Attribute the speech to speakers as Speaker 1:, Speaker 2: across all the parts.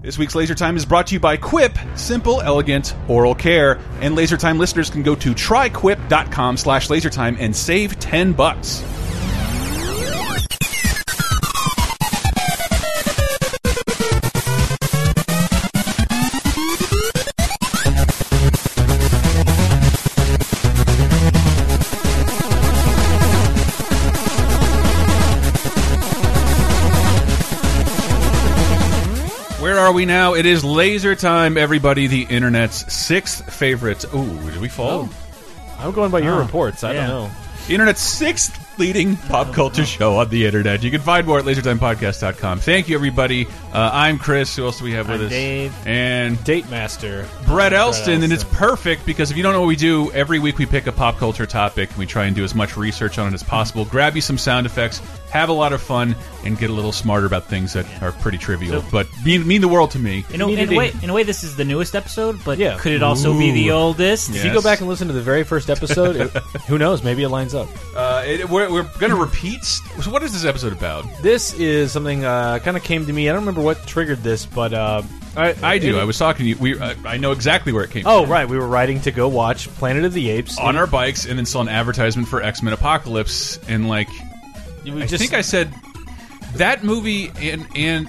Speaker 1: This week's Laser Time is brought to you by Quip, simple, elegant oral care. And Laser Time listeners can go to tryquip.com slash lasertime and save 10 bucks. We now? It is laser time, everybody. The internet's sixth favorite. Ooh, did we fall?
Speaker 2: I'm going by your
Speaker 3: Oh,
Speaker 2: reports. I
Speaker 3: yeah.
Speaker 2: don't know.
Speaker 1: Internet's sixth leading pop culture show on the internet. You can find more at lasertimepodcast.com. Thank you, everybody. Uh, I'm Chris. Who else do we have with
Speaker 3: I'm
Speaker 1: us?
Speaker 3: Dave.
Speaker 1: And
Speaker 2: Date Master.
Speaker 1: Brett Elston, and it's perfect because if you don't know what we do, every week we pick a pop culture topic and we try and do as much research on it as possible. Grab you some sound effects, have a lot of fun, and get a little smarter about things that are pretty trivial, but mean, mean the world to me.
Speaker 3: In a, in, a way, in a way, this is the newest episode, but
Speaker 2: Yeah.
Speaker 3: could it also be the oldest?
Speaker 1: Yeah.
Speaker 2: If you go back and listen to the very first episode, it, who knows? Maybe it lines up.
Speaker 1: Uh, it, we're we're going to repeat. So, what is this episode about?
Speaker 2: This is something uh, kind of came to me. I don't remember what triggered this, but uh,
Speaker 1: I, I do.
Speaker 2: it-
Speaker 1: I was talking to you. We, I, I know exactly where it came
Speaker 2: Oh,
Speaker 1: from.
Speaker 2: right. We were riding to go watch Planet of the Apes
Speaker 1: On our bikes, and then saw an advertisement for X Men Apocalypse, and like,
Speaker 2: We
Speaker 1: I
Speaker 2: just-
Speaker 1: think I said that movie and and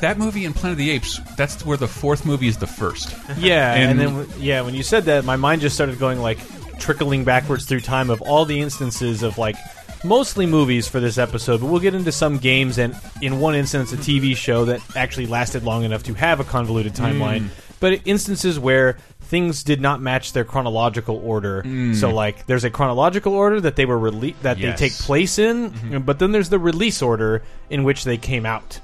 Speaker 1: that movie and Planet of the Apes. That's where the fourth movie is the first.
Speaker 2: Yeah,
Speaker 1: And-
Speaker 2: and, then yeah, when you said that, my mind just started going like trickling backwards through time of all the instances of like mostly movies for this episode, but we'll get into some games and in one instance a TV show that actually lasted long enough to have a convoluted timeline, mm. but instances where things did not match their chronological order. So like there's a chronological order that they were rele- that
Speaker 1: Yes.
Speaker 2: they take place in, but then there's the release order in which they came out.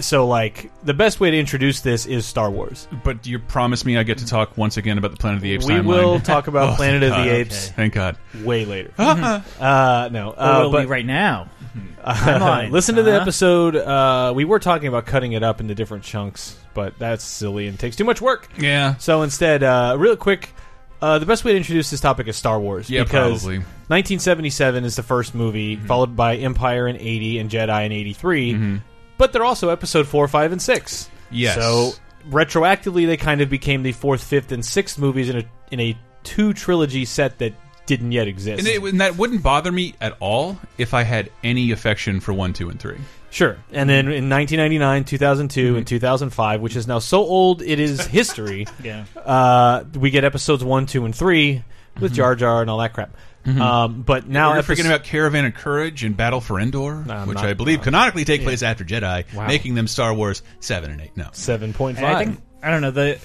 Speaker 2: So like the best way to introduce this is Star Wars.
Speaker 1: But you promise me I get to talk once again about the Planet of the Apes
Speaker 2: We
Speaker 1: timeline?
Speaker 2: will talk about
Speaker 1: Oh,
Speaker 2: Planet of
Speaker 1: thank
Speaker 2: the
Speaker 1: God.
Speaker 2: Apes
Speaker 1: Thank God.
Speaker 2: way later. uh, no,
Speaker 3: Or
Speaker 2: uh,
Speaker 3: will
Speaker 2: but
Speaker 3: we right now? On,
Speaker 2: listen to the
Speaker 3: huh?
Speaker 2: episode. Uh, we were talking about cutting it up into different chunks, but that's silly and takes too much work.
Speaker 1: Yeah.
Speaker 2: So instead, uh, real quick, uh, the best way to introduce this topic is Star Wars.
Speaker 1: Yeah,
Speaker 2: because
Speaker 1: probably.
Speaker 2: 1977 is the first movie, followed by Empire in 80 and Jedi in 83. But they're also episode 4, 5, and 6.
Speaker 1: Yes.
Speaker 2: So retroactively, they kind of became the fourth, fifth, and sixth movies in a in a two trilogy set that didn't yet exist.
Speaker 1: And, it, and that wouldn't bother me at all if I had any affection for one, two, and three.
Speaker 2: Sure. And then in 1999, 2002,
Speaker 1: Mm-hmm.
Speaker 2: and 2005, which is now so old it is history,
Speaker 3: Yeah.
Speaker 2: uh, we get episodes 1, 2, and 3 with Jar Jar and all that crap. Um, but now
Speaker 1: Now, We're
Speaker 2: epis-
Speaker 1: forgetting about Caravan of Courage and Battle for Endor,
Speaker 2: I'm
Speaker 1: which
Speaker 2: not-
Speaker 1: I believe canonically take place after Jedi,
Speaker 2: Wow.
Speaker 1: making them Star Wars 7 and 8. No.
Speaker 2: 7.5.
Speaker 3: I think I don't know the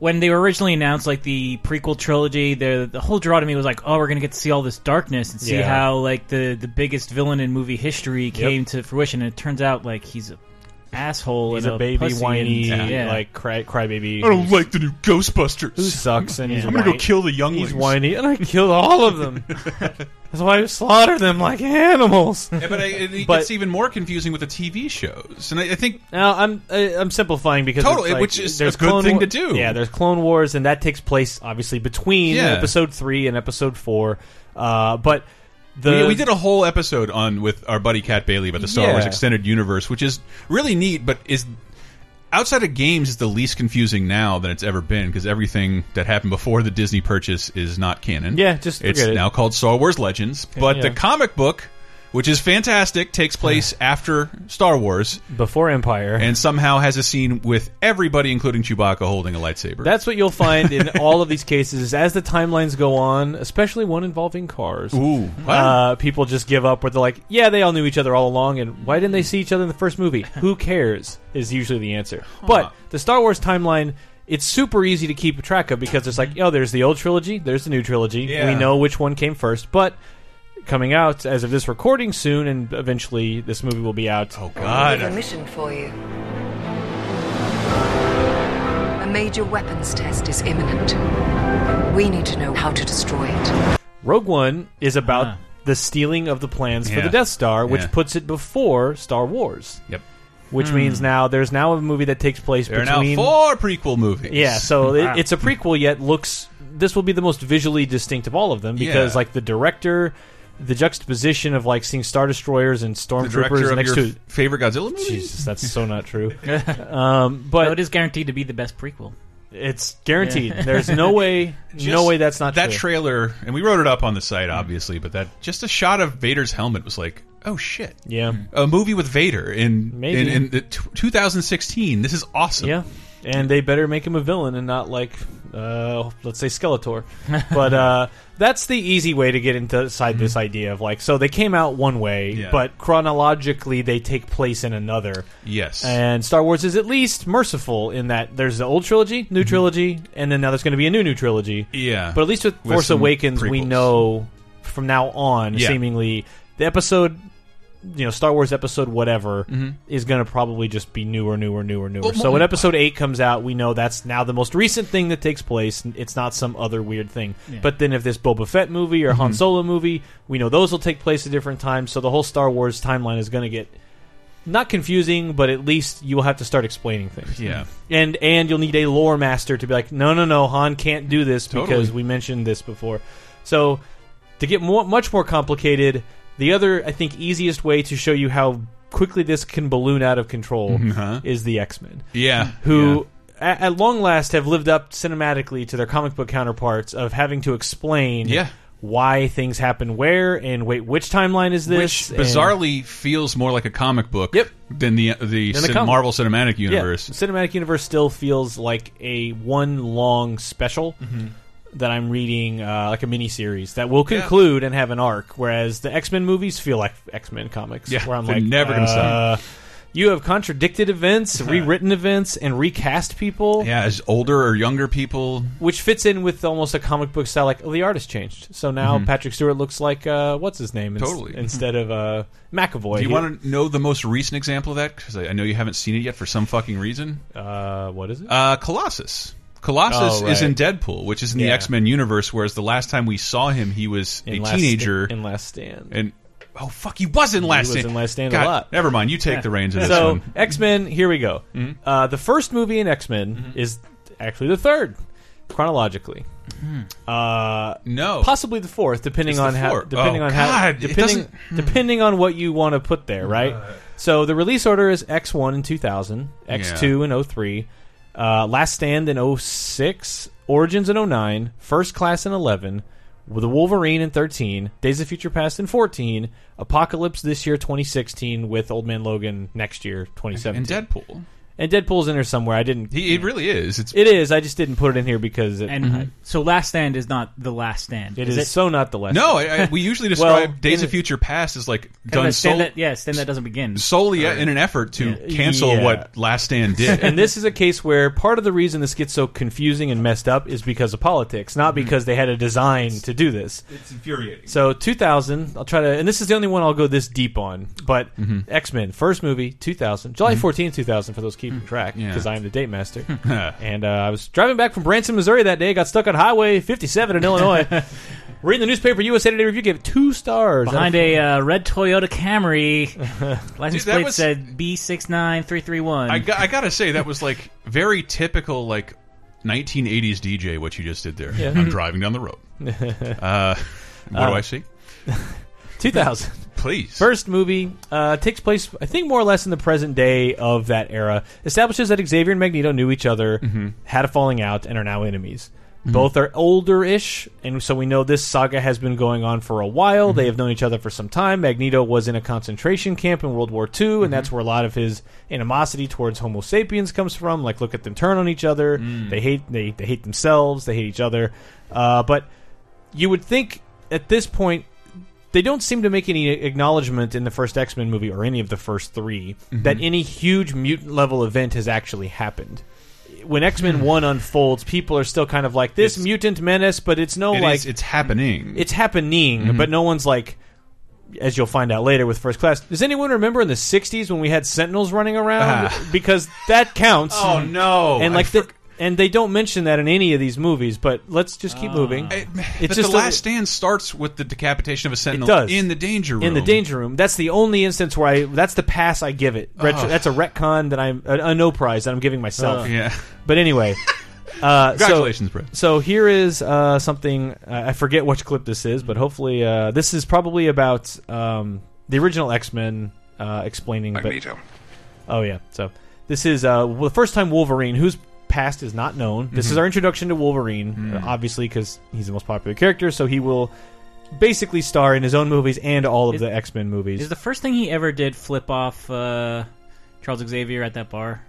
Speaker 3: when they were originally announced like the prequel trilogy, the the whole draw to me was like, oh, we're gonna get to see all this darkness and see
Speaker 2: Yeah.
Speaker 3: how like the the biggest villain in movie history came to fruition. And it turns out like he's a asshole.
Speaker 2: He's
Speaker 3: and
Speaker 2: a baby,
Speaker 3: pussy
Speaker 2: whiny,
Speaker 3: and, yeah.
Speaker 2: like cry, crybaby.
Speaker 1: I don't like the new Ghostbusters.
Speaker 2: who sucks and he's
Speaker 1: I'm gonna go kill the younglings.
Speaker 2: He's whiny, and I killed all of them. That's why I slaughter them like animals.
Speaker 1: Yeah, but I, it, it
Speaker 2: But-
Speaker 1: gets even more confusing with the TV shows, and I, I think
Speaker 2: Now I'm I, I'm simplifying because
Speaker 1: Totally,
Speaker 2: like,
Speaker 1: which is
Speaker 2: there's
Speaker 1: a good
Speaker 2: Clone
Speaker 1: thing
Speaker 2: War-
Speaker 1: to do.
Speaker 2: Yeah, there's Clone Wars, and that takes place obviously between
Speaker 1: Yeah.
Speaker 2: episode three and episode four. Uh, but the
Speaker 1: we, we did a whole episode on with our buddy Kat Bailey about the Star
Speaker 2: Yeah.
Speaker 1: Wars extended universe, which is really neat, but is outside of games is the least confusing now than it's ever been because everything that happened before the Disney purchase is not canon.
Speaker 2: Yeah, just
Speaker 1: it's
Speaker 2: it.
Speaker 1: now called Star Wars Legends, but
Speaker 2: yeah.
Speaker 1: the comic book, which is fantastic, takes place after Star Wars
Speaker 2: before Empire.
Speaker 1: and somehow has a scene with everybody, including Chewbacca, holding a lightsaber.
Speaker 2: that's what you'll find in all of these cases is as the timelines go on, especially one involving cars.
Speaker 1: Ooh, what?
Speaker 2: Uh, people just give up where they're like, yeah, they all knew each other all along, and why didn't they see each other in the first movie? Who cares? Is usually the answer. But the Star Wars timeline, it's super easy to keep track of because it's like, oh, there's the old trilogy, there's the new trilogy.
Speaker 1: Yeah.
Speaker 2: We know which one came first, but coming out as of this recording soon, and eventually this movie will be out.
Speaker 1: oh
Speaker 4: We have a
Speaker 1: God.
Speaker 4: mission for you. A major weapons test is imminent. We need to know how to destroy it.
Speaker 2: Rogue One is about
Speaker 3: Ah.
Speaker 2: the stealing of the plans for the Death Star, which
Speaker 1: Yeah.
Speaker 2: puts it before Star Wars.
Speaker 1: Yep.
Speaker 2: Which means now there's now a movie that takes place
Speaker 1: There are now
Speaker 2: between
Speaker 1: four prequel movies.
Speaker 2: Yeah, so
Speaker 3: Wow.
Speaker 2: it, it's a prequel, yet looks. This will be the most visually distinct of all of them because,
Speaker 1: Yeah.
Speaker 2: like, the director the juxtaposition of like seeing star destroyers and stormtroopers next
Speaker 1: your
Speaker 2: to
Speaker 1: favorite Godzilla movie.
Speaker 2: Jesus, that's so not true. um,
Speaker 3: But
Speaker 2: but
Speaker 3: it is guaranteed to be the best prequel.
Speaker 2: it's guaranteed. There's no way, no way that's not
Speaker 1: that
Speaker 2: true.
Speaker 1: trailer, and we wrote it up on the site, obviously. But that just a shot of Vader's helmet was like, oh shit,
Speaker 2: yeah,
Speaker 1: a movie with Vader in
Speaker 2: Maybe.
Speaker 1: in, in the t 2016. This is awesome.
Speaker 2: yeah. And they better make him a villain and not like, uh, let's say Skeletor. but uh, that's the easy way to get inside this idea of like, so they came out one way,
Speaker 1: Yeah.
Speaker 2: but chronologically they take place in another.
Speaker 1: Yes.
Speaker 2: And Star Wars is at least merciful in that there's the old trilogy, new trilogy, and then now there's going to be a new new trilogy.
Speaker 1: yeah.
Speaker 2: But at least with,
Speaker 1: With
Speaker 2: Force Awakens, we know from now on,
Speaker 1: Yeah.
Speaker 2: seemingly, the episode, you know, Star Wars episode whatever,
Speaker 1: Mhm.
Speaker 2: is going to probably just be newer, newer, newer, newer.
Speaker 1: Well,
Speaker 2: so when episode 8 comes out, we know that's now the most recent thing that takes place. It's not some other weird thing.
Speaker 3: Yeah.
Speaker 2: But then if this Boba Fett movie or
Speaker 1: Mm-hmm.
Speaker 2: Han Solo movie, we know those will take place at different times. So the whole Star Wars timeline is going to get. Not confusing, but at least you will have to start explaining things
Speaker 1: yeah.
Speaker 2: and and you'll need a lore master to be like, no, no, no, Han can't do this
Speaker 1: Totally.
Speaker 2: because we mentioned this before. So to get more, much more complicated, the other I think easiest way to show you how quickly this can balloon out of control
Speaker 1: Uh-huh.
Speaker 2: is the X Men,
Speaker 1: Yeah.
Speaker 2: who. a- At long last, have lived up cinematically to their comic book counterparts of having to explain
Speaker 1: Yeah.
Speaker 2: why things happen where and wait which timeline is
Speaker 1: Which
Speaker 2: this and-
Speaker 1: bizarrely feels more like a comic book
Speaker 2: Yep.
Speaker 1: than the the,
Speaker 2: Than the
Speaker 1: cin- Marvel Cinematic Universe.
Speaker 2: the cinematic universe still feels like a one long special
Speaker 1: Mm-hmm.
Speaker 2: That I'm reading, uh, like a mini series that will conclude and have an arc. Whereas the X Men movies feel like X Men comics,
Speaker 1: Yeah,
Speaker 2: where I'm
Speaker 1: they're
Speaker 2: like,
Speaker 1: never gonna
Speaker 2: uh, You have contradicted events, rewritten events, and recast people,
Speaker 1: Yeah, as older or younger people.
Speaker 2: which fits in with almost a comic book style. Like, oh, the artist changed, so now Patrick Stewart looks like uh, what's his name? ins-
Speaker 1: Mm-hmm. Totally.
Speaker 2: instead of uh, McAvoy.
Speaker 1: Do you want to know the most recent example of that? Because I, I know you haven't seen it yet for some fucking reason.
Speaker 2: Uh, what is it?
Speaker 1: Uh, Colossus. Colossus
Speaker 2: Oh,
Speaker 1: is in Deadpool, which is in the X Men universe. Whereas the last time we saw him, he was a
Speaker 2: In Last
Speaker 1: teenager,
Speaker 2: in Last Stand.
Speaker 1: and oh fuck, he was in Last
Speaker 2: was
Speaker 1: Stand.
Speaker 2: in Last Stand a lot.
Speaker 1: Never mind, you take the reins of this
Speaker 2: so
Speaker 1: one.
Speaker 2: X Men, here we go.
Speaker 1: Mm-hmm.
Speaker 2: Uh, the first movie in X Men is actually the third chronologically. Uh,
Speaker 1: No,
Speaker 2: possibly the fourth, depending
Speaker 1: It's the
Speaker 2: on how depending
Speaker 1: Oh,
Speaker 2: on how
Speaker 1: God, it
Speaker 2: depending
Speaker 1: doesn't- Hmm.
Speaker 2: depending on what you want to put there, right? So the release order is X one in two thousand, X two in 03, uh, Last Stand in 06, Origins in 09, First Class in eleven. With the Wolverine in 13, Days of Future Past in 14, Apocalypse this year 2016 with Old Man Logan next year 2017.
Speaker 1: and Deadpool.
Speaker 2: And Deadpool's in there somewhere. I didn't.
Speaker 1: He, it really is. It's
Speaker 2: it is. I just didn't put it in here because it,
Speaker 3: And so, Last Stand is not the Last Stand.
Speaker 2: it is so not the last.
Speaker 1: no. I, I, we usually describe
Speaker 2: Well,
Speaker 1: Days of
Speaker 2: it-
Speaker 1: Future Past as like
Speaker 3: Kind of
Speaker 1: done
Speaker 3: a stand
Speaker 1: sol-
Speaker 3: that, yeah, stand that doesn't begin.
Speaker 1: solely in an effort to
Speaker 2: Yeah.
Speaker 1: cancel
Speaker 2: Yeah.
Speaker 1: what Last Stand did.
Speaker 2: and this is a case where part of the reason this gets so confusing and messed up is because of politics, not
Speaker 1: Mm-hmm.
Speaker 2: because they had a design to do this.
Speaker 1: it's infuriating.
Speaker 2: So 2000, I'll try to, and this is the only one I'll go this deep on. But
Speaker 1: Mm-hmm.
Speaker 2: X Men first movie 2000, July 14, 2000 for those keeping track,
Speaker 1: Yeah.
Speaker 2: because I am the date master. and uh, I was driving back from Branson, Missouri that day, got stuck on Highway 57 in Illinois. Reading the newspaper, USA Today Review gave it two stars.
Speaker 3: Behind a uh, red Toyota Camry, license
Speaker 1: Dude,
Speaker 3: plate
Speaker 1: was-
Speaker 3: said B six nine three three one.
Speaker 1: I, got, I gotta say that was like very typical like 1980s DJ. What you just did there.
Speaker 2: Yeah.
Speaker 1: I'm driving down the road. Uh, what do I see?
Speaker 2: 2000.
Speaker 1: Please.
Speaker 2: First movie uh, takes place, I think, more or less in the present day of that era. Establishes that Xavier and Magneto knew each other,
Speaker 1: Mm-hmm.
Speaker 2: had a falling out, and are now enemies. Both are older-ish, and so we know this saga has been going on for a while.
Speaker 1: Mm-hmm.
Speaker 2: They have known each other for some time. Magneto was in a concentration camp in World War II,
Speaker 1: Mm-hmm.
Speaker 2: and that's where a lot of his animosity towards Homo sapiens comes from. Like, look at them turn on each other.
Speaker 1: Mm.
Speaker 2: They hate they they hate themselves. They hate each other. Uh, but you would think at this point they don't seem to make any acknowledgement in the first X Men movie or any of the first 3
Speaker 1: Mm-hmm.
Speaker 2: that any huge mutant level event has actually happened. When X Men One unfolds, people are still kind of like this
Speaker 1: It's-
Speaker 2: mutant menace, but it's no
Speaker 1: It
Speaker 2: like
Speaker 1: is- it's happening.
Speaker 2: it's happening,
Speaker 1: Mm-hmm.
Speaker 2: but no one's like. As you'll find out later with First Class, does anyone remember in the '60s when we had Sentinels running around?
Speaker 1: Ah.
Speaker 2: Because that counts.
Speaker 1: oh no!
Speaker 2: and
Speaker 1: I
Speaker 2: like
Speaker 1: for-
Speaker 2: the, and they don't mention that in any of these movies. But let's just keep moving.
Speaker 1: I-
Speaker 2: It's
Speaker 1: but
Speaker 2: just
Speaker 1: the
Speaker 2: a-
Speaker 1: last stand starts with the decapitation of a sentinel
Speaker 2: does.
Speaker 1: in the danger room.
Speaker 2: in the danger room. That's the only instance where I. That's the pass I give it. Retro,
Speaker 1: Ugh.
Speaker 2: that's a retcon that I'm a, a no prize that I'm giving myself.
Speaker 1: Yeah.
Speaker 2: But anyway, Uh, so-
Speaker 1: Congratulations, Brett.
Speaker 2: So here is uh, something uh, I forget which clip this is, but hopefully uh, this is probably about um, the original X Men uh, explaining. but-
Speaker 5: Magneto.
Speaker 2: oh yeah, so this is uh, well, the first time Wolverine, whose past is not known. This is our introduction to Wolverine, uh, obviously because he's the most popular character, so he will basically star in his own movies and all of
Speaker 3: Is-
Speaker 2: the X Men movies.
Speaker 3: Is the first thing he ever did flip off uh, Charles Xavier at that bar?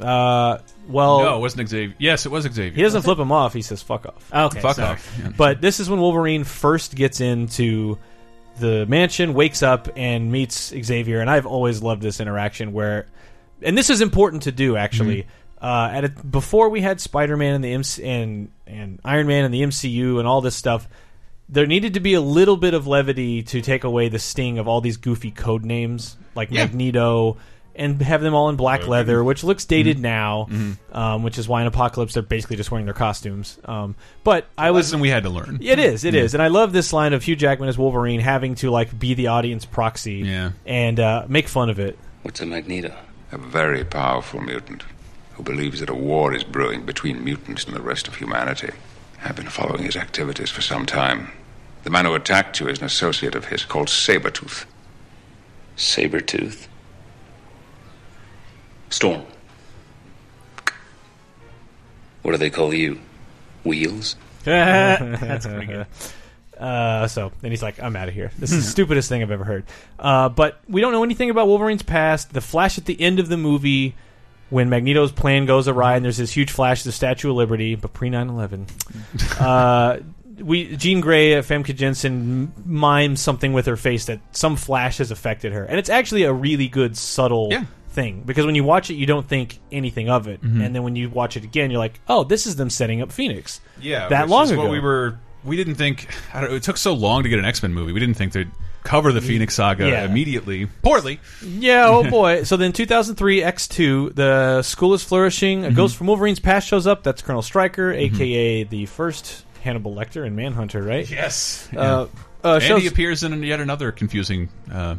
Speaker 2: uh, well,
Speaker 1: no, it wasn't Xavier. Yes, it was Xavier.
Speaker 2: he doesn't flip him off. He says "fuck off."
Speaker 3: Okay,
Speaker 1: Fuck
Speaker 3: sorry.
Speaker 1: off. Yeah.
Speaker 2: But this is when Wolverine first gets into the mansion, wakes up, and meets Xavier. And I've always loved this interaction where, and this is important to do actually. Uh, at a, before we had Spider Man and the MC, and and Iron Man and the MCU and all this stuff, there needed to be a little bit of levity to take away the sting of all these goofy code names like
Speaker 1: Yeah.
Speaker 2: Magneto. And have them all in black leather, which looks dated now, um, which is why in Apocalypse they're basically just wearing their costumes. Um, but I was
Speaker 1: Lesson we had to learn.
Speaker 2: it is. It is, and I love this line of Hugh Jackman as Wolverine having to like be the audience proxy,
Speaker 1: Yeah.
Speaker 2: and uh, make fun of it.
Speaker 6: What's a Magneto?
Speaker 5: A very powerful mutant who believes that a war is brewing between mutants and the rest of humanity. I've been following his activities for some time. The man who attacked you is an associate of his called Sabretooth.
Speaker 6: Sabretooth? Storm. What do they call you? Wheels?
Speaker 3: That's pretty good.
Speaker 2: Uh, so then he's like, "I'm out of here. This is the stupidest thing I've ever heard." Uh, but we don't know anything about Wolverine's past. The flash at the end of the movie. When Magneto's plan goes awry and there's this huge flash of the Statue of Liberty, but pre 9 11, uh, we Jean Grey, uh, Famke Janssen, mimes something with her face that some flash has affected her, and it's actually a really good subtle
Speaker 1: Yeah.
Speaker 2: thing because when you watch it, you don't think anything of it, and then when you watch it again, you're like, oh, this is them setting up Phoenix.
Speaker 1: Yeah,
Speaker 2: that long
Speaker 1: is
Speaker 2: ago.
Speaker 1: What we were, we didn't think. I don't, it took so long to get an X Men movie. We didn't think they'd cover the Phoenix Saga
Speaker 2: Yeah.
Speaker 1: immediately. Poorly.
Speaker 2: Yeah, oh boy. so then 2003 X2, the school is flourishing. A ghost from Wolverine's past shows up. That's Colonel Stryker, aka the first Hannibal Lecter and Manhunter, right?
Speaker 1: Yes.
Speaker 2: Uh, uh,
Speaker 1: and
Speaker 2: shows,
Speaker 1: he appears in yet another confusing uh,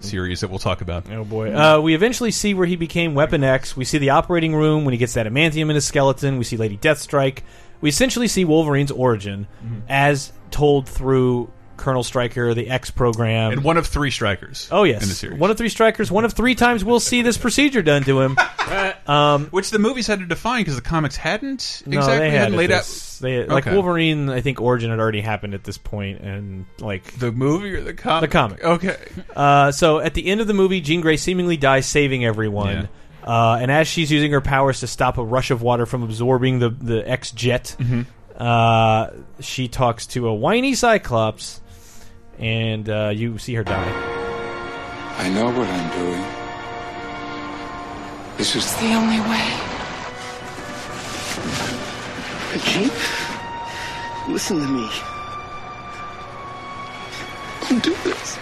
Speaker 1: series that we'll talk about.
Speaker 2: Oh boy. Uh, we eventually see where he became Weapon X. We see the operating room when he gets that adamantium in his skeleton. We see Lady Deathstrike. We essentially see Wolverine's origin as told through Colonel Stryker, the X program.
Speaker 1: And one of three Strykers.
Speaker 2: oh yes,
Speaker 1: in the series.
Speaker 2: one of three Strykers. One of three times we'll see this procedure done to him.
Speaker 1: which the movies had to define because the comics hadn't
Speaker 2: No,
Speaker 1: exactly
Speaker 2: had
Speaker 1: laid
Speaker 2: this- They, like
Speaker 1: Okay.
Speaker 2: Wolverine, I think origin had already happened at this point, and like
Speaker 1: the movie or the comic.
Speaker 2: The comic.
Speaker 1: Okay.
Speaker 2: Uh, so at the end of the movie, Jean Grey seemingly dies saving everyone. Uh, and as she's using her powers to stop a rush of water from absorbing the, the X jet, uh, she talks to a whiny Cyclops, and uh, you see her die.
Speaker 5: I know what I'm doing. This is
Speaker 7: the only way.
Speaker 8: Jean, listen to me. Don't do this.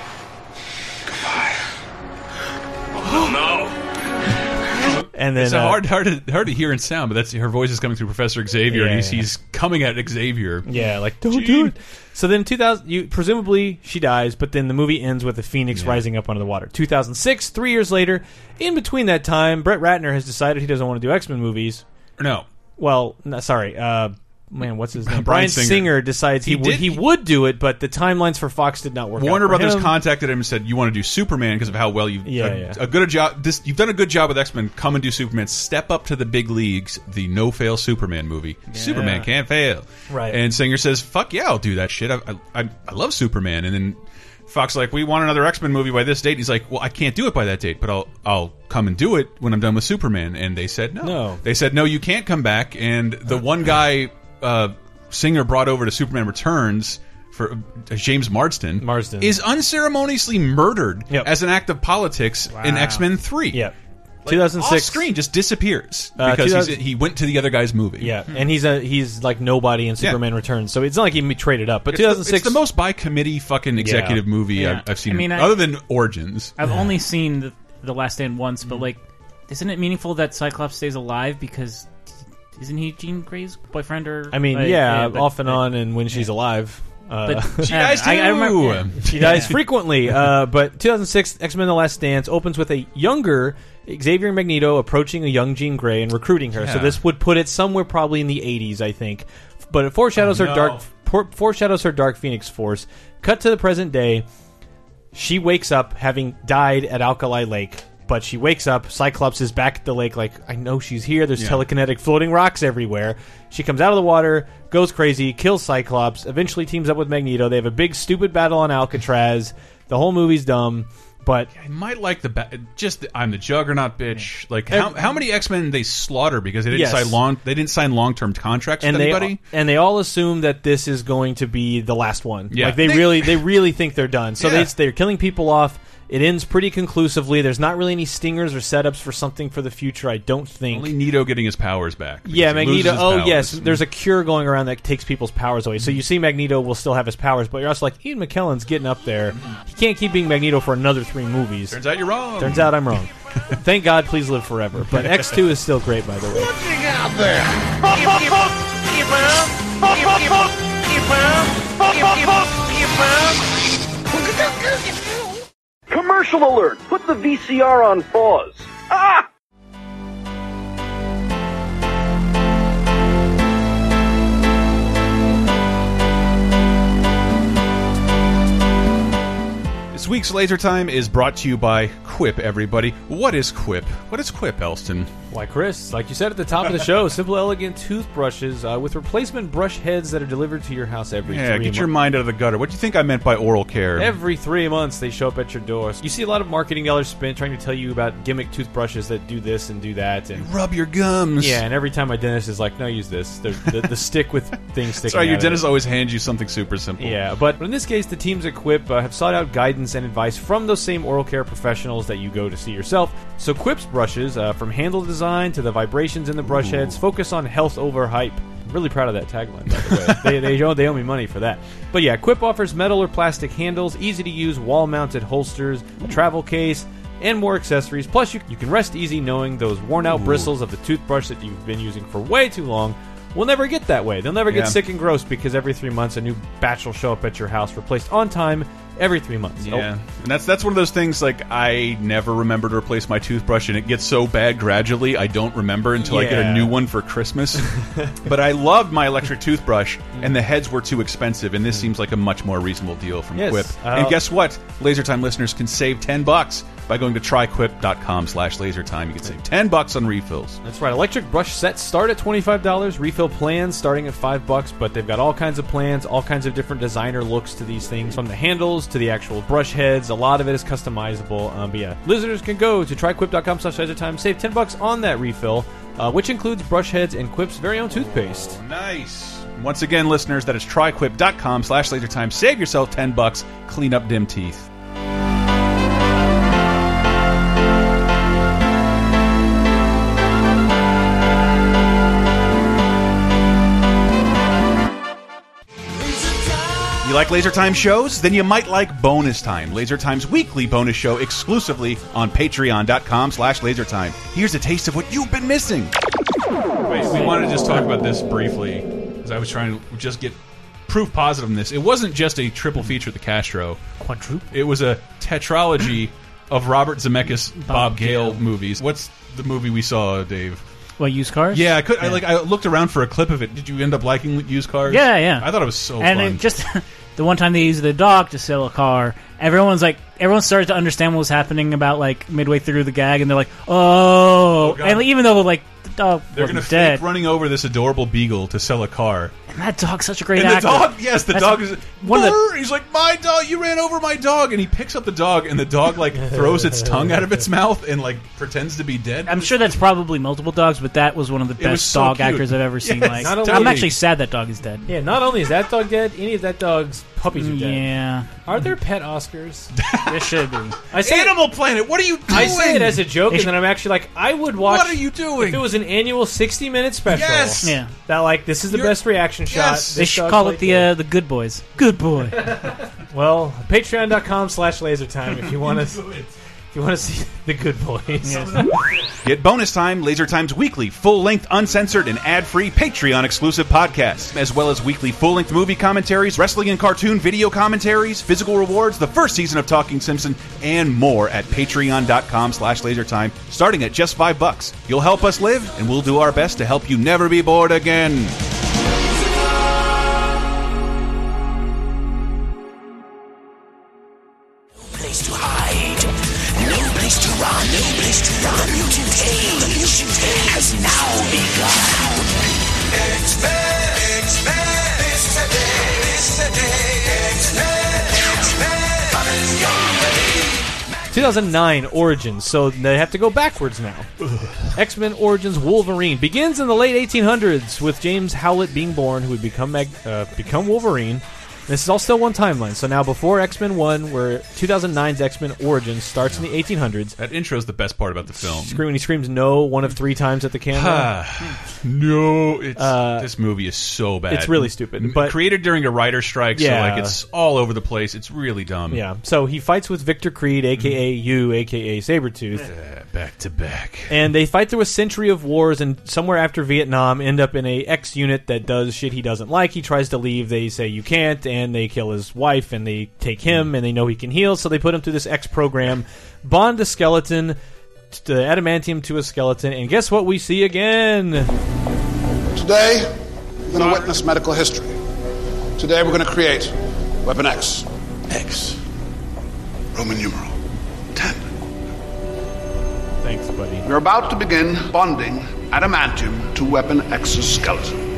Speaker 2: And then
Speaker 1: It's
Speaker 2: uh,
Speaker 1: hard, hard, to, hard to hear in sound, but that's her voice is coming through Professor Xavier, and he's,
Speaker 2: Yeah.
Speaker 1: he's coming at Xavier.
Speaker 2: Yeah, like don't do it. So then 2000, you presumably she dies, but then the movie ends with the Phoenix
Speaker 1: Yeah.
Speaker 2: rising up under the water. 2006, three years later. In between that time, Brett Ratner has decided he doesn't want to do X Men movies.
Speaker 1: No,
Speaker 2: Well, no, sorry, uh, man, what's his name?
Speaker 1: Bryan
Speaker 2: Brian
Speaker 1: Singer.
Speaker 2: Singer. decides he,
Speaker 1: He
Speaker 2: would
Speaker 1: did-
Speaker 2: he would do it, but the timelines for Fox did not work.
Speaker 1: Warner
Speaker 2: out
Speaker 1: Brothers
Speaker 2: him.
Speaker 1: contacted him and said, "You want to do Superman because of how well you've
Speaker 2: Yeah,
Speaker 1: a,
Speaker 2: yeah.
Speaker 1: a good job. This you've done a good job with X Men. Come and do Superman. Step up to the big leagues. The no fail Superman movie. Superman can't fail.
Speaker 2: Right.
Speaker 1: And Singer says, "Fuck yeah, I'll do that shit. I I, I, I love Superman." And then Fox like, "We want another X Men movie by this date." He's like, "Well, I can't do it by that date, but I'll I'll come and do it when I'm done with Superman." And they said no.
Speaker 2: No.
Speaker 1: They said no, you can't come back. And the uh, one guy uh, Singer brought over to Superman Returns. For uh, James Marsden,
Speaker 2: Marsden.
Speaker 1: is unceremoniously murdered
Speaker 2: Yep.
Speaker 1: as an act of politics in X Men Three.
Speaker 2: Yeah,
Speaker 1: Like,
Speaker 2: 2006
Speaker 1: off screen just disappears
Speaker 2: Uh,
Speaker 1: because
Speaker 2: 2000
Speaker 1: he's, he went to the other guy's movie.
Speaker 2: Yeah, and he's a he's like nobody in
Speaker 1: Yeah.
Speaker 2: Superman Returns, so it's not like he traded up. But
Speaker 1: It's the,
Speaker 2: 2006,
Speaker 1: it's the most by committee fucking executive movie
Speaker 3: Yeah.
Speaker 1: I've, I've seen,
Speaker 3: I mean, I-
Speaker 1: other than Origins.
Speaker 3: I've only seen the, the Last Stand once,
Speaker 2: Mm-hmm.
Speaker 3: but like, isn't it meaningful that Cyclops stays alive because isn't he Jean Grey's boyfriend or?
Speaker 2: I mean,
Speaker 3: like,
Speaker 2: yeah,
Speaker 3: but-
Speaker 2: off and on, and when she's alive.
Speaker 3: But
Speaker 1: She dies
Speaker 3: I, I
Speaker 1: too.
Speaker 3: remember,
Speaker 2: She dies frequently. Uh, but 2006 X Men: The Last Dance opens with a younger Xavier Magneto approaching a young Jean Grey and recruiting her. So this would put it somewhere probably in the 80s, I think. But it foreshadows
Speaker 1: Oh,
Speaker 2: her dark for, foreshadows her Dark Phoenix Force. Cut to the present day. She wakes up having died at Alkali Lake. But she wakes up. Cyclops is back at the lake. Like I know she's here. There's
Speaker 1: Yeah.
Speaker 2: telekinetic floating rocks everywhere. She comes out of the water, goes crazy, kills Cyclops. Eventually teams up with Magneto. They have a big stupid battle on Alcatraz. The whole movie's dumb. But
Speaker 1: I might like the ba- just the, I'm the Juggernaut bitch. Like how, how many X Men they slaughter because they didn't
Speaker 2: Yes.
Speaker 1: sign long they didn't sign long term contracts
Speaker 2: and
Speaker 1: with
Speaker 2: they
Speaker 1: anybody.
Speaker 2: and they all assume that this is going to be the last one.
Speaker 1: Yeah.
Speaker 2: Like they,
Speaker 1: They-
Speaker 2: really they really think they're done. So
Speaker 1: Yeah.
Speaker 2: they they're killing people off. It ends pretty conclusively. There's not really any stingers or setups for something for the future. I don't think.
Speaker 1: Only Nito getting his powers back.
Speaker 2: yeah, Magneto. Oh
Speaker 1: powers.
Speaker 2: yes, there's a cure going around that takes people's powers away. So you see, Magneto will still have his powers, but you're also like Ian McKellen's getting up there. He can't keep being Magneto for another three movies.
Speaker 1: Turns out you're wrong.
Speaker 2: Turns out I'm wrong. Thank God, please live forever. But X2 is still great, by the way.
Speaker 7: Commercial alert! Put the VCR on pause. Ah!
Speaker 1: This week's Laser Time is brought to you by Quip. Everybody, what is Quip? What is Quip, Elston?
Speaker 2: Why, Chris, like you said at the top of the show, simple, elegant toothbrushes uh, with replacement brush heads that are delivered to your house every
Speaker 1: Yeah,
Speaker 2: three
Speaker 1: get your mind out of the gutter. What do you think I meant by oral care?
Speaker 2: Every three months, they show up at your door. You see a lot of marketing dollars spent trying to tell you about gimmick toothbrushes that do this and do that, and
Speaker 1: Rub your gums.
Speaker 2: yeah. And every time my dentist is like, "No, use this." The, the, the stick with things sticking.
Speaker 1: Sorry, your dentist always hands you something super simple.
Speaker 2: Yeah, but in this case, the teams at Quip uh, have sought out guidance and advice from those same oral care professionals that you go to see yourself. So Quip's brushes, uh, from handle design to the vibrations in the brush heads, focus on health over hype. I'm really proud of that tagline, by the way. they, they, owe, they owe me money for that. But yeah, Quip offers metal or plastic handles, easy to use wall mounted holsters, a travel case, and more accessories. Plus, you, you can rest easy knowing those worn out bristles of the toothbrush that you've been using for way too long will never get that way. They'll never get
Speaker 1: Yeah.
Speaker 2: sick and gross because every three months a new batch will show up at your house, replaced on time every three months.
Speaker 1: Yeah, and that's that's one of those things. Like I never remember to replace my toothbrush, and it gets so bad gradually. I don't remember until I get a new one for Christmas. but I loved my electric toothbrush, and the heads were too expensive. And this seems like a much more reasonable deal from
Speaker 2: Yes,
Speaker 1: Quip.
Speaker 2: uh,
Speaker 1: and guess what? LaserTime listeners can save ten bucks by going to tryquip.com slash lasertime. You can save ten bucks on refills.
Speaker 2: That's right. Electric brush sets start at twenty five dollars. Refill plans starting at five bucks. But they've got all kinds of plans, all kinds of different designer looks to these things, from the handles to the actual brush heads. A lot of it is customizable. Um, but yeah, listeners can go to tryquip.com slash lasertime, save ten bucks on that refill, uh, which includes brush heads and Quip's very own toothpaste.
Speaker 1: Nice. Once again, listeners, that is tryquip.com slash lasertime. Save yourself ten bucks. Clean up dim teeth. You like Laser Time shows? Then you might like Bonus Time, Laser Time's weekly bonus show exclusively on patreon.com slash lasertime. Here's a taste of what you've been missing. Wait, we wanted to just talk about this briefly, because I was trying to just get proof positive in this. It wasn't just a triple feature at the Castro.
Speaker 3: Quadruple.
Speaker 1: It was a tetralogy of Robert Zemeckis, Bob, Gale
Speaker 3: Gale.
Speaker 1: movies. What's the movie we saw, Dave?
Speaker 3: What used cars?
Speaker 1: Yeah, I could. I like. I looked around for a clip of it. Did you end up liking used cars?
Speaker 3: Yeah, yeah.
Speaker 1: I thought it was so
Speaker 3: and
Speaker 1: fun.
Speaker 3: it just the one time they used the dog to sell a car, everyone's like, everyone started to understand what was happening about like midway through the gag, and they're like, oh,
Speaker 1: Oh, God.
Speaker 3: and even though like the dog
Speaker 1: They're
Speaker 3: wasn't
Speaker 1: gonna
Speaker 3: dead,
Speaker 1: fake running over this adorable beagle to sell a car.
Speaker 3: and that dog's such a great
Speaker 1: And the
Speaker 3: actor.
Speaker 1: dog, yes, the
Speaker 3: That's
Speaker 1: dog is
Speaker 3: one of the-
Speaker 1: "Brr!" He's like, my dog, you ran over my dog, and he picks up the dog, and the dog like throws its tongue out of its mouth and like pretends to be dead.
Speaker 3: I'm sure that's probably multiple dogs, but that was one of the
Speaker 1: It
Speaker 3: best
Speaker 1: so
Speaker 3: dog
Speaker 1: cute.
Speaker 3: actors I've ever seen.
Speaker 1: Yes,
Speaker 3: like,
Speaker 2: not only-
Speaker 3: I'm actually sad that dog is dead.
Speaker 2: Yeah, not only is that dog dead, any of that dog's puppies are dead.
Speaker 3: Yeah,
Speaker 2: Are there pet Oscars?
Speaker 3: this should be.
Speaker 2: I say
Speaker 1: Animal Planet, what are you doing?
Speaker 2: I say it as a joke, and then I'm actually like, I would watch.
Speaker 1: What are you doing?
Speaker 2: If it was an annual 60 minute special,
Speaker 1: Yes!
Speaker 3: Yeah,
Speaker 2: that like this is the
Speaker 1: You're-
Speaker 2: best reaction shot.
Speaker 3: They
Speaker 2: This
Speaker 3: should
Speaker 2: dog's
Speaker 3: call
Speaker 2: like
Speaker 3: it the
Speaker 2: dead.
Speaker 3: uh, the Good Boys. Good boy.
Speaker 2: well, patreon.com slash lasertime if you want to If you want to see the good boys,
Speaker 1: Get bonus time, Laser Time's weekly, full length, uncensored, and ad free Patreon exclusive podcasts, as well as weekly full length movie commentaries, wrestling and cartoon video commentaries, physical rewards, the first season of Talking Simpson, and more at patreon.com slash lasertime, starting at just five bucks. You'll help us live, and we'll do our best to help you never be bored again.
Speaker 9: place to hide. The mutant. The mutant has now begun. X-Men. X-Men. Is day. X-Men. X-Men. Coming your way.
Speaker 2: 2009 Origins. So they have to go backwards now. X Men Origins Wolverine begins in the late 1800s with James Howlett being born, who would become Mag- uh, become Wolverine. This is all still one timeline. So now before X Men One, where 2009's X Men Origins starts in the 1800s.
Speaker 1: That intro is the best part about the film.
Speaker 2: Scream when he screams no one of three times at the camera.
Speaker 1: no, it's,
Speaker 2: Uh,
Speaker 1: this movie is so bad.
Speaker 2: it's really stupid, but-
Speaker 1: created during a writer strike, so like it's all over the place. It's really dumb.
Speaker 2: yeah. So he fights with Victor Creed, aka you, aka Sabretooth.
Speaker 1: Uh, back to back.
Speaker 2: And they fight through a century of wars, and somewhere after Vietnam, end up in a X unit that does shit he doesn't like. He tries to leave. They say you can't, and they kill his wife, and they take him, and they know he can heal, so they put him through this X program, bond a skeleton, to uh, adamantium to a skeleton, and guess what? We see again.
Speaker 10: Today, we're going to witness medical history. Today, we're going to create Weapon X.
Speaker 8: X. Roman numeral. Ten.
Speaker 2: Thanks, buddy.
Speaker 10: We're about to begin bonding adamantium to Weapon X's skeleton.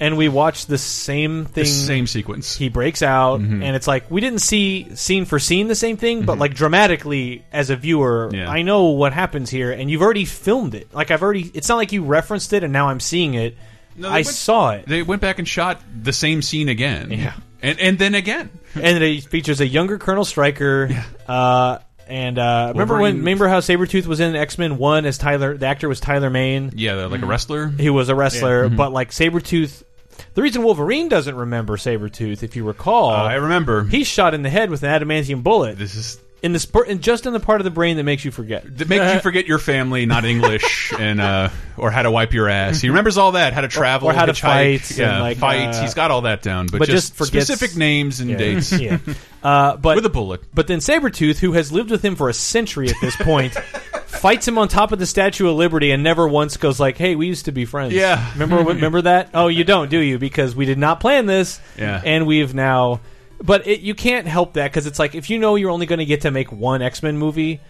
Speaker 2: And we watch the same thing.
Speaker 1: The same sequence.
Speaker 2: he breaks out and it's like we didn't see scene for scene the same thing but like dramatically as a viewer
Speaker 1: Yeah.
Speaker 2: i know what happens here and you've already filmed it like i've already it's not like you referenced it and now i'm seeing it
Speaker 1: No,
Speaker 2: i
Speaker 1: went-
Speaker 2: saw it
Speaker 1: They went back and shot the same scene again.
Speaker 2: Yeah.
Speaker 1: And and then again.
Speaker 2: and it features a younger colonel Stryker uh and uh, remember when? Remember how Sabretooth was in X Men One as Tyler? The actor was Tyler Mane.
Speaker 1: Yeah, like a wrestler.
Speaker 2: He was a wrestler, but like Sabretooth. The reason Wolverine doesn't remember Sabretooth, if you recall,
Speaker 1: Uh, I remember.
Speaker 2: he's shot in the head with an adamantium bullet.
Speaker 1: This is
Speaker 2: in the spur, and just in the part of the brain that makes you forget.
Speaker 1: that makes you forget your family, not English, and uh, or how to wipe your ass. He remembers all that, how to travel,
Speaker 2: or how to
Speaker 1: hitchhike,
Speaker 2: fight,
Speaker 1: yeah,
Speaker 2: and, like,
Speaker 1: fight.
Speaker 2: uh,
Speaker 1: He's got all that down, but,
Speaker 2: but
Speaker 1: just,
Speaker 2: forgets-
Speaker 1: specific names and dates.
Speaker 2: yeah. Uh, but
Speaker 1: With a bullet.
Speaker 2: But then Sabretooth, who has lived with him for a century at this point, fights him on top of the Statue of Liberty and never once goes like, "Hey, we used to be friends."
Speaker 1: Yeah.
Speaker 2: remember remember that? Oh, you don't, do you? Because we did not plan this.
Speaker 1: Yeah.
Speaker 2: and we've now. But it, you can't help that because it's like if you know you're only going to get to make one X Men movie,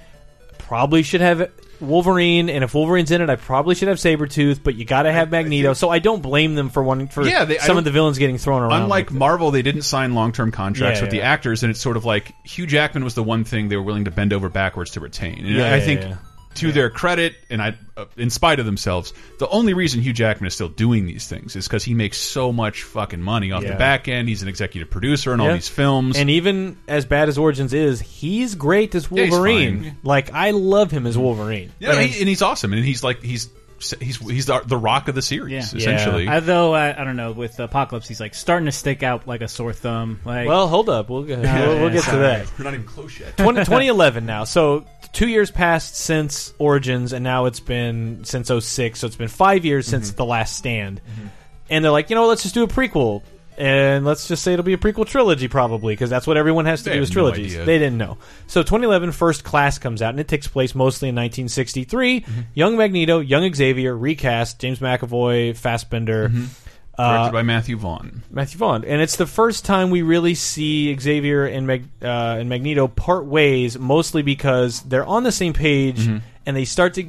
Speaker 2: probably should have Wolverine, and if Wolverine's in it, I probably should have Sabretooth, but you got to have Magneto. So I don't blame them for wanting for
Speaker 1: Yeah, they-
Speaker 2: some of the villains getting thrown around.
Speaker 1: Unlike
Speaker 2: like
Speaker 1: Marvel, they didn't sign long-term contracts
Speaker 2: Yeah,
Speaker 1: with the
Speaker 2: yeah.
Speaker 1: actors, and it's sort of like Hugh Jackman was the one thing they were willing to bend over backwards to retain. And
Speaker 2: Yeah,
Speaker 1: I
Speaker 2: yeah,
Speaker 1: think,
Speaker 2: yeah.
Speaker 1: to their credit, and I, uh, in spite of themselves, the only reason Hugh Jackman is still doing these things is because he makes so much fucking money off
Speaker 2: Yeah.
Speaker 1: the back end. He's an executive producer on all these films.
Speaker 2: And even as bad as Origins is, he's great as
Speaker 1: Yeah,
Speaker 2: Wolverine. like I love him as Wolverine.
Speaker 1: yeah, he, and he's awesome, and he's like he's he's he's the, the rock of the series,
Speaker 3: Yeah.
Speaker 1: essentially.
Speaker 3: Although I, I don't know, with Apocalypse, he's like starting to stick out like a sore thumb. Like,
Speaker 2: Well, hold up, we'll get, we'll, we'll get to that.
Speaker 1: We're not even close yet.
Speaker 2: 20, 2011 now. So two years passed since Origins, and now it's been since 06, So it's been five years
Speaker 1: Mm-hmm.
Speaker 2: since The Last Stand. And they're like, you know, let's just do a prequel. And let's just say it'll be a prequel trilogy, probably, because that's what everyone has to
Speaker 1: They
Speaker 2: do is trilogies.
Speaker 1: idea.
Speaker 2: they didn't know. So 2011, First Class comes out, and it takes place mostly in 1963.
Speaker 1: Mm-hmm.
Speaker 2: Young Magneto, young Xavier, recast, James McAvoy, Fassbender.
Speaker 1: Mm-hmm.
Speaker 2: Uh,
Speaker 1: Directed by Matthew Vaughn.
Speaker 2: Matthew Vaughn, and it's the first time we really see Xavier and Mag- uh, and Magneto part ways, mostly because they're on the same page
Speaker 1: Mm-hmm.
Speaker 2: and they start to,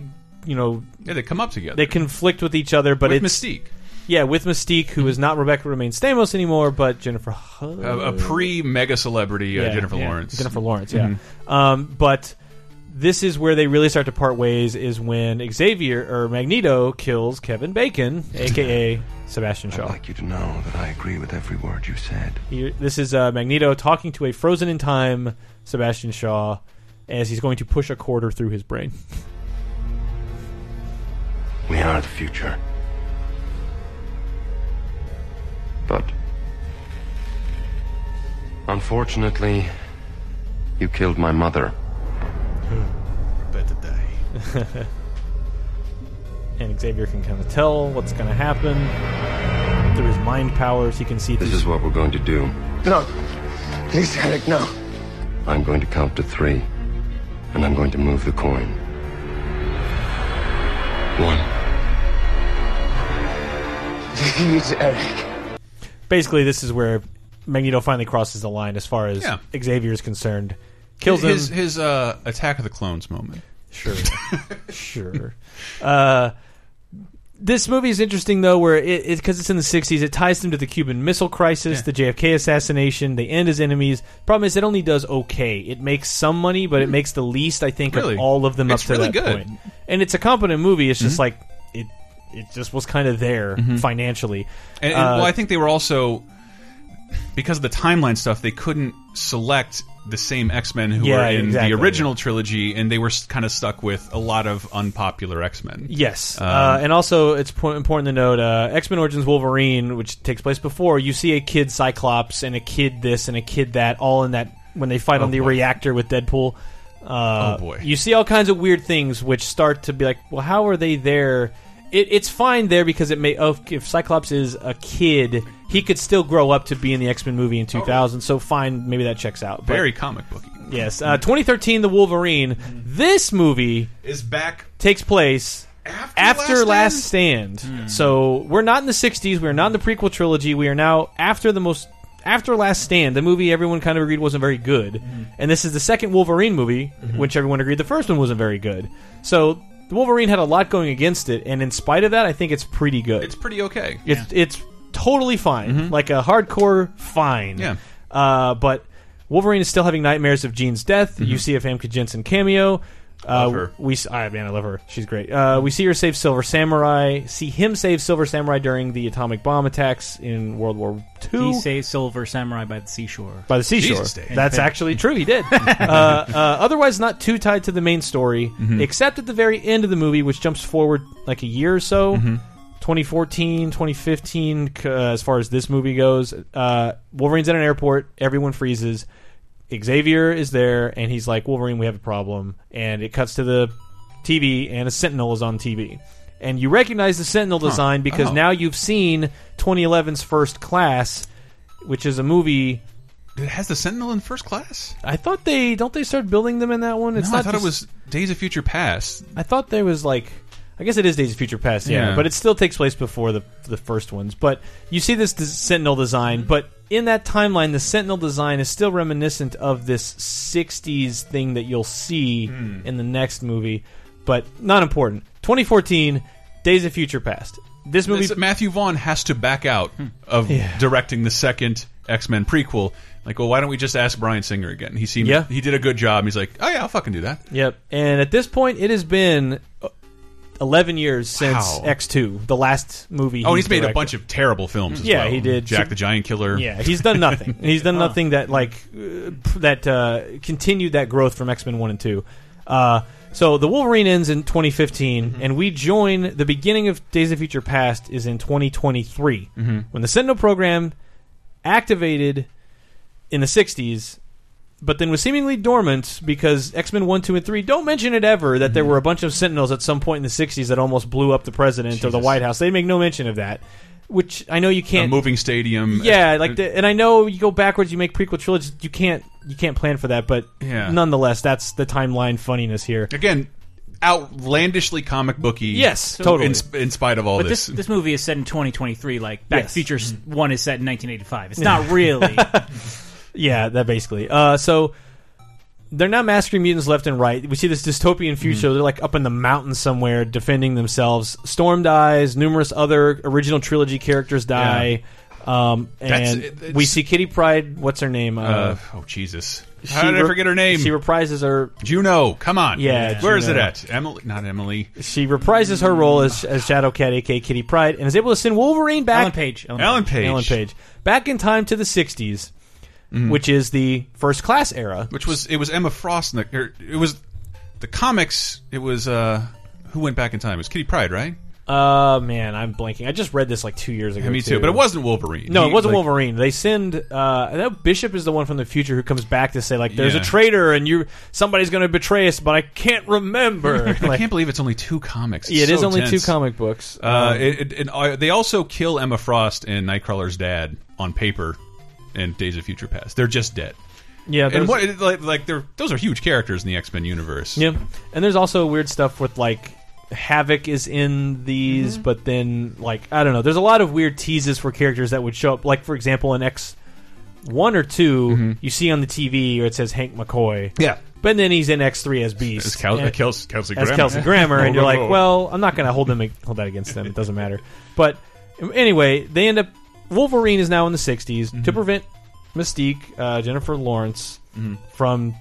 Speaker 2: you know,
Speaker 1: Yeah, they come up together.
Speaker 2: they conflict with each other. But
Speaker 1: with
Speaker 2: it's
Speaker 1: Mystique.
Speaker 2: Yeah, with Mystique, who is not Rebecca Romijn Stamos anymore, but Jennifer Hudson.
Speaker 1: a, a pre mega celebrity uh,
Speaker 2: Yeah,
Speaker 1: Jennifer
Speaker 2: yeah.
Speaker 1: Lawrence.
Speaker 2: Jennifer Lawrence, yeah.
Speaker 1: Mm-hmm.
Speaker 2: Um, but this is where they really start to part ways. Is when Xavier or Magneto kills Kevin Bacon, aka Sebastian Shaw.
Speaker 8: I'd like you to know that I agree with every word you said.
Speaker 2: Here, this is uh, Magneto talking to a frozen in time Sebastian Shaw as he's going to push a quarter through his brain.
Speaker 8: We are the future. But unfortunately, you killed my mother. Hmm. Better die.
Speaker 2: and Xavier can kind of tell what's going to happen through his mind powers. He can see.
Speaker 8: This
Speaker 2: through-
Speaker 8: is what we're going to do.
Speaker 11: No. Please, Eric, no.
Speaker 8: I'm going to count to three, and I'm going to move the coin. One.
Speaker 11: Please, Eric.
Speaker 2: Basically, this is where Magneto finally crosses the line as far as
Speaker 1: Yeah.
Speaker 2: Xavier is concerned. Kills
Speaker 1: his
Speaker 2: him.
Speaker 1: his uh, Attack of the Clones moment.
Speaker 2: Sure, sure. Uh, this movie is interesting though, where it because it's in the '60s, it ties them to the Cuban Missile Crisis, the JFK assassination. They end as enemies. Problem is, it only does okay. It makes some money, but it makes the least, I think,
Speaker 1: Hmm. Really?
Speaker 2: of all of them
Speaker 1: It's
Speaker 2: up to
Speaker 1: really
Speaker 2: that
Speaker 1: good.
Speaker 2: point. And it's a competent movie. It's just
Speaker 1: Mhm.
Speaker 2: like it. It just was kind of there
Speaker 1: Mhm.
Speaker 2: financially.
Speaker 1: And, and,
Speaker 2: Uh,
Speaker 1: well, I think they were also because of the timeline stuff. They couldn't select the same X Men who
Speaker 2: Yeah,
Speaker 1: were in
Speaker 2: exactly.
Speaker 1: the original trilogy, and they were kind of stuck with a lot of unpopular X Men.
Speaker 2: Yes,
Speaker 1: Um,
Speaker 2: uh, and also it's po- important to note uh, X Men Origins Wolverine, which takes place before. You see a kid Cyclops and a kid this and a kid that, all in that when they fight
Speaker 1: Oh,
Speaker 2: on the
Speaker 1: boy.
Speaker 2: reactor with Deadpool. Uh,
Speaker 1: Oh, boy.
Speaker 2: You see all kinds of weird things which start to be like, well, how are they there? It, it's fine there because it may. Oh, if Cyclops is a kid, he could still grow up to be in the X Men movie in 2000. So fine, maybe that checks out. But-
Speaker 1: Very comic booky.
Speaker 2: Yes, uh, 2013, The Wolverine. This movie
Speaker 1: Is back
Speaker 2: takes place after,
Speaker 1: Last
Speaker 2: Last,
Speaker 1: Stand?
Speaker 2: Stand. Hmm. So we're not in the 60s. We are not in the prequel trilogy. We are now after the most after Last Stand, the movie everyone kind of agreed wasn't very good, hmm. and this is the second Wolverine movie, mm-hmm. which everyone agreed the first one wasn't very good. So the Wolverine had a lot going against it, and in spite of that, I think it's pretty good.
Speaker 1: It's pretty okay.
Speaker 2: It's it's totally fine, like a hardcore fine.
Speaker 1: Yeah.
Speaker 2: Uh, but Wolverine is still having nightmares of Jean's death. You see a Famke Janssen cameo. Uh,
Speaker 1: Love her.
Speaker 2: We s- I man, I love her. She's great. Uh, we see her save Silver Samurai. See him save Silver Samurai during the atomic bomb attacks in World War II
Speaker 3: He saved Silver Samurai by the seashore.
Speaker 2: by the seashore.
Speaker 1: Jesus, Dave.
Speaker 2: That's actually true. He did. uh, uh, otherwise, not too tied to the main story,
Speaker 1: Mm-hmm.
Speaker 2: except at the very end of the movie, which jumps forward like a year or so.
Speaker 1: Mm-hmm.
Speaker 2: 2014, 2015, c- uh, as far as this movie goes. Uh, Wolverine's at an airport. Everyone freezes. Xavier is there, and he's like, Wolverine, we have a problem. And it cuts to the TV, and a Sentinel is on TV. And you recognize the Sentinel design because
Speaker 1: Oh.
Speaker 2: now you've seen 2011's First Class, which is a movie
Speaker 1: It has the Sentinel in first class.
Speaker 2: I thought they don't they start building them in that one. It's
Speaker 1: no, I
Speaker 2: not
Speaker 1: thought
Speaker 2: just-
Speaker 1: it was Days of Future Past.
Speaker 2: I thought there was like. I guess it is Days of Future Past, yeah,
Speaker 1: Yeah.
Speaker 2: but it still takes place before the the first ones. But you see this des- Sentinel design, but in that timeline, the Sentinel design is still reminiscent of this '60s thing that you'll see
Speaker 1: Hmm.
Speaker 2: in the next movie, but not important. 2014, Days of Future Past. This movie,
Speaker 1: This- Matthew Vaughn has to back out of
Speaker 2: Yeah.
Speaker 1: directing the second X Men prequel. Like, well, why don't we just ask Bryan Singer again? He seemed
Speaker 2: Yeah.
Speaker 1: he did a good job. He's like, oh yeah, I'll fucking do that.
Speaker 2: Yep. And at this point, it has been uh, 11 years since
Speaker 1: Wow.
Speaker 2: X2, the last movie.
Speaker 1: Oh, he's made a bunch of terrible films. As
Speaker 2: Yeah,
Speaker 1: well.
Speaker 2: he did.
Speaker 1: Jack the Giant Killer.
Speaker 2: Yeah, he's done nothing. he's done nothing that like uh, p- that uh, continued that growth from X Men One and Two. Uh, so the Wolverine ends in 2015, mm-hmm. and we join the beginning of Days of Future Past is in 2023 mm-hmm. when the Sentinel program activated in the 60s. But then was seemingly dormant because X Men One, Two, and Three don't mention it ever that there mm-hmm. were a bunch of Sentinels at some point in the '60s that almost blew up the president or the White House. They make no mention of that, which I know you can't
Speaker 1: moving stadium.
Speaker 2: yeah, like, the, and I know you go backwards, you make prequel trilogies. You can't, you can't plan for that, but
Speaker 1: Yeah.
Speaker 2: nonetheless, that's the timeline funniness here.
Speaker 1: again, outlandishly comic booky.
Speaker 2: Yes, totally.
Speaker 1: In, in spite of all
Speaker 3: But
Speaker 1: this,
Speaker 3: this this movie is set in 2023. Like Back
Speaker 2: Yes.
Speaker 3: to Future One is set in 1985. It's not really.
Speaker 2: Yeah, that basically. Uh, so they're now massacring mutants left and right. We see this dystopian future.
Speaker 1: Mm-hmm.
Speaker 2: They're like up in the mountains somewhere, defending themselves. Storm dies. Numerous other original trilogy characters die. Um, and
Speaker 1: it's-
Speaker 2: we see Kitty Pryde. What's her name?
Speaker 1: uh, oh Jesus!
Speaker 2: she
Speaker 1: How did I forget her name?
Speaker 2: She reprises her
Speaker 1: Juno. Come on.
Speaker 2: Yeah,
Speaker 1: Where is it at? Emily? Not Emily.
Speaker 2: She reprises her role as, as Shadowcat, aka Kitty Pryde, and is able to send Wolverine back.
Speaker 3: Ellen Page. Ellen,
Speaker 1: Ellen
Speaker 3: Page.
Speaker 1: Page.
Speaker 2: Ellen Page back in time to the '60s, which is the first class era.
Speaker 1: Which was it was Emma Frost. In the, or it was the comics. It was uh who went back in time? It was Kitty Pryde, right?
Speaker 2: Uh, man, I'm blanking. I just read this like two years ago.
Speaker 1: Me too, but it wasn't Wolverine.
Speaker 2: No,
Speaker 1: He-
Speaker 2: it wasn't
Speaker 1: like-
Speaker 2: Wolverine. They send. Uh, Bishop is the one from the future who comes back to say like, "There's
Speaker 1: Yeah.
Speaker 2: a traitor, and you somebody's going to betray us, but I can't remember."
Speaker 1: I
Speaker 2: Like,
Speaker 1: can't believe it's only two comics. It's
Speaker 2: Yeah, it is
Speaker 1: so
Speaker 2: only
Speaker 1: tense.
Speaker 2: two comic books.
Speaker 1: Uh,
Speaker 2: Um,
Speaker 1: it, it, and, uh, they also kill Emma Frost and Nightcrawler's dad on paper in Days of Future Past. They're just dead.
Speaker 2: Yeah,
Speaker 1: and what like, like they're those are huge characters in the X Men universe.
Speaker 2: Yeah, and there's also weird stuff with like Havoc is in these,
Speaker 1: Mm-hmm.
Speaker 2: but then like I don't know. There's a lot of weird teases for characters that would show up. Like for example, in X one or 2 you see on the TV or it says Hank McCoy.
Speaker 1: Mm-hmm. Yeah.
Speaker 2: But then he's in X three as Beast,
Speaker 1: As Kel-
Speaker 2: And-
Speaker 1: Kelsey- Kelsey
Speaker 2: as
Speaker 1: Grammer.
Speaker 2: Kelsey Grammer, and you're like, well, I'm not going to hold them hold that against them. It doesn't matter. But anyway, they end up. Wolverine is now in the 60s
Speaker 1: Mm-hmm.
Speaker 2: to prevent Mystique, uh, Jennifer Lawrence,
Speaker 1: Mm-hmm.
Speaker 2: from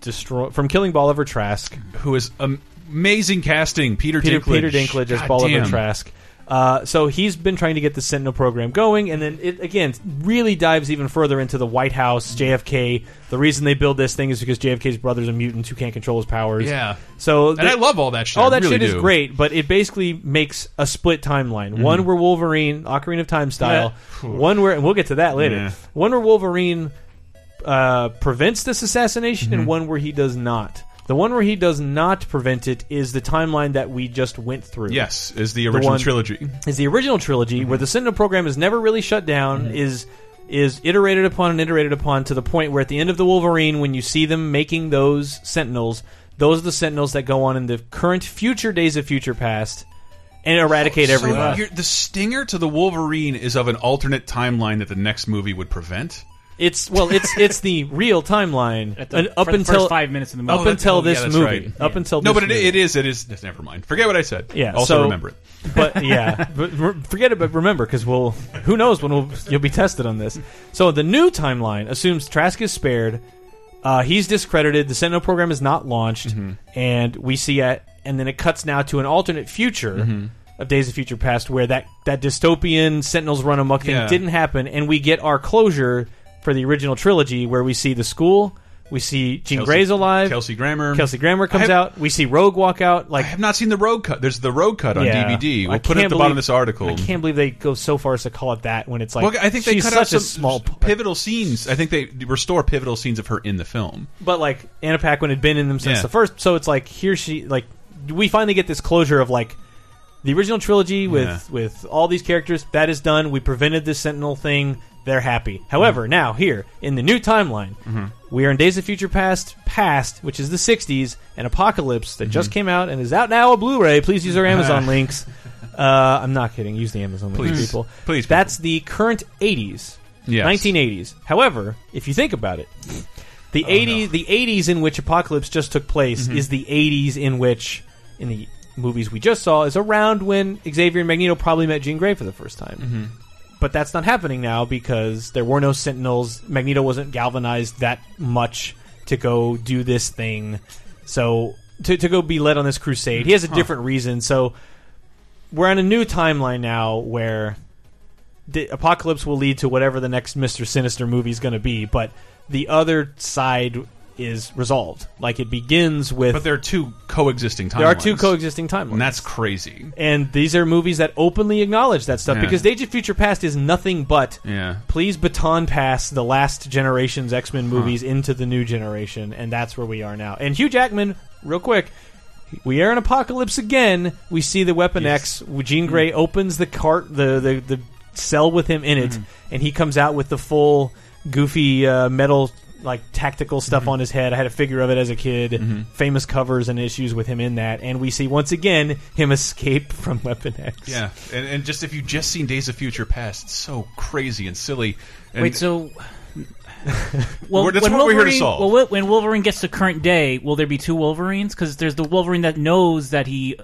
Speaker 2: destroy from killing Bolivar Trask,
Speaker 1: who is am- amazing casting. Peter
Speaker 2: Peter,
Speaker 1: Dinklage.
Speaker 2: Peter Dinklage as
Speaker 1: God
Speaker 2: Bolivar
Speaker 1: damn.
Speaker 2: Trask. Uh, so he's been trying to get the Sentinel program going, and then it again really dives even further into the White House, JFK. The reason they build this thing is because JFK's brother's a mutant who can't control his powers.
Speaker 1: Yeah.
Speaker 2: So
Speaker 1: And I love all that shit.
Speaker 2: All that
Speaker 1: really
Speaker 2: shit is great, but it basically makes a split timeline.
Speaker 1: Mhm.
Speaker 2: One where Wolverine, Ocarina of Time style.
Speaker 1: Yeah.
Speaker 2: One where, and we'll get to that later.
Speaker 1: Yeah.
Speaker 2: One where Wolverine uh, prevents this assassination,
Speaker 1: Mhm.
Speaker 2: and one where he does not. The one where he does not prevent it is the timeline that we just went through.
Speaker 1: Yes, is the original
Speaker 2: one-
Speaker 1: trilogy.
Speaker 2: Is the original trilogy mm-hmm. where the Sentinel program is never really shut down. Mm-hmm. Is is iterated upon and iterated upon to the point where at the end of the Wolverine, when you see them making those Sentinels, those are the Sentinels that go on in the current, future days of Future Past and eradicate everyone.
Speaker 1: you're- the stinger to the Wolverine is of an alternate timeline that the next movie would prevent.
Speaker 2: It's well, it's it's the real timeline
Speaker 3: At the-
Speaker 2: and up
Speaker 3: for the
Speaker 2: until
Speaker 3: first five minutes in the movie.
Speaker 2: Up
Speaker 3: movie.
Speaker 2: until
Speaker 1: Oh,
Speaker 2: this
Speaker 1: yeah, that's
Speaker 2: movie.
Speaker 1: right.
Speaker 2: Up until
Speaker 1: no,
Speaker 2: this
Speaker 1: but it,
Speaker 2: movie.
Speaker 1: it is. It is. just Never mind. Forget what I said.
Speaker 2: Yeah.
Speaker 1: Also
Speaker 2: so-
Speaker 1: remember it.
Speaker 2: But yeah, but re- forget it. But remember, because we'll who knows when we'll, you'll be tested on this. So the new timeline assumes Trask is spared. Uh, he's discredited. The Sentinel program is not launched,
Speaker 1: Mm-hmm.
Speaker 2: and we see it. And then it cuts now to an alternate future
Speaker 1: Mm-hmm.
Speaker 2: of Days of Future Past, where that that dystopian Sentinels run amok thing
Speaker 1: Yeah.
Speaker 2: didn't happen, and we get our closure for the original trilogy, where we see the school. We see Jean
Speaker 1: Kelsey-
Speaker 2: Grey's alive.
Speaker 1: Kelsey Grammer.
Speaker 2: Kelsey Grammer comes
Speaker 1: have-
Speaker 2: out. We see Rogue walk out. Like
Speaker 1: I have not seen the road cut. There's the road cut on
Speaker 2: Yeah.
Speaker 1: DVD. We'll
Speaker 2: I
Speaker 1: put it at the bottom of this article.
Speaker 2: I can't believe they go so far as to call it that when it's like
Speaker 1: well, I think they
Speaker 2: she's
Speaker 1: cut
Speaker 2: such
Speaker 1: out some
Speaker 2: a small.
Speaker 1: pivotal scenes. I think they restore pivotal scenes of her in the film.
Speaker 2: But like Anna Paquin had been in them since
Speaker 1: Yeah.
Speaker 2: the first, so it's like here she like we finally get this closure of like the original trilogy with
Speaker 1: Yeah.
Speaker 2: with all these characters that is done. We prevented this Sentinel thing. They're happy. However,
Speaker 1: Mm-hmm.
Speaker 2: now here in the new timeline, we are in Days of Future Past, past, which is the '60s, and Apocalypse that
Speaker 1: Mm-hmm.
Speaker 2: just came out and is out now a Blu-ray. Please use our Amazon links. Uh, I'm not kidding. Use the Amazon links,
Speaker 1: Please.
Speaker 2: people.
Speaker 1: Please,
Speaker 2: That's the current '80s.
Speaker 1: Yes.
Speaker 2: 1980s. However, if you think about it, the
Speaker 1: Oh,
Speaker 2: 80s, the 80s in which Apocalypse just took place is the 80s in which, in the movies we just saw, is around when Xavier and Magneto probably met Jean Grey for the first time. But that's not happening now because there were no Sentinels. Magneto wasn't galvanized that much to go do this thing. So to, to go be led on this crusade, he has a
Speaker 1: Huh.
Speaker 2: different reason. So we're on a new timeline now where the apocalypse will lead to whatever the next Mister Sinister movie is going to be, but the other side is resolved. Like it begins with.
Speaker 1: But there are two coexisting timelines.
Speaker 2: There are two coexisting timelines.
Speaker 1: And that's crazy.
Speaker 2: And these are movies that openly acknowledge that stuff
Speaker 1: Yeah.
Speaker 2: because Days of Future Past is nothing but
Speaker 1: Yeah.
Speaker 2: please baton pass the last generation's X Men movies into the new generation, and that's where we are now. And Hugh Jackman, real quick, we are in Apocalypse again. We see the Weapon X. Jean Grey opens the cart, the the, the cell with him in it, and he comes out with the full goofy uh, metal like tactical stuff mm-hmm. on his head. I had a figure of it as a kid. Mm-hmm. Famous covers and issues with him in that, and we see once again him escape from Weapon X.
Speaker 1: Yeah, and, and just if you just seen Days of Future Past, it's so crazy and silly. And
Speaker 3: Wait, so well,
Speaker 1: that's
Speaker 3: when
Speaker 1: what we're here to solve.
Speaker 3: Well, when Wolverine gets to current day, will there be two Wolverines? Because there's the Wolverine that knows that he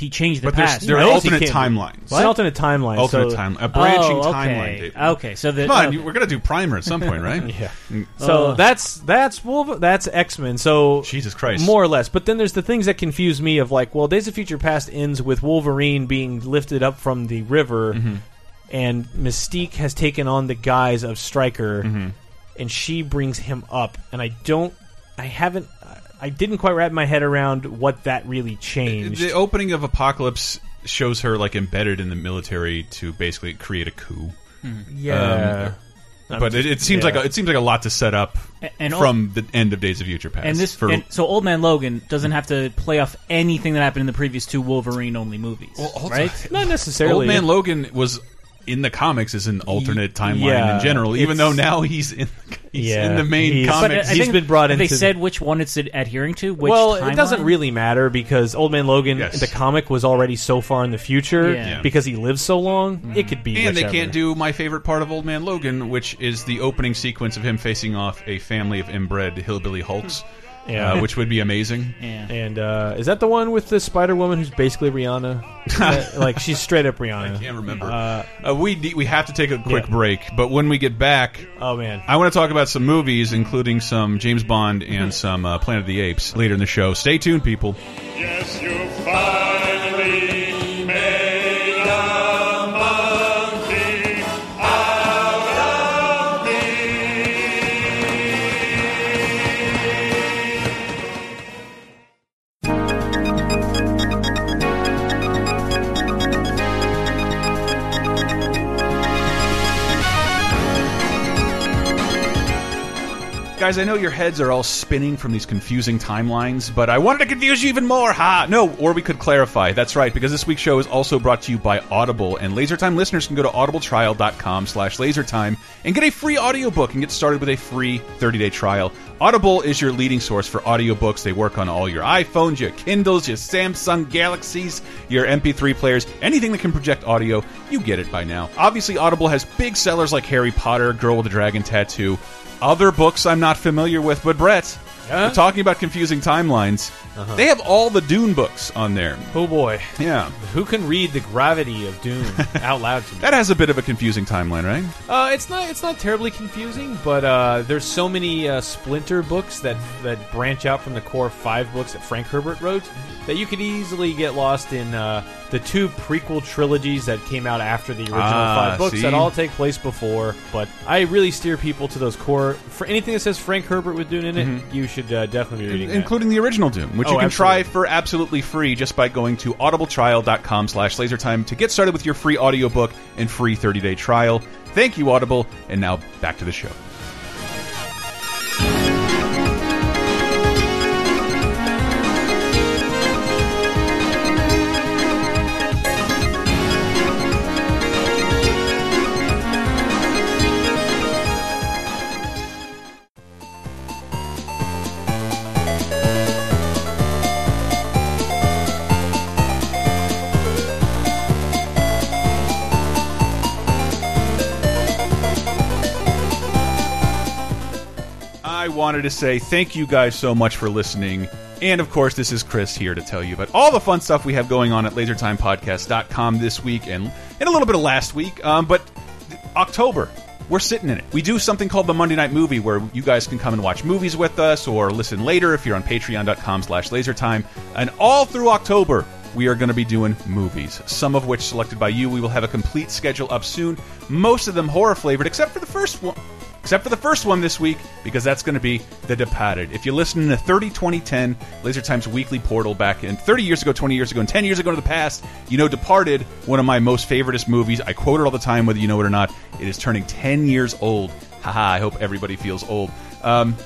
Speaker 3: he changed the
Speaker 1: But there's-
Speaker 3: past.
Speaker 1: there are
Speaker 2: knows he
Speaker 1: alternate
Speaker 2: can't-
Speaker 1: timelines.
Speaker 2: It's an alternate timeline.
Speaker 1: alternate
Speaker 2: so,
Speaker 1: time, a branching
Speaker 3: Oh, okay.
Speaker 1: timeline. David.
Speaker 3: Okay, so the-
Speaker 1: come on,
Speaker 3: oh.
Speaker 1: we're gonna do Primer at some point, right?
Speaker 2: Yeah.
Speaker 1: Mm.
Speaker 2: So
Speaker 3: Oh.
Speaker 2: that's that's Wolver- that's X Men. So
Speaker 1: Jesus Christ.
Speaker 2: more or less. But then there's the things that confuse me of like, well, Days of Future Past ends with Wolverine being lifted up from the river,
Speaker 1: Mm-hmm.
Speaker 2: and Mystique has taken on the guise of Stryker,
Speaker 1: Mm-hmm.
Speaker 2: and she brings him up. And I don't, I haven't, I didn't quite wrap my head around what that really changed.
Speaker 1: The opening of Apocalypse shows her like embedded in the military to basically create a coup.
Speaker 2: Yeah.
Speaker 1: Um, but it, it seems
Speaker 2: yeah.
Speaker 1: like a, it seems like a lot to set up
Speaker 3: and all-
Speaker 1: from the end of Days of Future Past.
Speaker 3: And this,
Speaker 1: for
Speaker 3: and so Old Man Logan doesn't have to play off anything that happened in the previous two Wolverine only movies, right?
Speaker 2: Not necessarily.
Speaker 1: Old Man Logan was in the comics as an alternate timeline
Speaker 2: yeah,
Speaker 1: in general, even though now he's in he's
Speaker 2: Yeah,
Speaker 1: in the main
Speaker 2: he's-
Speaker 3: But
Speaker 1: comics.
Speaker 3: I
Speaker 2: He's
Speaker 3: think-
Speaker 2: been brought
Speaker 3: have They
Speaker 2: into-
Speaker 3: said which one it's adhering to. Which
Speaker 2: well, it doesn't really matter because Old Man Logan,
Speaker 1: Yes.
Speaker 2: the comic was already so far in the future
Speaker 3: Yeah. Yeah.
Speaker 2: because he lives so long. It mm-hmm. could be,
Speaker 1: and they can't do my favorite part of Old Man Logan, which is the opening sequence of him facing off a family of inbred hillbilly hulks,
Speaker 2: Yeah.
Speaker 1: uh, which would be amazing.
Speaker 3: Yeah.
Speaker 2: And uh, is that the one with the Spider Woman who's basically Rihanna? Like she's straight up Rihanna.
Speaker 1: I can't remember.
Speaker 2: Uh,
Speaker 1: Uh, we de- we have to take a quick
Speaker 2: Yeah.
Speaker 1: break, but when we get back,
Speaker 2: oh man,
Speaker 1: I want to talk about some movies, including some James Bond and some uh, Planet of the Apes later in the show. Stay tuned, people.
Speaker 9: Yes, you finally
Speaker 1: Guys, I know your heads are all spinning from these confusing timelines, but I wanted to confuse you even more. Ha! No, or we could clarify. That's right, because this week's show is also brought to you by Audible, and LaserTime listeners can go to audibletrial.com slash lasertime and get a free audiobook and get started with a free 30-day trial. Audible is your leading source for audiobooks. They work on all your iPhones, your Kindles, your Samsung Galaxies, your MP3 players, anything that can project audio, you get it by now. Obviously, Audible has big sellers like Harry Potter, Girl with a Dragon Tattoo, other books I'm not familiar with, but Brett, we're talking about confusing timelines.
Speaker 2: Uh-huh.
Speaker 1: They have all the Dune books on there.
Speaker 2: oh boy,
Speaker 1: Yeah.
Speaker 2: who can read the gravity of Dune out loud to me?
Speaker 1: That has a bit of a confusing timeline, right?
Speaker 2: Uh, it's not. It's not terribly confusing, but uh, there's so many uh, splinter books that that branch out from the core five books that Frank Herbert wrote that you could easily get lost in uh, the two prequel trilogies that came out after the original
Speaker 1: Ah,
Speaker 2: five books
Speaker 1: see?
Speaker 2: that all take place before. But I really steer people to those core. For anything that says Frank Herbert with Dune in it, you should uh, definitely be reading that.
Speaker 1: Including the original Dune, which
Speaker 2: Oh,
Speaker 1: you can try for absolutely free just by going to audibletrial.com slash lasertime to get started with your free audiobook and free 30-day trial. Thank you, Audible. And now back to the show. Wanted to say thank you guys so much for listening. And of course, this is Chris here to tell you about all the fun stuff we have going on at lasertimepodcast.com this week and, and a little bit of last week. Um, but October, we're sitting in it. We do something called the Monday Night Movie where you guys can come and watch movies with us or listen later if you're on patreon.com slash lasertime. And all through October, we are going to be doing movies, some of which selected by you. We will have a complete schedule up soon, most of them horror flavored, except for the first one. Except for the first one this week, because that's going to be The Departed. If you listen to 30 2010, Laser Time's weekly portal back in 30 years ago, 20 years ago, and 10 years ago into the past, you know Departed, one of my most favoriteest movies. I quote it all the time, whether you know it or not. It is turning 10 years old. Haha, I hope everybody feels old. Um,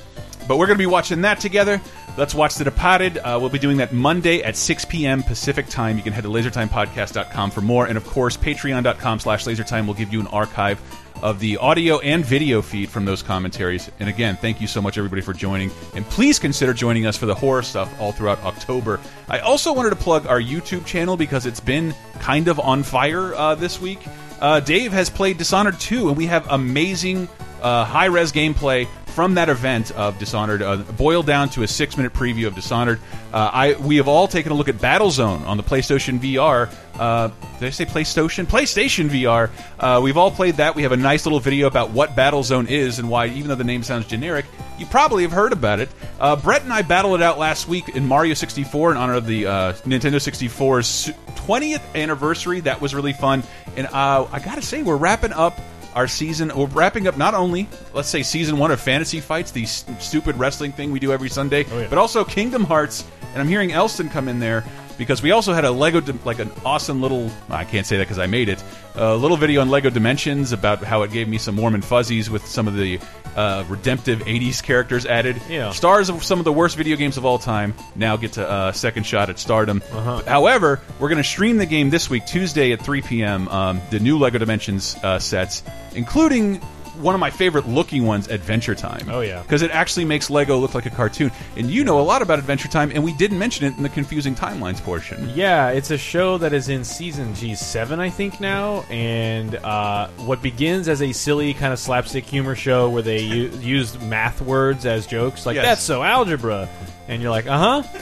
Speaker 1: but we're going to be watching that together. Let's watch The Departed. Uh, we'll be doing that Monday at 6 p.m. Pacific time. You can head to lasertimepodcast.com for more. And of course, patreon.com slash lasertime will give you an archive of the audio and video feed from those commentaries. And again, thank you so much, everybody, for joining. And please consider joining us for the horror stuff all throughout October. I also wanted to plug our YouTube channel because it's been kind of on fire uh, this week. Uh, Dave has played Dishonored 2, and we have amazing uh, high res gameplay from that event of Dishonored, uh, boiled down to a six minute preview of Dishonored. Uh, I we have all taken a look at Battlezone on the PlayStation VR. Uh, did I say PlayStation? PlayStation VR. Uh, we've all played that. We have a nice little video about what Battlezone is and why, even though the name sounds generic, you probably have heard about it. Uh, Brett and I battled it out last week in Mario 64 in honor of the uh, Nintendo 64's 20th anniversary. That was really fun. And I gotta say, we're wrapping up our season. We're wrapping up not only, let's say, season one of Fantasy Fights, the st stupid wrestling thing we do every Sunday, oh, but also Kingdom Hearts. And I'm hearing Elston come in there because we also had a Lego like an awesome little I can't say that because I made it a little video on Lego Dimensions about how it gave me some warm and fuzzies with some of the uh, redemptive '80s characters added.
Speaker 2: Yeah.
Speaker 1: Stars of some of the worst video games of all time now get to uh, second shot at stardom.
Speaker 2: Uh-huh.
Speaker 1: However, we're going to stream the game this week, Tuesday at 3 p.m. Um, the new Lego Dimensions uh, sets, including one of my favorite looking ones, Adventure Time.
Speaker 2: Oh, yeah.
Speaker 1: because it actually makes Lego look like a cartoon. And you know a lot about Adventure Time, and we didn't mention it in the confusing timelines portion.
Speaker 2: Yeah, it's a show that is in season G seven, I think now, and uh, what begins as a silly kind of slapstick humor show where they u- use math words as jokes, like
Speaker 1: Yes.
Speaker 2: that's so algebra, and you're like, uh huh.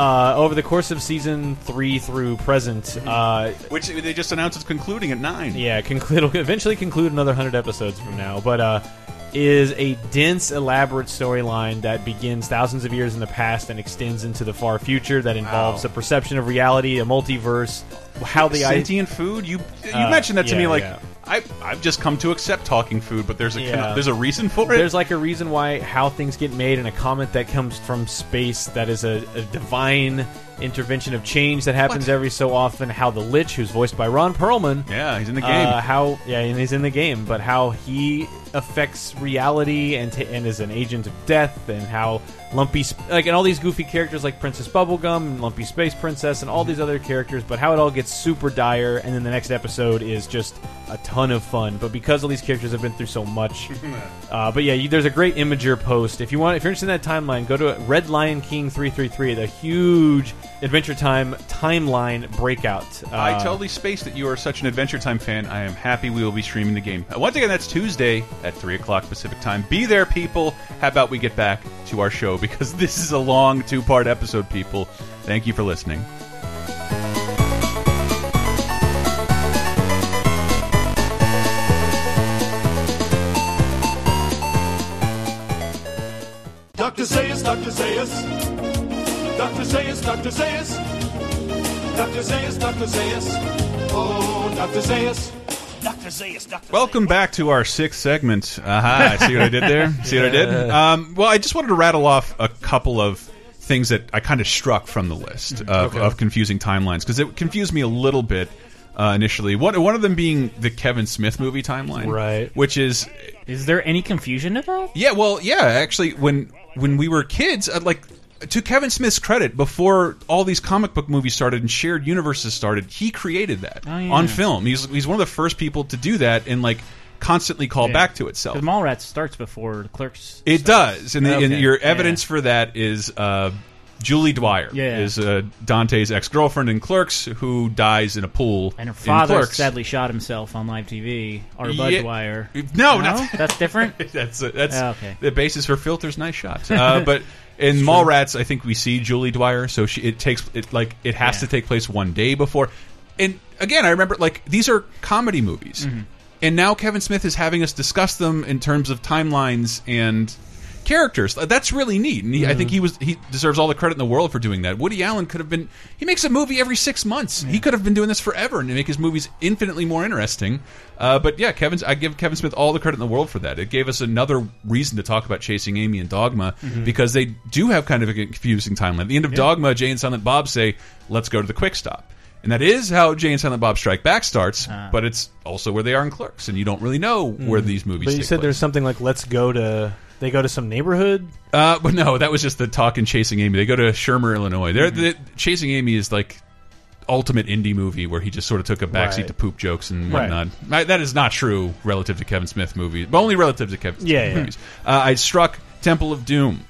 Speaker 2: Uh, over the course of season three through present, uh,
Speaker 1: Which they just announced it's concluding at nine.
Speaker 2: yeah, conclude, it'll eventually conclude another hundred episodes from now, but uh, is a dense, elaborate storyline that begins thousands of years in the past and extends into the far future. That involves
Speaker 1: Wow.
Speaker 2: a perception of reality, a multiverse, how the I-
Speaker 1: sentient food. You you
Speaker 2: Uh,
Speaker 1: mentioned that to me like
Speaker 2: yeah.
Speaker 1: I I've just come to accept talking food, but there's a
Speaker 2: Yeah.
Speaker 1: there's a reason for it.
Speaker 2: There's like a reason why how things get made and a comment that comes from space that is a, a divine intervention of change that happens
Speaker 1: What?
Speaker 2: every so often. How the Lich, who's voiced by Ron Perlman,
Speaker 1: yeah, he's in the game.
Speaker 2: uh, how yeah, and he's in the game, but how he affects reality and ta and is an agent of death, and how Lumpy Sp- like and all these goofy characters like Princess Bubblegum and Lumpy Space Princess and all these other characters, but how it all gets super dire, and then the next episode is just a ton of fun. But because all these characters have been through so much, uh, but yeah, you, there's a great Imgur post. If you want, if you're interested in that timeline, go to Red Lion King three three three, the huge Adventure Time timeline breakout.
Speaker 1: I
Speaker 2: Uh,
Speaker 1: totally spaced that you are such an Adventure Time fan. I am happy we will be streaming the game. Uh, Once again, that's Tuesday at 3 o'clock Pacific Time. Be there, people. How about we get back to our show? Because this is a long two part episode, people. Thank you for listening.
Speaker 12: Dr. Zaius, Dr. Zaius. Dr. Zaius, Dr. Zaius. Dr. Zaius, Dr. Zaius. Oh, Dr. Zaius. Dr. Zaius, Dr.
Speaker 1: Welcome back to our sixth segment. Aha, see what I did there? See what I did? Um, well, I just wanted to rattle off a couple of things that I kind of struck from the list of,
Speaker 2: Okay.
Speaker 1: of confusing timelines because it confused me a little bit uh, initially. One, one of them being the Kevin Smith movie timeline,
Speaker 2: Right.
Speaker 1: Which is
Speaker 3: Is there any confusion at all?
Speaker 1: yeah, well, yeah. Actually, when when we were kids, uh, like to Kevin Smith's credit, before all these comic book movies started and shared universes started, he created that
Speaker 3: Oh, yeah.
Speaker 1: on film. He's he's one of the first people to do that and like constantly call
Speaker 3: Yeah.
Speaker 1: back to itself.
Speaker 3: Because Mallrats starts before the Clerks.
Speaker 1: It does, and, the, and
Speaker 3: Okay.
Speaker 1: your
Speaker 3: Yeah.
Speaker 1: evidence for that is uh, Julie Dwyer,
Speaker 3: Yeah.
Speaker 1: is uh, Dante's ex girlfriend in Clerks, who dies in a pool.
Speaker 3: And her father sadly shot himself on live TV. Or Bud
Speaker 1: Yeah.
Speaker 3: Dwyer.
Speaker 1: No, not-
Speaker 3: that's different.
Speaker 1: that's uh, that's
Speaker 3: Oh, okay.
Speaker 1: the basis for filters. Nice shot, uh, but. In Mallrats, I think we see Julie Dwyer, so she it takes it like it has
Speaker 3: Yeah.
Speaker 1: to take place one day before. And again, I remember like these are comedy movies,
Speaker 3: Mm-hmm.
Speaker 1: and now Kevin Smith is having us discuss them in terms of timelines and characters. Uh, that's really neat, and he, I think mm-hmm. he was he deserves all the credit in the world for doing that. Woody Allen could have been he makes a movie every six months. He could have been doing this forever and make his movies infinitely more interesting. Uh, but yeah, Kevin's I give Kevin Smith all the credit in the world for that. It gave us another reason to talk about Chasing Amy and Dogma mm-hmm. because they do have kind of a confusing timeline. At the end of Dogma, Jay and Silent Bob say, "Let's go to the quick stop." And that is how Jay and Silent Bob Strike Back starts, ah. but it's also where they are in Clerks, and you don't really know where mm. these movies.
Speaker 2: But you
Speaker 1: take
Speaker 2: said
Speaker 1: place.
Speaker 2: there's something like let's go to they go to some neighborhood.
Speaker 1: Uh, but no, that was just the talk in Chasing Amy. They go to Shermer, Illinois. They're,
Speaker 2: Mm-hmm.
Speaker 1: the, Chasing Amy is like ultimate indie movie where he just sort of took a backseat
Speaker 2: Right.
Speaker 1: to poop jokes and
Speaker 2: Right.
Speaker 1: whatnot. I- That is not true relative to Kevin Smith movies, but only relative to Kevin Smith
Speaker 2: Yeah, yeah.
Speaker 1: movies. Uh, I struck Temple of Doom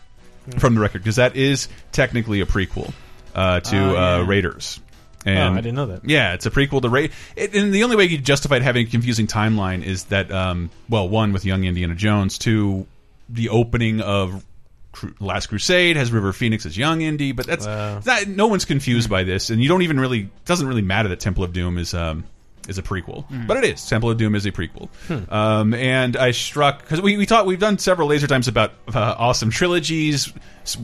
Speaker 1: from the record because that is technically a prequel uh, to
Speaker 2: Oh, yeah.
Speaker 1: uh, Raiders. And
Speaker 2: Oh, I didn't know that.
Speaker 1: Yeah, it's a prequel to Raid. It, and the only way you justified having a confusing timeline is that, um, well, one with young Indiana Jones, two, the opening of Cru- Last Crusade has River Phoenix as young Indy, but that's
Speaker 2: Wow.
Speaker 1: that. No one's confused by this, and you don't even really doesn't really matter that Temple of Doom is um is a prequel, but it is. Temple of Doom is a prequel, um, and I struck because we we talked we've done several laser times about uh, awesome trilogies.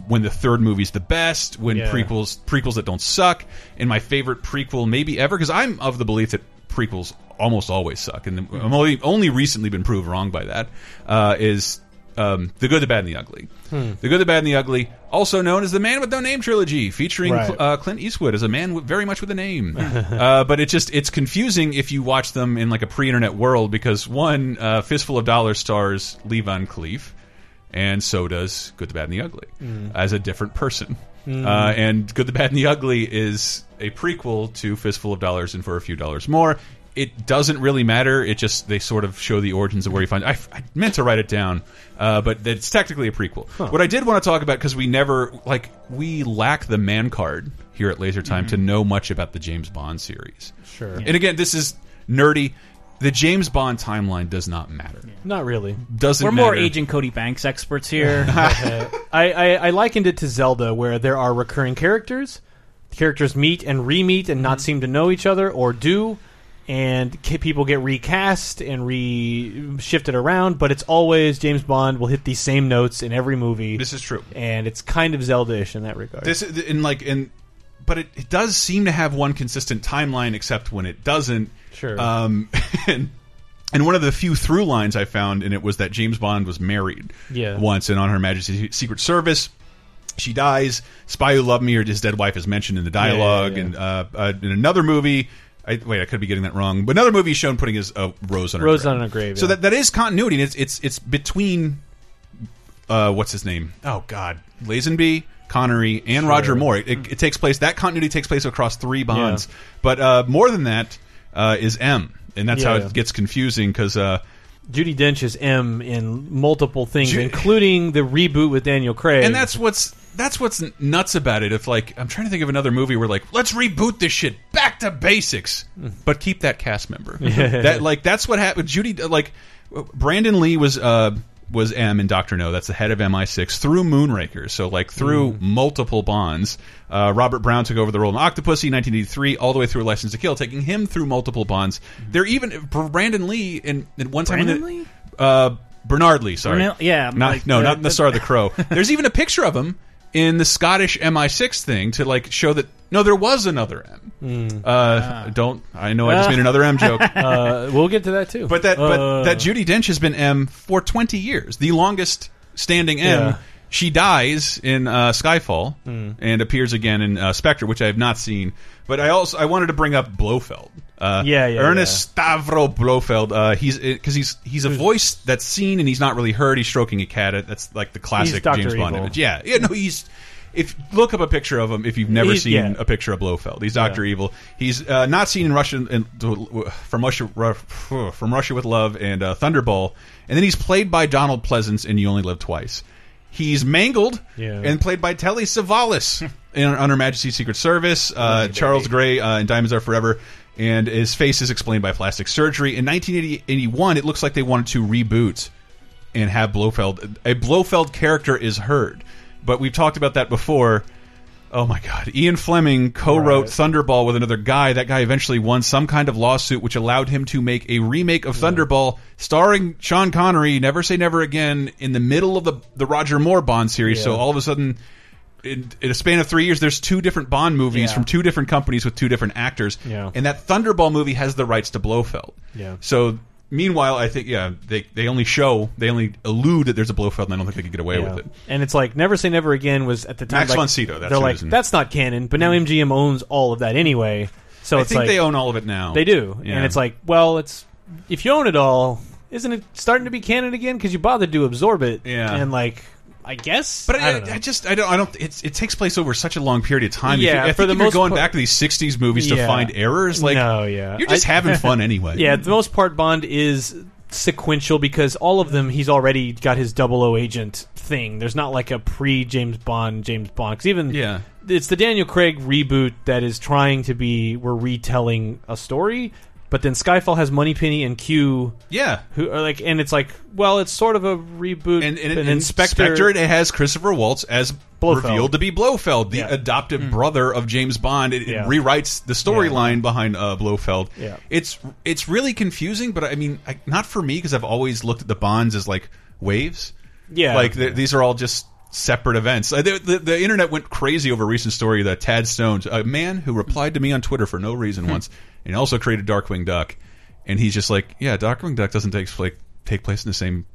Speaker 1: When the third movie's the best, when
Speaker 2: Yeah.
Speaker 1: prequels prequels that don't suck, and my favorite prequel maybe ever because I'm of the belief that prequels almost always suck, and I'm only only recently been proved wrong by that. Uh, is um, The Good, the Bad, and the Ugly.
Speaker 2: Hmm.
Speaker 1: The Good, the Bad, and the Ugly, also known as the Man with No Name trilogy, featuring
Speaker 2: Right.
Speaker 1: Cl- uh, Clint Eastwood as a man with, very much with a name. uh, but it just it's confusing if you watch them in like a pre-internet world because one, uh, Fistful of Dollars stars Lee Van Cleef, and so does Good, the Bad, and the Ugly
Speaker 2: Mm.
Speaker 1: as a different person.
Speaker 2: Mm.
Speaker 1: Uh, and Good, the Bad, and the Ugly is a prequel to Fistful of Dollars and for a few dollars more. It doesn't really matter. It just they sort of show the origins of where you find. I, I meant to write it down, uh, but it's technically a prequel. What I did want to talk about because we never like we lack the man card here at Laser Time to know much about the James Bond series.
Speaker 2: Sure.
Speaker 1: And again, this is nerdy. The James Bond timeline does not matter.
Speaker 2: Not really.
Speaker 1: Doesn't
Speaker 3: We're more
Speaker 1: matter.
Speaker 3: Agent Cody Banks experts here.
Speaker 2: I, I, I likened it to Zelda, where there are recurring characters. Characters meet and re-meet and not seem to know each other, or do, and people get recast and re shifted around. But it's always James Bond will hit the same notes in every movie.
Speaker 1: This is true,
Speaker 2: and it's kind of Zelda-ish in that regard.
Speaker 1: This in like in, but it, it does seem to have one consistent timeline, except when it doesn't.
Speaker 2: Sure.
Speaker 1: Um, and and one of the few through lines I found in it was that James Bond was married.
Speaker 2: Yeah.
Speaker 1: Once, and on Her Majesty's Secret Service. She dies. Spy Who Loved Me or his dead wife is mentioned in the
Speaker 2: Yeah, yeah,
Speaker 1: dialogue,
Speaker 2: yeah.
Speaker 1: and uh, uh, in another movie. I, wait, I could be getting that wrong. But another movie shown putting his uh, rose on her
Speaker 2: Rose
Speaker 1: grave.
Speaker 2: on her grave,
Speaker 1: So
Speaker 2: yeah.
Speaker 1: that that is continuity. And it's it's it's between uh, what's his name? Oh God, Lazenby, Connery, and
Speaker 2: Sure.
Speaker 1: Roger Moore. It, it takes place. That continuity takes place across three bonds. But uh, more than that uh, is M, and that's how
Speaker 2: Yeah.
Speaker 1: it gets confusing because. Uh,
Speaker 2: Judi Dench is M in multiple things,
Speaker 1: Ju-
Speaker 2: including the reboot with Daniel Craig.
Speaker 1: and that's what's that's what's nuts about it. If like I'm trying to think of another movie where like let's reboot this shit back to basics, but keep that cast member. That like that's what happened. Judy like Brandon Lee was uh was M in Doctor No. That's the head of MI6 through Moonraker. So like through
Speaker 2: Mm.
Speaker 1: multiple bonds. Uh, Robert Brown took over the role in Octopussy 1983, all the way through License to Kill, taking him through multiple bonds. They're even Brandon Lee in, in one time in the-
Speaker 3: Lee?
Speaker 1: Uh, Bernard Lee, sorry.
Speaker 3: Bernard- yeah,
Speaker 1: not
Speaker 3: like
Speaker 1: no,
Speaker 3: the-
Speaker 1: not in the
Speaker 3: the-
Speaker 1: Star of the Crow. There's even a picture of him in the Scottish MI6 thing to like show that no, there was another M.
Speaker 2: Hmm.
Speaker 1: Uh, Don't I know I just made another M joke.
Speaker 2: uh, we'll get to that too.
Speaker 1: But that but
Speaker 2: Uh,
Speaker 1: that Judi Dench has been M for 20 years, the longest standing M.
Speaker 2: Yeah.
Speaker 1: She dies in uh, Skyfall
Speaker 2: Hmm.
Speaker 1: and appears again in uh, Spectre, which I have not seen. But I also I wanted to bring up Blofeld. Uh,
Speaker 2: Yeah, yeah,
Speaker 1: Ernst Stavro Blofeld. Uh, he's because he's he's a voice that's seen and he's not really heard. He's stroking a cat. That's like the classic. James Bond
Speaker 2: Evil.
Speaker 1: image. Yeah, yeah. No, he's. If look up a picture of him, if you've never
Speaker 2: He's-
Speaker 1: seen
Speaker 2: yeah.
Speaker 1: a picture of Blofeld, he's Doctor
Speaker 2: Yeah.
Speaker 1: Evil. He's uh, not seen in Russian in, from Russia from Russia with Love and uh, Thunderball, and then he's played by Donald Pleasence in You Only Live Twice. He's mangled
Speaker 2: Yeah.
Speaker 1: and played by Telly Savalas in on Her Majesty's Secret Service. Uh, Charles Gray uh, in Diamonds Are Forever, and his face is explained by plastic surgery. In 1981, it looks like they wanted to reboot and have Blofeld. A Blofeld character is heard, but we've talked about that before. Oh my God! Ian Fleming co-wrote
Speaker 2: Right.
Speaker 1: Thunderball with another guy. That guy eventually won some kind of lawsuit, which allowed him to make a remake of Thunderball, starring Sean Connery. Never say never again. In the middle of the the Roger Moore Bond series, so all of a sudden, in, in a span of three years, there's two different Bond movies
Speaker 2: Yeah.
Speaker 1: from two different companies with two different actors.
Speaker 2: Yeah.
Speaker 1: And that Thunderball movie has the rights to Blofeld.
Speaker 2: Yeah.
Speaker 1: So meanwhile, I think yeah, they they only show they only allude that there's a Blofeld, and I don't think they could get away
Speaker 2: Yeah.
Speaker 1: with it.
Speaker 2: And it's like Never Say Never Again was at the time
Speaker 1: Max
Speaker 2: like,
Speaker 1: von Sydow, that's
Speaker 2: they're like that's not canon, but now mm-hmm. MGM owns all of that anyway. So
Speaker 1: I think
Speaker 2: like
Speaker 1: they own all of it now.
Speaker 2: They do,
Speaker 1: Yeah.
Speaker 2: and it's like, well, it's if you own it all, isn't it starting to be canon again? Because you bothered to absorb it,
Speaker 1: Yeah.
Speaker 2: and like, I guess,
Speaker 1: But
Speaker 2: I,
Speaker 1: I,
Speaker 2: don't know.
Speaker 1: I just I don't I don't it's, it takes place over such a long period of time. If
Speaker 2: Yeah,
Speaker 1: you, I
Speaker 2: for
Speaker 1: think
Speaker 2: the
Speaker 1: if you're
Speaker 2: most
Speaker 1: going
Speaker 2: part-
Speaker 1: back to these '60s movies to find errors, like
Speaker 2: no, yeah,
Speaker 1: you're just
Speaker 2: I-
Speaker 1: having fun anyway.
Speaker 2: Yeah, the most part, Bond is sequential because all of them he's already got his double O agent thing. There's not like a pre James Bond James Bond. 'Cause even
Speaker 1: Yeah.
Speaker 2: it's the Daniel Craig reboot that is trying to be we're retelling a story. But then Skyfall has Moneypenny and Q,
Speaker 1: yeah,
Speaker 2: who are like, and it's like, well, it's sort of a reboot.
Speaker 1: And, and, and
Speaker 2: Inspector,
Speaker 1: Spectre, it has Christopher Waltz as
Speaker 2: Blofeld.
Speaker 1: revealed to be Blofeld, the
Speaker 2: Yeah.
Speaker 1: adoptive brother of James Bond. It, it
Speaker 2: Yeah.
Speaker 1: rewrites the storyline behind uh, Blofeld.
Speaker 2: Yeah.
Speaker 1: It's it's really confusing, but I mean, I, not for me because I've always looked at the Bonds as like waves.
Speaker 2: Yeah.
Speaker 1: like th these are all just separate events. Uh, the, the, the internet went crazy over a recent story that Tad Stones, a man who replied to me on Twitter for no reason once, and also created Darkwing Duck, and he's just like, yeah, Darkwing Duck doesn't take like take place in the same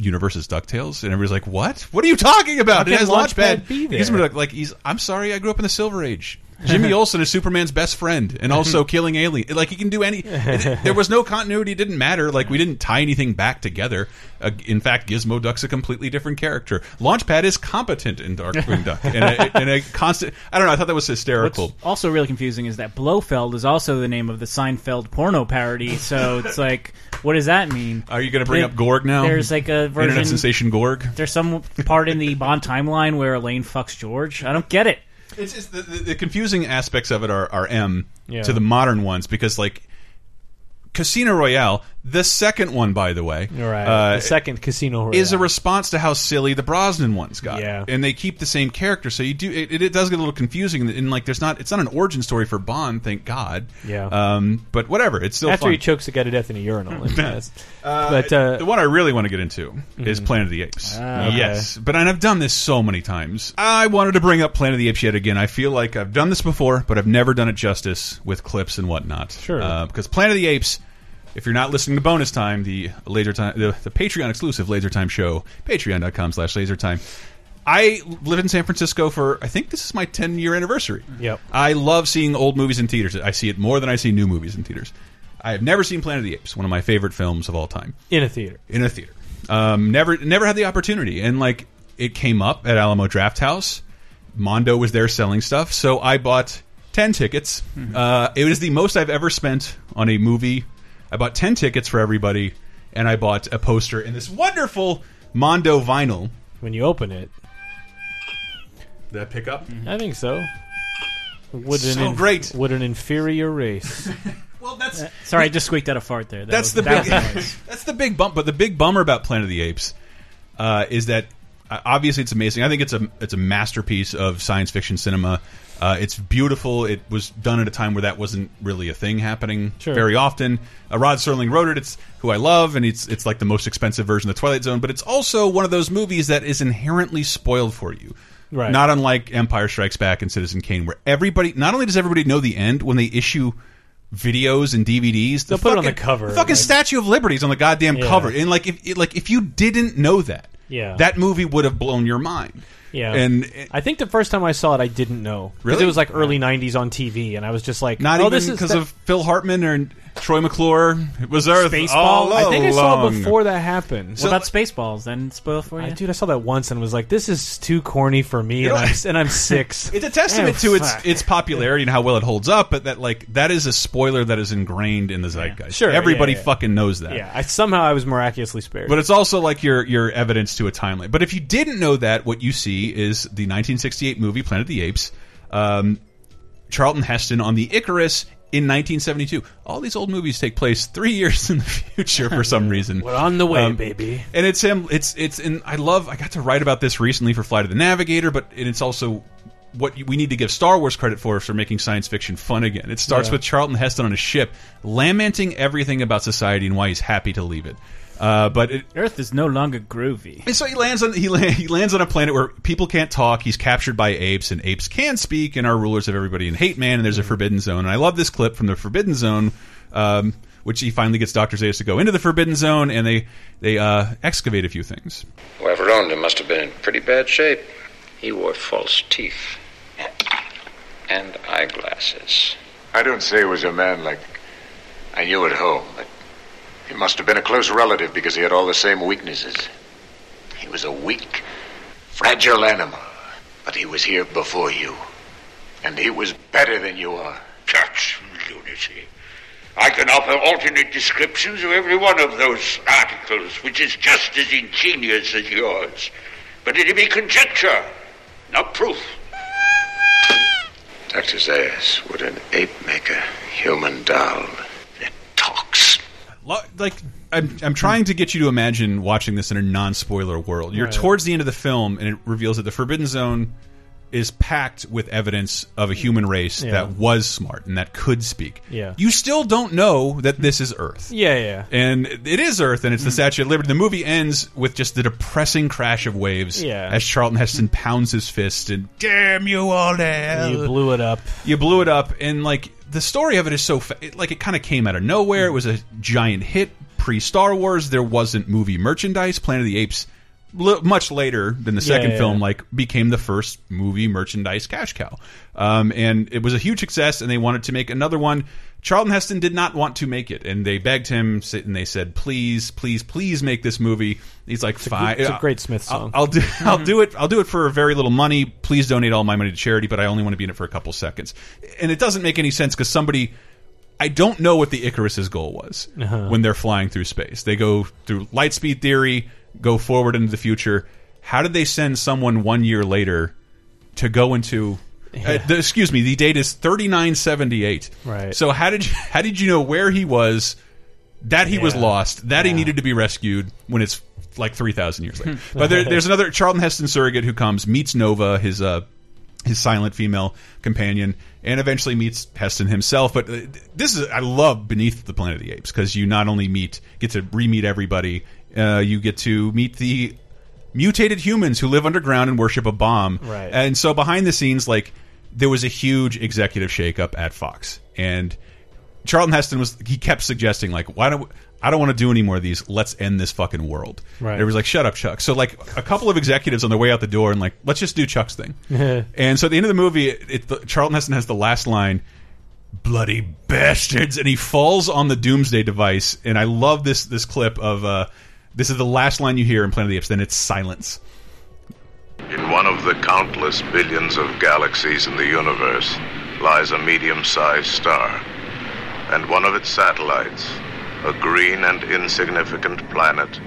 Speaker 1: universe as Ducktales, and everybody's like, "What? What are you talking about?" It has
Speaker 2: Launchpad
Speaker 1: Launchpad.
Speaker 2: be
Speaker 1: He gives like, like he's. I'm sorry, I grew up in the Silver Age. Jimmy Olsen is Superman's best friend, and also killing alien. Like he can do any. it- there was no continuity; it didn't matter. Like we didn't tie anything back together. Uh, in fact, Gizmo Duck's a completely different character. Launchpad is competent in Darkwing Duck, and a, and a constant. I don't know. I thought that was hysterical.
Speaker 3: What's also really confusing is that Blofeld is also the name of the Seinfeld porno parody. So it's like, what does that mean?
Speaker 1: Are you going to bring
Speaker 3: There-
Speaker 1: up Gorg now?
Speaker 3: There's like a version.
Speaker 1: Internet sensation Gorg.
Speaker 3: There's some part in the Bond timeline where Elaine fucks George. I don't get it.
Speaker 1: It's, it's the, the, the confusing aspects of it are, are M
Speaker 3: Yeah.
Speaker 1: to the modern ones because like Casino Royale, the second one, by the way,
Speaker 2: Right.
Speaker 1: uh,
Speaker 2: the second Casino Royale.
Speaker 1: is a response to how silly the Brosnan ones got.
Speaker 2: Yeah.
Speaker 1: and they keep the same character, so you do it. It, does get a little confusing, and like there's not it's not an origin story for Bond, thank God.
Speaker 2: Yeah.
Speaker 1: um, but whatever, it's still
Speaker 2: After
Speaker 1: fun.
Speaker 2: he chokes a guy to death in a urinal.
Speaker 1: Uh,
Speaker 2: but uh,
Speaker 1: the one I really want to get into is
Speaker 2: Mhm.
Speaker 1: Planet of the Apes.
Speaker 2: Ah, okay.
Speaker 1: Yes, but and I've done this so many times. I wanted to bring up Planet of the Apes yet again. I feel like I've done this before, but I've never done it justice with clips and whatnot.
Speaker 2: Sure.
Speaker 1: uh, because Planet of the Apes. If you're not listening to bonus time, the laser time, the, the Patreon exclusive laser time show, patreon.com slash laser time. I live in San Francisco for I think this is my 10 year anniversary.
Speaker 2: Yep.
Speaker 1: I love seeing old movies in theaters. I see it more than I see new movies in theaters. I have never seen Planet of the Apes, one of my favorite films of all time
Speaker 2: in a theater.
Speaker 1: in a theater. Um, never, never had the opportunity, and like it came up at Alamo Draft House. Mondo was there selling stuff, so I bought ten tickets. Uh, it was the most I've ever spent on a movie. I bought ten tickets for everybody, and I bought a poster in this wonderful Mondo vinyl.
Speaker 2: When you open it,
Speaker 1: Did that pick up?
Speaker 2: I think so. Would
Speaker 1: So
Speaker 2: an
Speaker 1: great.
Speaker 2: Would an inferior race?
Speaker 1: well, that's
Speaker 3: Sorry, I just squeaked out a fart there. That
Speaker 1: that's
Speaker 3: was-
Speaker 1: the
Speaker 3: that
Speaker 1: big that's the big bump. But the big bummer about Planet of the Apes uh, is that uh, obviously it's amazing. I think it's a it's a masterpiece of science fiction cinema. Uh, it's beautiful. It was done at a time where that wasn't really a thing happening
Speaker 2: Sure.
Speaker 1: very often. Uh, Rod Serling wrote it. It's who I love, and it's it's like the most expensive version of the Twilight Zone. But it's also one of those movies that is inherently spoiled for you.
Speaker 2: Right.
Speaker 1: Not unlike Empire Strikes Back and Citizen Kane, where everybody not only does everybody know the end when they issue videos and DVDs, the
Speaker 2: They'll put it on
Speaker 1: fucking-
Speaker 2: the cover,
Speaker 1: The fucking
Speaker 2: like-
Speaker 1: Statue of Liberty's on the goddamn
Speaker 2: Yeah.
Speaker 1: cover, and like if like if you didn't know that,
Speaker 2: Yeah.
Speaker 1: that movie would have blown your mind.
Speaker 2: Yeah,
Speaker 1: and
Speaker 2: I think the first time I saw it, I didn't know. 'Cause
Speaker 1: Really?
Speaker 2: it was like early '90s on TV, and I was just like,
Speaker 1: not
Speaker 2: "Oh,
Speaker 1: even because of Phil Hartman or Troy McClure. It was Earth
Speaker 3: Spaceball?
Speaker 1: all
Speaker 2: I think I saw it
Speaker 1: along.
Speaker 2: before that happened.
Speaker 3: what about Spaceballs? Then spoil for you.
Speaker 2: I, dude, I saw that once and was like, "This is too corny for me," and
Speaker 1: know-
Speaker 2: I'm, and I'm six.
Speaker 1: It's a testament
Speaker 2: Oh,
Speaker 1: to its
Speaker 2: fuck.
Speaker 1: its popularity and how well it holds up, but that like that is a spoiler that is ingrained in the zeitgeist.
Speaker 2: Sure,
Speaker 1: everybody
Speaker 2: yeah, yeah.
Speaker 1: fucking knows that.
Speaker 2: Yeah, I, somehow I was miraculously spared.
Speaker 1: But it's also like your your evidence to a timeline. But if you didn't know that, what you see is the 1968 movie Planet of the Apes, um, Charlton Heston on the Icarus in 1972. All these old movies take place three years in the future for some reason.
Speaker 2: We're on the way,
Speaker 1: Um,
Speaker 2: baby.
Speaker 1: And it's him. It's it's and I love. I got to write about this recently for Flight of the Navigator, but it's also what we need to give Star Wars credit for for making science fiction fun again. It starts
Speaker 2: Yeah.
Speaker 1: with Charlton Heston on a ship lamenting everything about society and why he's happy to leave it. Uh, but it,
Speaker 3: Earth is no longer groovy.
Speaker 1: and so he lands on he, la he lands on a planet where people can't talk. He's captured by apes, and apes can speak and are rulers of everybody in Hate Man. And there's a Forbidden Zone. And I love this clip from the Forbidden Zone, um, which he finally gets Doctor Zaius to go into the Forbidden Zone, and they they uh, excavate a few things.
Speaker 6: Whoever owned him must have been in pretty bad shape. He wore false teeth and eyeglasses.
Speaker 5: I don't say he was a man like I knew at home, but he must have been a close relative because he had all the same weaknesses. He was a weak, fragile animal, but he was here before you. And he was better than you are.
Speaker 13: That's lunacy. I can offer alternate descriptions of every one of those articles, which is just as ingenious as yours. But it'd be conjecture, not proof.
Speaker 5: Dr. Zaius, would an ape make a human doll that talks?
Speaker 1: Lo- Like I'm, I'm trying to get you to imagine watching this in a non-spoiler world. You're
Speaker 2: Right.
Speaker 1: towards the end of the film, and it reveals that the Forbidden Zone is packed with evidence of a human race
Speaker 2: Yeah.
Speaker 1: that was smart and that could speak.
Speaker 2: Yeah.
Speaker 1: You still don't know that this is Earth.
Speaker 2: yeah, yeah.
Speaker 1: And it is Earth, and it's the mm. Statue of Liberty. The movie ends with just the depressing crash of waves
Speaker 2: Yeah.
Speaker 1: as Charlton Heston pounds his fist and "Damn you all hell!"
Speaker 2: You blew it up.
Speaker 1: You blew it up, and like the story of it is so fa it, like it kind of came out of nowhere. It was a giant hit, pre Star Wars. There wasn't movie merchandise. Planet of the Apes, much later than the
Speaker 2: Yeah,
Speaker 1: second
Speaker 2: yeah,
Speaker 1: film,
Speaker 2: yeah.
Speaker 1: like became the first movie merchandise cash cow. Um, and it was a huge success, and they wanted to make another one. Charlton Heston did not want to make it, and they begged him, and they said, "Please, please, please make this movie." He's like,
Speaker 2: a
Speaker 1: "Fine,
Speaker 2: good- it's a great Smith
Speaker 1: I'll-
Speaker 2: song.
Speaker 1: I'll, do, I'll do it. I'll do it for very little money. Please donate all my money to charity, but I only want to be in it for a couple seconds." And it doesn't make any sense because somebody. I don't know what the Icarus's goal was
Speaker 2: Uh-huh.
Speaker 1: when they're flying through space. They go through light speed theory, go forward into the future. How did they send someone one year later to go into? Uh, the, excuse me. The date is thirty nine seventy eight.
Speaker 2: Right.
Speaker 1: So how did you, how did you know where he was? That he was lost. That he needed to be rescued when it's like three thousand years later. but there, there's another Charlton Heston surrogate who comes, meets Nova, his uh, his silent female companion, and eventually meets Heston himself. But uh, this is I love Beneath the Planet of the Apes because you not only meet get to re meet everybody, uh, you get to meet the mutated humans who live underground and worship a bomb.
Speaker 2: Right.
Speaker 1: And so behind the scenes, like there was a huge executive shakeup at Fox, and Charlton Heston was he kept suggesting like, why don't I don't want to do any more of these. Let's end this fucking world.
Speaker 2: Right.
Speaker 1: And it was like, shut up, Chuck. So like a couple of executives on their way out the door and like, let's just do Chuck's thing. and so at the end of the movie, it, it, the, Charlton Heston has the last line, "Bloody bastards," and he falls on the Doomsday device. And I love this this clip of uh, this is the last line you hear in Planet of the Apes. Then it's silence.
Speaker 14: In one of the countless billions of galaxies in the universe lies a medium sized star. And one of its satellites, a green and insignificant planet,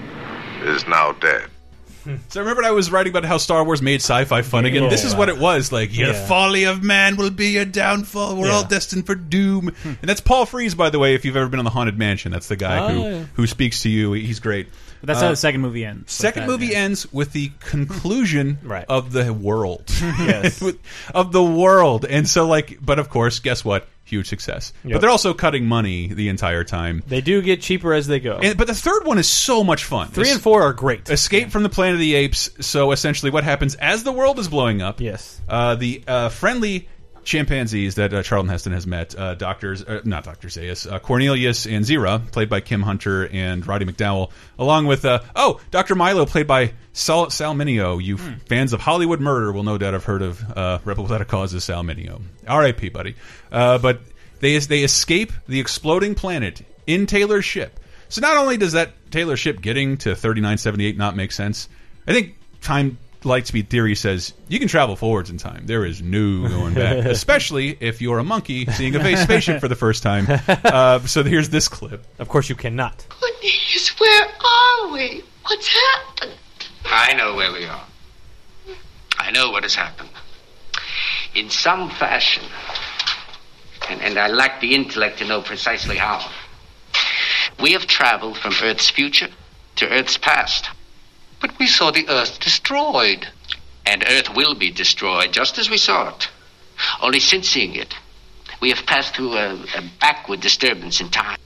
Speaker 14: is now dead.
Speaker 1: So remember I was writing about how Star Wars made sci-fi fun again.
Speaker 2: Yeah.
Speaker 1: This is what it was like. Your
Speaker 2: Yeah.
Speaker 1: folly of man will be your downfall. We're all destined for doom. and that's Paul Frees, by the way. If you've ever been on the Haunted Mansion, that's the guy
Speaker 3: Oh,
Speaker 1: who
Speaker 3: yeah.
Speaker 1: who speaks to you. He's great.
Speaker 3: But that's
Speaker 1: Uh,
Speaker 3: how the second movie ends. like
Speaker 1: Second
Speaker 3: that,
Speaker 1: movie
Speaker 3: yeah.
Speaker 1: ends with the conclusion
Speaker 2: Right.
Speaker 1: of the world.
Speaker 2: Yes.
Speaker 1: With- of the world. And so like but of course, guess what? Huge success. But
Speaker 2: Yep.
Speaker 1: they're also cutting money the entire time.
Speaker 2: They do get cheaper as they go.
Speaker 1: And, but the third one is so much fun.
Speaker 2: Three
Speaker 1: This-
Speaker 2: and four are great.
Speaker 1: Escape from the Planet of the Apes. So essentially, what happens as the world is blowing up?
Speaker 2: Yes.
Speaker 1: Uh, the uh, friendly chimpanzees that uh, Charlton Heston has met, uh, doctors, uh, not Doctor Zaius, uh, Cornelius and Zira, played by Kim Hunter and Roddy McDowall, along with uh, oh, Doctor Milo, played by Sal, Sal Mineo. You fans of Hollywood murder will no doubt have heard of uh, Rebel Without a Cause as Sal Mineo. R.I.P. Buddy. Uh, but they they escape the exploding planet in Taylor's ship. So not only does that Taylor ship getting to 3978 not make sense, I think time light speed theory says you can travel forwards in time. There is no going back, especially if you're a monkey seeing a space- spaceship for the first time. Uh, so here's this clip.
Speaker 2: Of course, you cannot.
Speaker 15: Cornelius, where are we? What's happened?
Speaker 6: I know where we are. I know what has happened. In some fashion, and, and I lack the intellect to know precisely how, we have traveled from Earth's future to Earth's past.
Speaker 15: But we saw the Earth destroyed.
Speaker 6: And Earth will be destroyed just as we saw it. Only since seeing it, we have passed through a, a backward disturbance in time.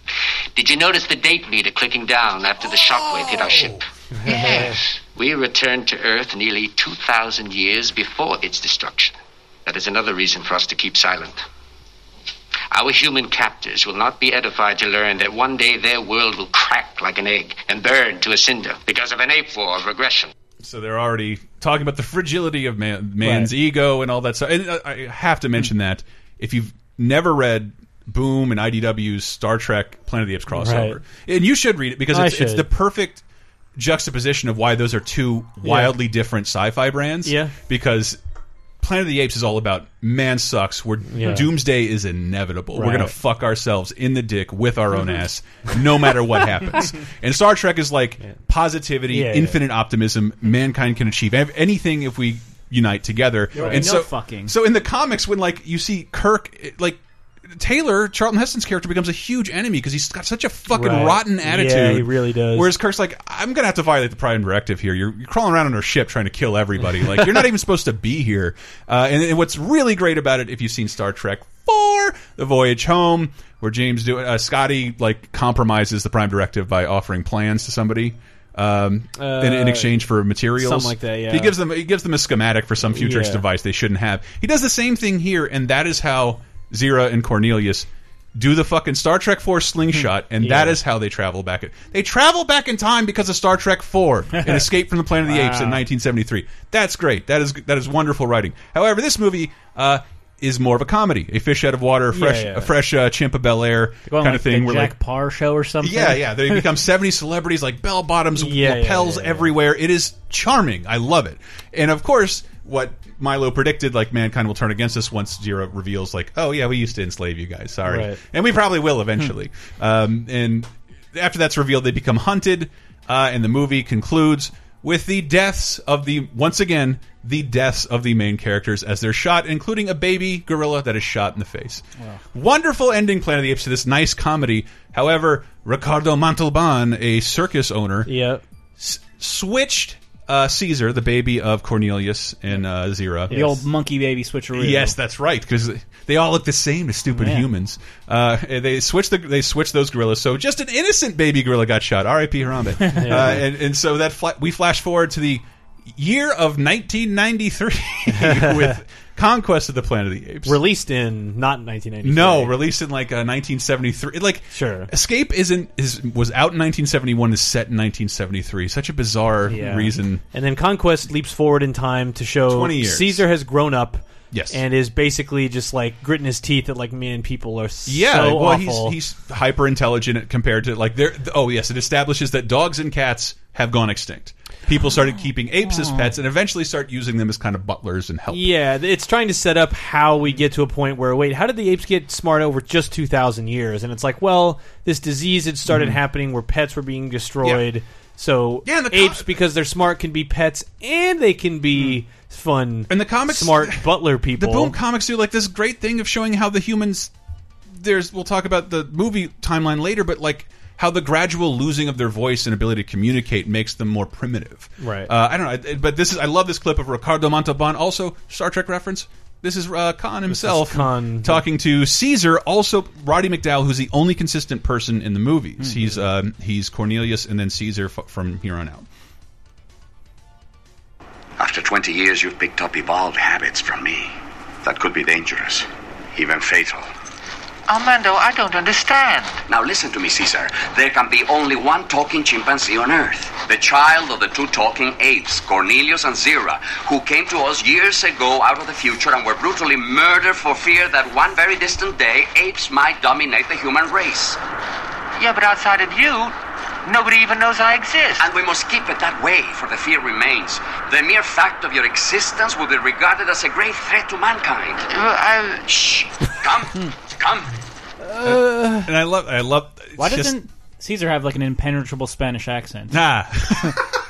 Speaker 6: Did you notice the date meter clicking down after the shockwave hit our ship?
Speaker 15: Oh, yes.
Speaker 6: We returned to Earth nearly 2,000 years before its destruction. That is another reason for us to keep silent. Our human captors will not be edified to learn that one day their world will crack like an egg and burn to a cinder because of an ape war of regression.
Speaker 1: So they're already talking about the fragility of man, man's
Speaker 2: Right.
Speaker 1: ego and all that stuff. And uh, I have to mention that if you've never read Boom and IDW's Star Trek Planet of the Apes crossover,
Speaker 2: Right.
Speaker 1: and you should read it because it's, it's the perfect juxtaposition of why those are two wildly different sci-fi brands.
Speaker 2: Yeah.
Speaker 1: because Planet of the Apes is all about man sucks. Where
Speaker 2: Yeah.
Speaker 1: doomsday is inevitable. We're gonna fuck ourselves in the dick with our own ass, no matter what happens. And Star Trek is like positivity,
Speaker 2: Yeah, yeah.
Speaker 1: infinite optimism. Mankind can achieve anything if we unite together.
Speaker 3: Right.
Speaker 1: And
Speaker 3: No
Speaker 1: so,
Speaker 3: fucking.
Speaker 1: so in the comics, when like you see Kirk, it- like. Taylor, Charlton Heston's character becomes a huge enemy because he's got such a fucking
Speaker 2: Right.
Speaker 1: rotten
Speaker 2: Yeah,
Speaker 1: attitude.
Speaker 2: he really does.
Speaker 1: Whereas Kirk's like, I'm gonna have to violate the Prime Directive here. You're, you're crawling around on our ship trying to kill everybody. Like you're not even supposed to be here. Uh, and, and what's really great about it, if you've seen Star Trek Four, The Voyage Home, where James do uh, Scotty like compromises the Prime Directive by offering plans to somebody. Um, in, in
Speaker 2: Uh,
Speaker 1: exchange for materials,
Speaker 2: something like that, yeah.
Speaker 1: He gives them he gives them a schematic for some futurist
Speaker 2: Yeah.
Speaker 1: device they shouldn't have. He does the same thing here, and that is how Zira and Cornelius do the fucking Star Trek 4 slingshot, and that
Speaker 2: Yeah.
Speaker 1: is how they travel back. In. They travel back in time because of Star Trek 4 and Escape from the Planet of the Apes in 1973. That's great. That is that is wonderful writing. However, this movie uh, is more of a comedy, a fish out of water, a fresh,
Speaker 3: Yeah, yeah.
Speaker 1: a fresh uh, chimp of Bel Air kind
Speaker 3: like
Speaker 1: of thing.
Speaker 3: The
Speaker 1: where
Speaker 3: Jack
Speaker 1: like
Speaker 3: Paar show or something.
Speaker 1: yeah, yeah. They become 70 celebrities like bell bottoms, lapels everywhere. It is charming. I love it. And of course, what Milo predicted, like mankind will turn against us once Zira reveals, like, oh yeah, we used to enslave you guys. Sorry,
Speaker 2: Right.
Speaker 1: and we probably will eventually. um, and after that's revealed, they become hunted, uh, and the movie concludes with the deaths of the once again the deaths of the main characters as they're shot, including a baby gorilla that is shot in the face. Wonderful ending, Planet of the Apes, to this nice comedy. However, Ricardo Montalban, a circus owner,
Speaker 2: Yep.
Speaker 1: switched uh, Caesar, the baby of Cornelius and uh, Zira.
Speaker 3: The old monkey baby switcheroo.
Speaker 1: Yes, that's right. Because they all look the same as stupid
Speaker 3: Yeah.
Speaker 1: humans. Uh, they switched the they switched those gorillas. So just an innocent baby gorilla got shot. R.I.P. Harambe. uh, and, and so that fla we flash forward to the year of 1993 with Conquest of the Planet of the Apes.
Speaker 2: Released in not 1993.
Speaker 1: No, released in like uh, 1973. Like
Speaker 2: Sure.
Speaker 1: Escape isn't is was out in 1971 is set in 1973. Such a bizarre
Speaker 2: Yeah.
Speaker 1: reason.
Speaker 2: And then Conquest leaps forward in time to show
Speaker 1: 20 years.
Speaker 2: Caesar has grown up.
Speaker 1: Yes.
Speaker 2: And is basically just like gritting his teeth at like man, people are
Speaker 1: Yeah, well,
Speaker 2: awful.
Speaker 1: he's he's hyper intelligent compared to like there. Oh yes, it establishes that dogs and cats have gone extinct. People started keeping apes as pets, and eventually start using them as kind of butlers and help.
Speaker 2: Yeah, it's trying to set up how we get to a point where wait, how did the apes get smart over just two thousand years? And it's like, well, this disease had started
Speaker 1: Mhm.
Speaker 2: happening where pets were being destroyed. So
Speaker 1: Yeah, the co-
Speaker 2: apes, because they're smart, can be pets and they can be fun
Speaker 1: and the comics,
Speaker 2: smart butler people.
Speaker 1: The Boom comics do like this great thing of showing how the humans. There's we'll talk about the movie timeline later, but like how the gradual losing of their voice and ability to communicate makes them more primitive.
Speaker 2: Right.
Speaker 1: Uh, I don't know, but this is I love this clip of Ricardo Montalban. Also, Star Trek reference. This is uh, Khan himself
Speaker 2: Khan.
Speaker 1: talking to Caesar. Also, Roddy McDowall, who's the only consistent person in the movies.
Speaker 2: Mm-hmm.
Speaker 1: He's um, he's Cornelius and then Caesar f from here on out.
Speaker 16: After 20 years, you've picked up evolved habits from me. That could be dangerous, even fatal.
Speaker 6: Armando, I don't understand.
Speaker 16: Now listen to me, Caesar. There can be only one talking chimpanzee on Earth. The child of the two talking apes, Cornelius and Zira, who came to us years ago out of the future and were brutally murdered for fear that one very distant day apes might dominate the human race.
Speaker 6: Yeah, but outside of you, nobody even knows I exist.
Speaker 16: And we must keep it that way, for the fear remains. The mere fact of your existence will be regarded as a great threat to mankind.
Speaker 6: Uh,
Speaker 16: Shh! Come, come.
Speaker 1: And I love I love.
Speaker 3: Why
Speaker 1: just-
Speaker 3: doesn't Caesar have like an impenetrable Spanish accent?
Speaker 1: Nah.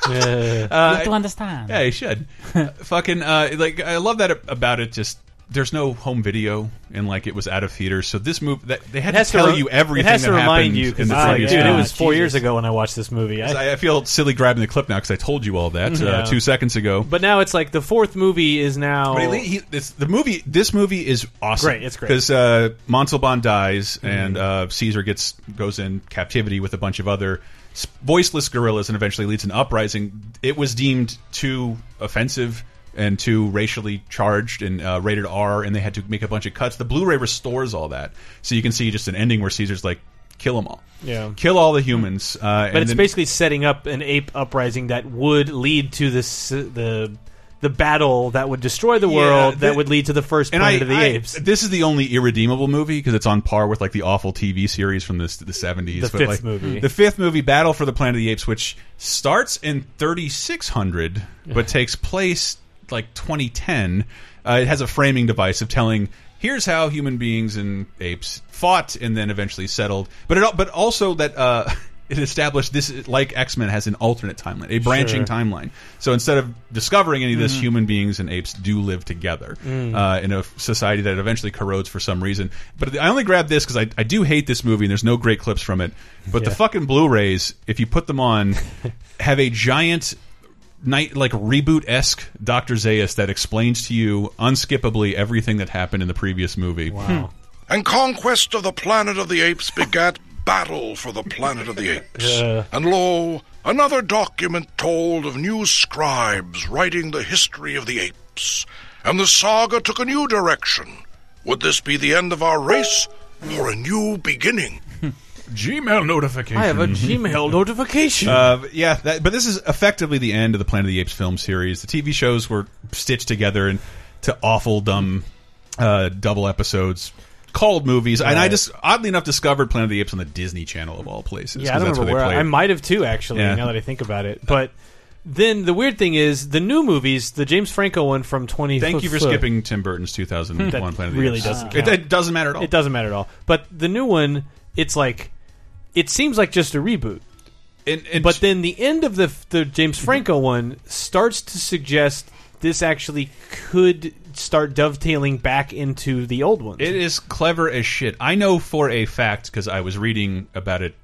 Speaker 3: you
Speaker 1: Uh,
Speaker 3: have to understand.
Speaker 1: Yeah, he should. Uh, fucking uh, like I love that about it. Just there's no home video and like it was out of theaters. So this movie that they had
Speaker 2: It
Speaker 1: to tell
Speaker 2: re-
Speaker 1: you everything.
Speaker 2: It has to
Speaker 1: that
Speaker 2: remind you because
Speaker 1: the
Speaker 2: it's like,
Speaker 1: previous
Speaker 2: dude, it was four
Speaker 3: Jesus.
Speaker 2: years ago when I watched this movie. I,
Speaker 1: I, I feel silly grabbing the clip now because I told you all that
Speaker 2: Yeah.
Speaker 1: uh, two seconds ago.
Speaker 2: but now it's like the fourth movie is now.
Speaker 1: But he, he, this, the movie, this movie is awesome.
Speaker 2: Great, it's great.
Speaker 1: because uh, Montalban dies and uh, Caesar gets goes in captivity with a bunch of other voiceless gorillas and eventually leads an uprising. It was deemed too offensive and too racially charged and uh, rated R, and they had to make a bunch of cuts. The Blu-ray restores all that, so you can see just an ending where Caesar's like, "Kill them all,
Speaker 2: Yeah.
Speaker 1: kill all the humans." Uh,
Speaker 2: but it's basically setting up an ape uprising that would lead to this the the battle that would destroy the
Speaker 1: Yeah,
Speaker 2: world that would lead to the first
Speaker 1: and
Speaker 2: Planet
Speaker 1: I,
Speaker 2: of the
Speaker 1: I-
Speaker 2: Apes.
Speaker 1: This is the only irredeemable movie because it's on par with like the awful TV series from the the seventies.
Speaker 2: The fifth movie.
Speaker 1: the fifth movie, Battle for the Planet of the Apes, which starts in thirty six hundred, but takes place like twenty ten. Uh, it has a framing device of telling. Here's how human beings and apes fought and then eventually settled. But it, but also that uh, it established this, like X Men, has an alternate timeline, a branching
Speaker 2: Sure.
Speaker 1: timeline. So instead of discovering any of this,
Speaker 2: Mhm.
Speaker 1: human beings and apes do live together
Speaker 2: Mm.
Speaker 1: uh, in a society that eventually corrodes for some reason. But I only grabbed this because I, I do hate this movie, and there's no great clips from it. But the fucking Blu-rays, if you put them on, have a giant. Night like reboot esque Doctor Zaius that explains to you unskippably everything that happened in the previous movie.
Speaker 2: Wow. Hmm.
Speaker 17: And conquest of the planet of the apes begat battle for the planet of the apes.
Speaker 2: Yeah.
Speaker 17: And lo, another document told of new scribes writing the history of the apes. And the saga took a new direction. Would this be the end of our race, or a new beginning.
Speaker 1: Gmail notification.
Speaker 2: I have a Gmail notification.
Speaker 1: Uh, yeah, that, but this is effectively the end of the Planet of the Apes film series. The TV shows were stitched together into awful, dumb uh, double episodes called movies. And I just oddly enough discovered Planet of the Apes on the Disney Channel of all places.
Speaker 2: Yeah, I don't
Speaker 1: that's
Speaker 2: remember
Speaker 1: where
Speaker 2: where I, I might have too. Actually,
Speaker 1: Yeah.
Speaker 2: now that I think about it, but then the weird thing is the new movies, the James Franco one from twenty.
Speaker 1: Thank you for skipping Tim Burton's 2001 Planet of the
Speaker 2: really
Speaker 1: Apes.
Speaker 2: doesn't.
Speaker 1: It, it doesn't matter at all.
Speaker 2: It doesn't matter at all. But the new one, it's like, it seems like just a reboot. but then the end of the the James Franco one starts to suggest this actually could start dovetailing back into the old ones.
Speaker 1: It is clever as shit. I know for a fact because I was reading about it.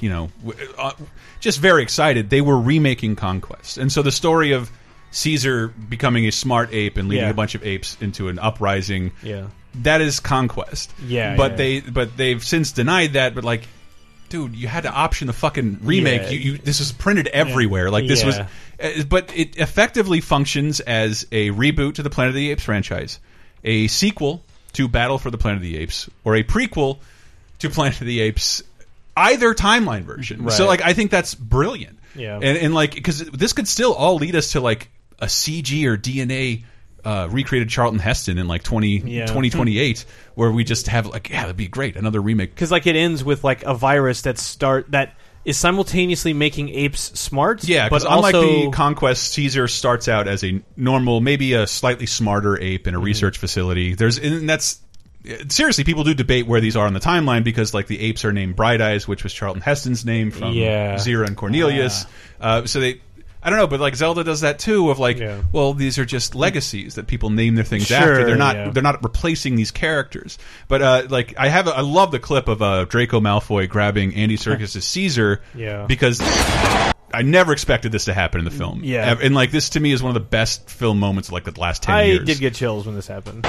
Speaker 1: You know, uh, just very excited. They were remaking Conquest, and so the story of Caesar becoming a smart ape and leading
Speaker 2: Yeah.
Speaker 1: a bunch of apes into an uprising.
Speaker 2: Yeah.
Speaker 1: that is Conquest.
Speaker 2: Yeah,
Speaker 1: but
Speaker 2: yeah.
Speaker 1: they but they've since denied that. But like, dude, you had to option the fucking remake.
Speaker 2: Yeah.
Speaker 1: You, you this was printed everywhere. Like this was,
Speaker 2: Yeah.
Speaker 1: uh, but it effectively functions as a reboot to the Planet of the Apes franchise, a sequel to Battle for the Planet of the Apes, or a prequel to Planet of the Apes. Either timeline version. So like, I think that's brilliant.
Speaker 2: Yeah.
Speaker 1: and, and like because this could still all lead us to like a CG or DNA. Uh, recreated Charlton Heston in like 20,
Speaker 2: Yeah.
Speaker 1: 2028 where we just have like yeah that'd be great another remake
Speaker 2: because like it ends with like a virus that start that is simultaneously making apes smart.
Speaker 1: Yeah,
Speaker 2: but
Speaker 1: unlike
Speaker 2: also
Speaker 1: the conquest, Caesar starts out as a normal, maybe a slightly smarter ape in a
Speaker 2: Mm-hmm.
Speaker 1: research facility. There's and that's seriously people do debate where these are on the timeline because like the apes are named Bright Eyes, which was Charlton Heston's name from
Speaker 2: Yeah.
Speaker 1: Zira and Cornelius. Uh, so they. I don't know, but like Zelda does that too. Of like, well, these are just legacies that people name their things
Speaker 2: Sure,
Speaker 1: after. They're not.
Speaker 2: yeah.
Speaker 1: They're not replacing these characters. But uh, like, I have. A, I love the clip of uh, Draco Malfoy grabbing Andy Serkis's Caesar.
Speaker 2: Yeah.
Speaker 1: Because I never expected this to happen in the film.
Speaker 2: Yeah.
Speaker 1: And like this to me is one of the best film moments of like the last ten
Speaker 2: I
Speaker 1: years.
Speaker 2: did get chills when this happened.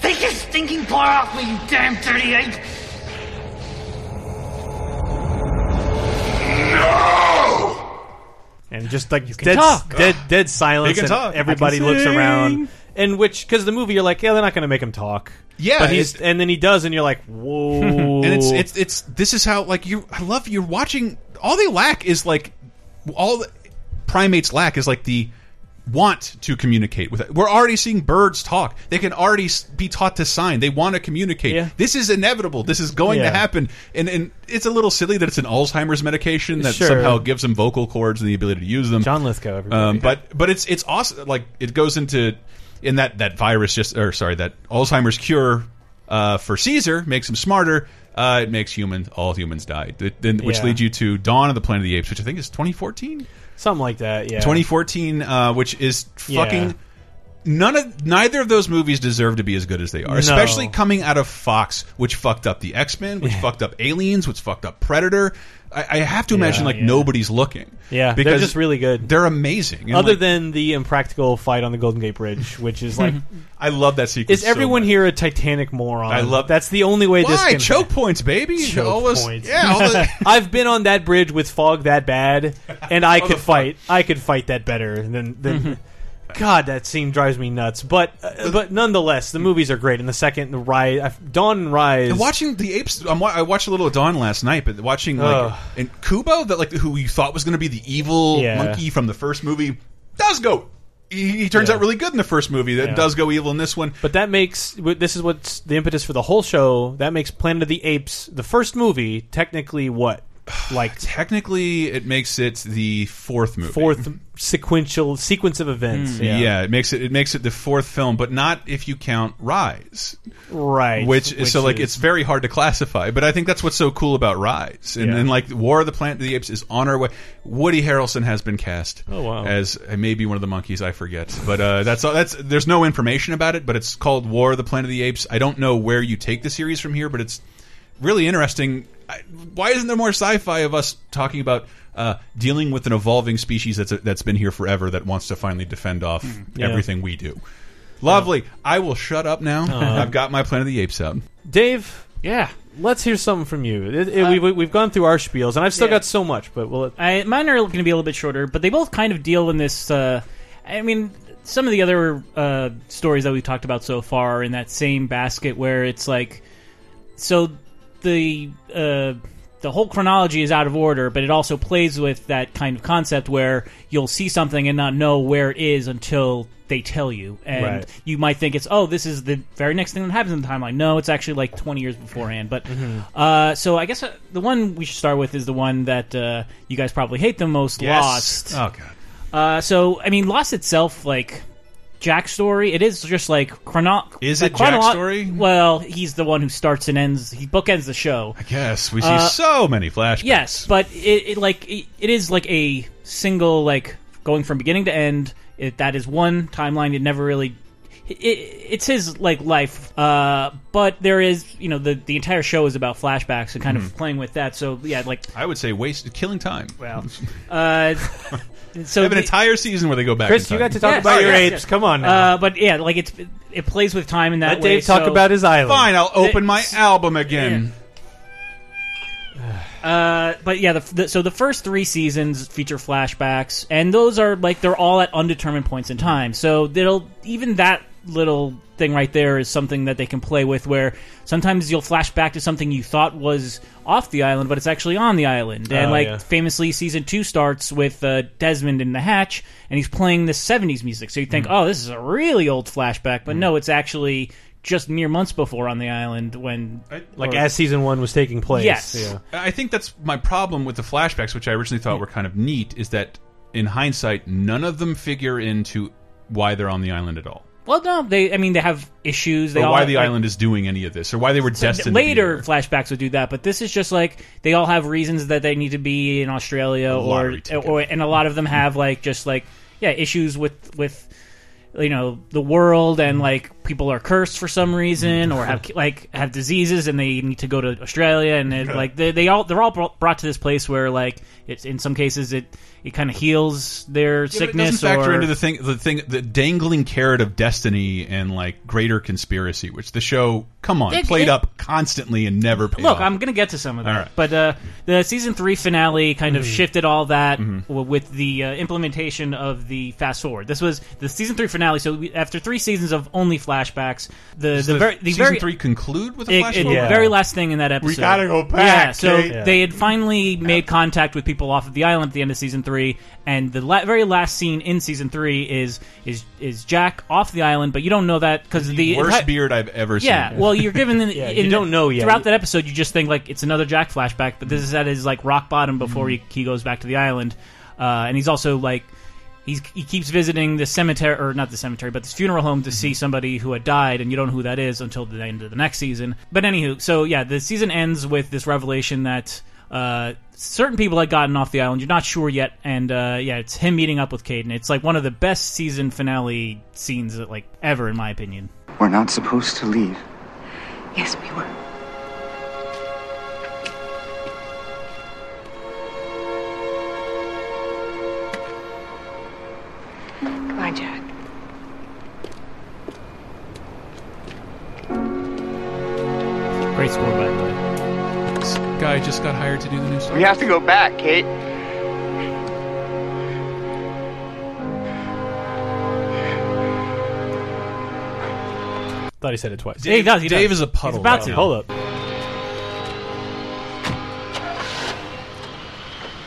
Speaker 9: Take your stinking paw off me, you damn dirty ape!
Speaker 2: And just like
Speaker 9: can
Speaker 2: dead,
Speaker 9: talk.
Speaker 2: dead, dead silence.
Speaker 1: They can
Speaker 2: and
Speaker 1: talk.
Speaker 2: Everybody
Speaker 1: I can
Speaker 2: looks
Speaker 1: sing.
Speaker 2: around, and which because the movie you're like, yeah, they're not going to make him talk.
Speaker 1: Yeah,
Speaker 2: but he's
Speaker 1: it-
Speaker 2: and then he does, and you're like, whoa.
Speaker 1: and it's it's it's this is how like you I love you're watching all they lack is like all the primates lack is like the want to communicate with it. We're already seeing birds talk. They can already be taught to sign. They want to communicate.
Speaker 2: Yeah.
Speaker 1: This is inevitable. This is going
Speaker 2: Yeah.
Speaker 1: to happen. And and it's a little silly that it's an Alzheimer's medication that
Speaker 2: Sure.
Speaker 1: somehow gives them vocal cords and the ability to use them.
Speaker 2: John Lithgow, everybody.
Speaker 1: Um, but but it's it's awesome. Like it goes into in that that virus just or sorry that Alzheimer's cure uh, for Caesar makes him smarter. Uh, it makes human all humans die, Th- then which
Speaker 2: Yeah.
Speaker 1: leads you to Dawn of the Planet of the Apes, which I think is 2014.
Speaker 2: Something like that. Yeah,
Speaker 1: 2014, uh, which is
Speaker 2: Yeah.
Speaker 1: fucking. None of neither of those movies deserve to be as good as they are,
Speaker 2: No.
Speaker 1: especially coming out of Fox, which fucked up the X Men, which fucked up Aliens, which fucked up Predator. I, I have to imagine like nobody's looking.
Speaker 2: Yeah,
Speaker 1: because
Speaker 2: they're just really good.
Speaker 1: They're amazing. And,
Speaker 2: Other
Speaker 1: like,
Speaker 2: than the impractical fight on the Golden Gate Bridge, which is like,
Speaker 1: I love that sequence.
Speaker 2: is
Speaker 1: so
Speaker 2: everyone
Speaker 1: much.
Speaker 2: here a Titanic moron?
Speaker 1: I love-
Speaker 2: That's the only way this
Speaker 1: Why
Speaker 2: can
Speaker 1: choke points, baby?
Speaker 2: Choke points.
Speaker 1: Yeah, all the-
Speaker 2: I've been on that bridge with fog that bad, and I could fight. I could fight that better than than. Mm-hmm. God, that scene drives me nuts. But uh, but nonetheless, the movies are great. And the second, the Rise, uh, Dawn and Rise.
Speaker 1: And watching the apes, I'm, I watched a little of Dawn last night, but watching like
Speaker 2: Ugh.
Speaker 1: and Koba, that like who you thought was going to be the evil
Speaker 2: Yeah.
Speaker 1: monkey from the first movie, does go. He, he turns
Speaker 2: Yeah.
Speaker 1: out really good in the first movie. That
Speaker 2: Yeah.
Speaker 1: does go evil in this one.
Speaker 2: But that makes this is what's the impetus for the whole show. That makes Planet of the Apes, the first movie, technically what, like
Speaker 1: Technically, it makes it the fourth movie.
Speaker 2: fourth sequential sequence of events.
Speaker 1: Yeah. it makes it it makes it the fourth film, but not if you count Rise.
Speaker 2: Right.
Speaker 1: Which,
Speaker 2: Which
Speaker 1: so like
Speaker 2: is-
Speaker 1: it's very hard to classify, but I think that's what's so cool about Rise. And,
Speaker 2: Yeah.
Speaker 1: and like War of the Planet of the Apes is on our way. Woody Harrelson has been cast.
Speaker 2: Oh, wow.
Speaker 1: As maybe one of the monkeys, I forget. But uh, that's all. That's there's no information about it, but it's called War of the Planet of the Apes. I don't know where you take the series from here, but it's really interesting. I, why isn't there more sci-fi of us talking about uh, dealing with an evolving species that's that's been here forever that wants to finally defend off
Speaker 2: Hmm. Yeah.
Speaker 1: everything we do? Lovely. I will shut up now.
Speaker 2: Uh,
Speaker 1: I've got my Planet of the Apes out.
Speaker 2: Dave.
Speaker 3: Yeah.
Speaker 2: Let's hear something from you. It- it- we've, we've gone through our spiels, and I've still
Speaker 3: Yeah.
Speaker 2: got so much, but we'll.
Speaker 3: I, mine are going to be a little bit shorter, but they both kind of deal in this. Uh, I mean, some of the other uh, stories that we've talked about so far are in that same basket where it's like, so the uh, the whole chronology is out of order, but it also plays with that kind of concept where you'll see something and not know where it is until they tell you, and
Speaker 2: Right.
Speaker 3: you might think it's oh, this is the very next thing that happens in the timeline. No, it's actually like twenty years beforehand. But
Speaker 2: Mhm.
Speaker 3: uh, so I guess uh, the one we should start with is the one that uh, you guys probably hate the most,
Speaker 1: Yes.
Speaker 3: Lost.
Speaker 1: Oh god.
Speaker 3: Uh, so I mean, Lost itself, like Jack's story, it is just like chrono.
Speaker 1: Is it Jack's
Speaker 3: chronolo-
Speaker 1: story?
Speaker 3: Well, he's the one who starts and ends. He bookends the show.
Speaker 1: I guess we see
Speaker 3: Uh,
Speaker 1: so many flashbacks.
Speaker 3: Yes, but it, it like it, it is like a single like going from beginning to end. It, that is one timeline. It never really. It, it's his like life, uh, but there is you know the the entire show is about flashbacks and kind of playing with that. So yeah, like
Speaker 1: I would say waste killing time.
Speaker 3: Well, uh, so
Speaker 1: have an
Speaker 3: the-
Speaker 1: entire season where they go back.
Speaker 2: Chris,
Speaker 1: in
Speaker 2: you
Speaker 1: time.
Speaker 2: got to talk about your apes. Come on now.
Speaker 3: Uh, but yeah, like it's it plays with time in that
Speaker 2: Let
Speaker 3: way.
Speaker 2: Dave talk
Speaker 3: so-
Speaker 2: about his island.
Speaker 1: Fine, I'll open my album again.
Speaker 3: Uh, but yeah, the, the, so the first three seasons feature flashbacks, and those are like they're all at undetermined points in time. So they'll even that little thing right there is something that they can play with. Where sometimes you'll flash back to something you thought was off the island, but it's actually on the island. And
Speaker 2: Oh,
Speaker 3: like
Speaker 2: yeah.
Speaker 3: famously, season two starts with uh, Desmond in the hatch, and he's playing the '70s music. So you think, oh, this is a really old flashback, but no, it's actually just mere months before on the island when
Speaker 2: like
Speaker 3: or-
Speaker 2: as season one was taking place.
Speaker 3: Yes.
Speaker 2: Yeah.
Speaker 1: I think that's my problem with the flashbacks, which I originally thought were kind of neat, is that in hindsight, none of them figure into why they're on the island at all,
Speaker 3: Well, no, they. I mean, they have issues. They
Speaker 1: or why
Speaker 3: have,
Speaker 1: the
Speaker 3: like,
Speaker 1: island is doing any of this, or why they were destined.
Speaker 3: later flashbacks would do that, but this is just like they all have reasons that they need to be in Australia, or, or and a lot of them have like just like yeah issues with with you know the world and mm-hmm. like people are cursed for some reason mm-hmm. or have like have diseases and they need to go to Australia and like they, they all they're all brought brought to this place where like it's in some cases it it kind of heals their
Speaker 1: Yeah, but it
Speaker 3: sickness
Speaker 1: doesn't factor
Speaker 3: or
Speaker 1: into the thing, the thing, the dangling carrot of destiny and like greater conspiracy, which the show, come on,
Speaker 3: It-
Speaker 1: played
Speaker 3: it-
Speaker 1: up constantly and never paid
Speaker 3: Look,
Speaker 1: off.
Speaker 3: I'm going to get to some of that,
Speaker 1: All right.
Speaker 3: but uh, the season three finale kind of
Speaker 1: Mhm.
Speaker 3: shifted all that
Speaker 1: Mhm.
Speaker 3: with the uh, implementation of the fast forward. This was the season three finale. So we, after three seasons of only flashbacks, the
Speaker 1: Does
Speaker 3: the,
Speaker 1: the
Speaker 3: very the
Speaker 1: season
Speaker 3: very
Speaker 1: three conclude with a
Speaker 3: it-
Speaker 1: flash
Speaker 3: it-
Speaker 1: forward?
Speaker 3: the very last thing in that episode.
Speaker 2: We gotta go back,
Speaker 3: Yeah, so
Speaker 2: Kate. Yeah.
Speaker 3: they had finally made contact with people off of the island at the end of season three, and the la- very last scene in season three is is is Jack off the island, but you don't know that because the
Speaker 1: worst
Speaker 3: enti-
Speaker 1: beard I've ever seen.
Speaker 3: yeah, well, you're given in,
Speaker 2: Yeah, you
Speaker 3: in-
Speaker 2: don't know yet.
Speaker 3: Throughout that episode, you just think like it's another Jack flashback, but this is at his like rock bottom before he, he goes back to the island, uh, and he's also like he's he keeps visiting the cemetery or not the cemetery, but this funeral home to see somebody who had died, and you don't know who that is until the end of the next season. But anywho, so yeah, the season ends with this revelation that. Uh, certain people had gotten off the island. You're not sure yet, and uh, yeah, it's him meeting up with Caden. It's like one of the best season finale scenes that, like ever, in my opinion.
Speaker 11: We're not supposed to leave.
Speaker 4: Yes, we were. Goodbye, Jack.
Speaker 3: Great score, by the way.
Speaker 1: This guy just got hired to do the new Star
Speaker 11: We have to go back, Kate.
Speaker 2: Thought he said it twice.
Speaker 3: Yeah, he does. He
Speaker 1: Dave
Speaker 3: does.
Speaker 1: is a puddle
Speaker 3: He's about
Speaker 1: right
Speaker 3: to.
Speaker 2: Hold up.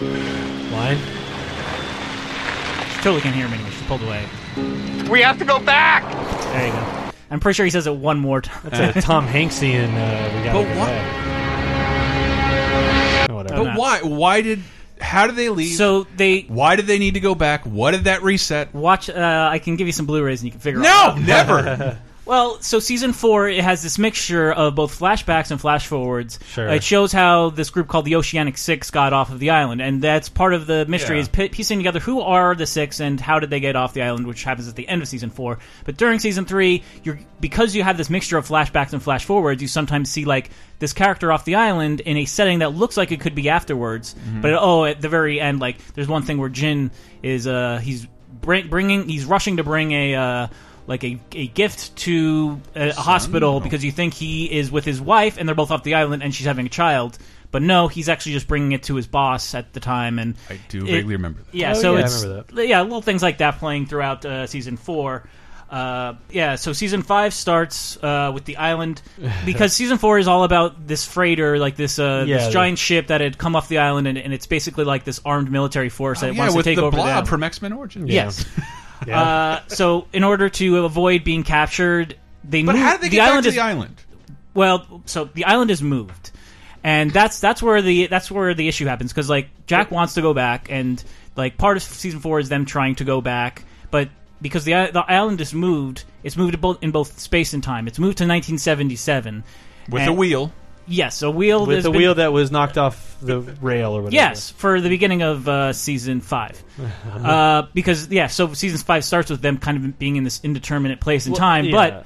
Speaker 2: Line.
Speaker 3: She totally can't hear him anymore. She's pulled away.
Speaker 11: We have to go back.
Speaker 3: There you go. I'm pretty sure he says it one more time.
Speaker 2: That's a Tom Hanksian. Uh, we gotta
Speaker 1: But
Speaker 2: go
Speaker 1: what-
Speaker 2: back. Whatever.
Speaker 1: But why? Why did? How did they leave?
Speaker 3: So they
Speaker 1: why did they need to go back? What did that reset?
Speaker 3: watch. Uh, I can give you some Blu-rays and you can figure
Speaker 1: No,
Speaker 3: out.
Speaker 1: No never.
Speaker 3: Well, so season four it has this mixture of both flashbacks and flash forwards.
Speaker 2: Sure.
Speaker 3: It shows how this group called the Oceanic Six got off of the island, and that's part of the mystery
Speaker 1: Yeah.
Speaker 3: is pi- piecing together who are the six and how did they get off the island, which happens at the end of season four. But during season three, you're because you have this mixture of flashbacks and flash forwards, you sometimes see like this character off the island in a setting that looks like it could be afterwards,
Speaker 1: Mm-hmm.
Speaker 3: but oh, at the very end, like there's one thing where Jin is uh he's bring, bringing he's rushing to bring a. Uh, like a, a gift to a, a hospital because you think he is with his wife and they're both off the island and she's having a child But no, he's actually just bringing it to his boss at the time, and
Speaker 1: I do
Speaker 3: it-
Speaker 1: vaguely remember that.
Speaker 3: Yeah,
Speaker 2: Oh,
Speaker 3: so
Speaker 2: yeah, I
Speaker 3: it's
Speaker 2: remember
Speaker 3: yeah, little things like that playing throughout uh, season four. Uh, yeah, so season five starts uh, with the island because season four is all about this freighter, like this uh,
Speaker 2: Yeah,
Speaker 3: this
Speaker 2: the-
Speaker 3: giant ship that had come off the island, and, and it's basically like this armed military force that
Speaker 1: Oh, yeah,
Speaker 3: wants
Speaker 1: with
Speaker 3: to take
Speaker 1: the
Speaker 3: over
Speaker 1: blob
Speaker 3: the island.
Speaker 1: from X Men Origins.
Speaker 3: Yes.
Speaker 2: Yeah.
Speaker 3: Uh, so in order to avoid being captured, they
Speaker 1: But
Speaker 3: moved,
Speaker 1: how did they
Speaker 3: the
Speaker 1: get back
Speaker 3: island
Speaker 1: to
Speaker 3: is,
Speaker 1: the island?
Speaker 3: Well, so the island is moved, and that's that's where the that's where the issue happens because like Jack wants to go back, and like part of season four is them trying to go back, but because the the island is moved, it's moved in both, in both space and time. It's moved to 1977
Speaker 1: With
Speaker 3: And-
Speaker 1: a wheel.
Speaker 3: Yes, a wheel
Speaker 2: with the
Speaker 3: been-
Speaker 2: wheel that was knocked off the rail or whatever.
Speaker 3: Yes, for the beginning of uh, season five. uh, because yeah, so season five starts with them kind of being in this indeterminate place and
Speaker 2: Well,
Speaker 3: time,
Speaker 2: yeah.
Speaker 3: but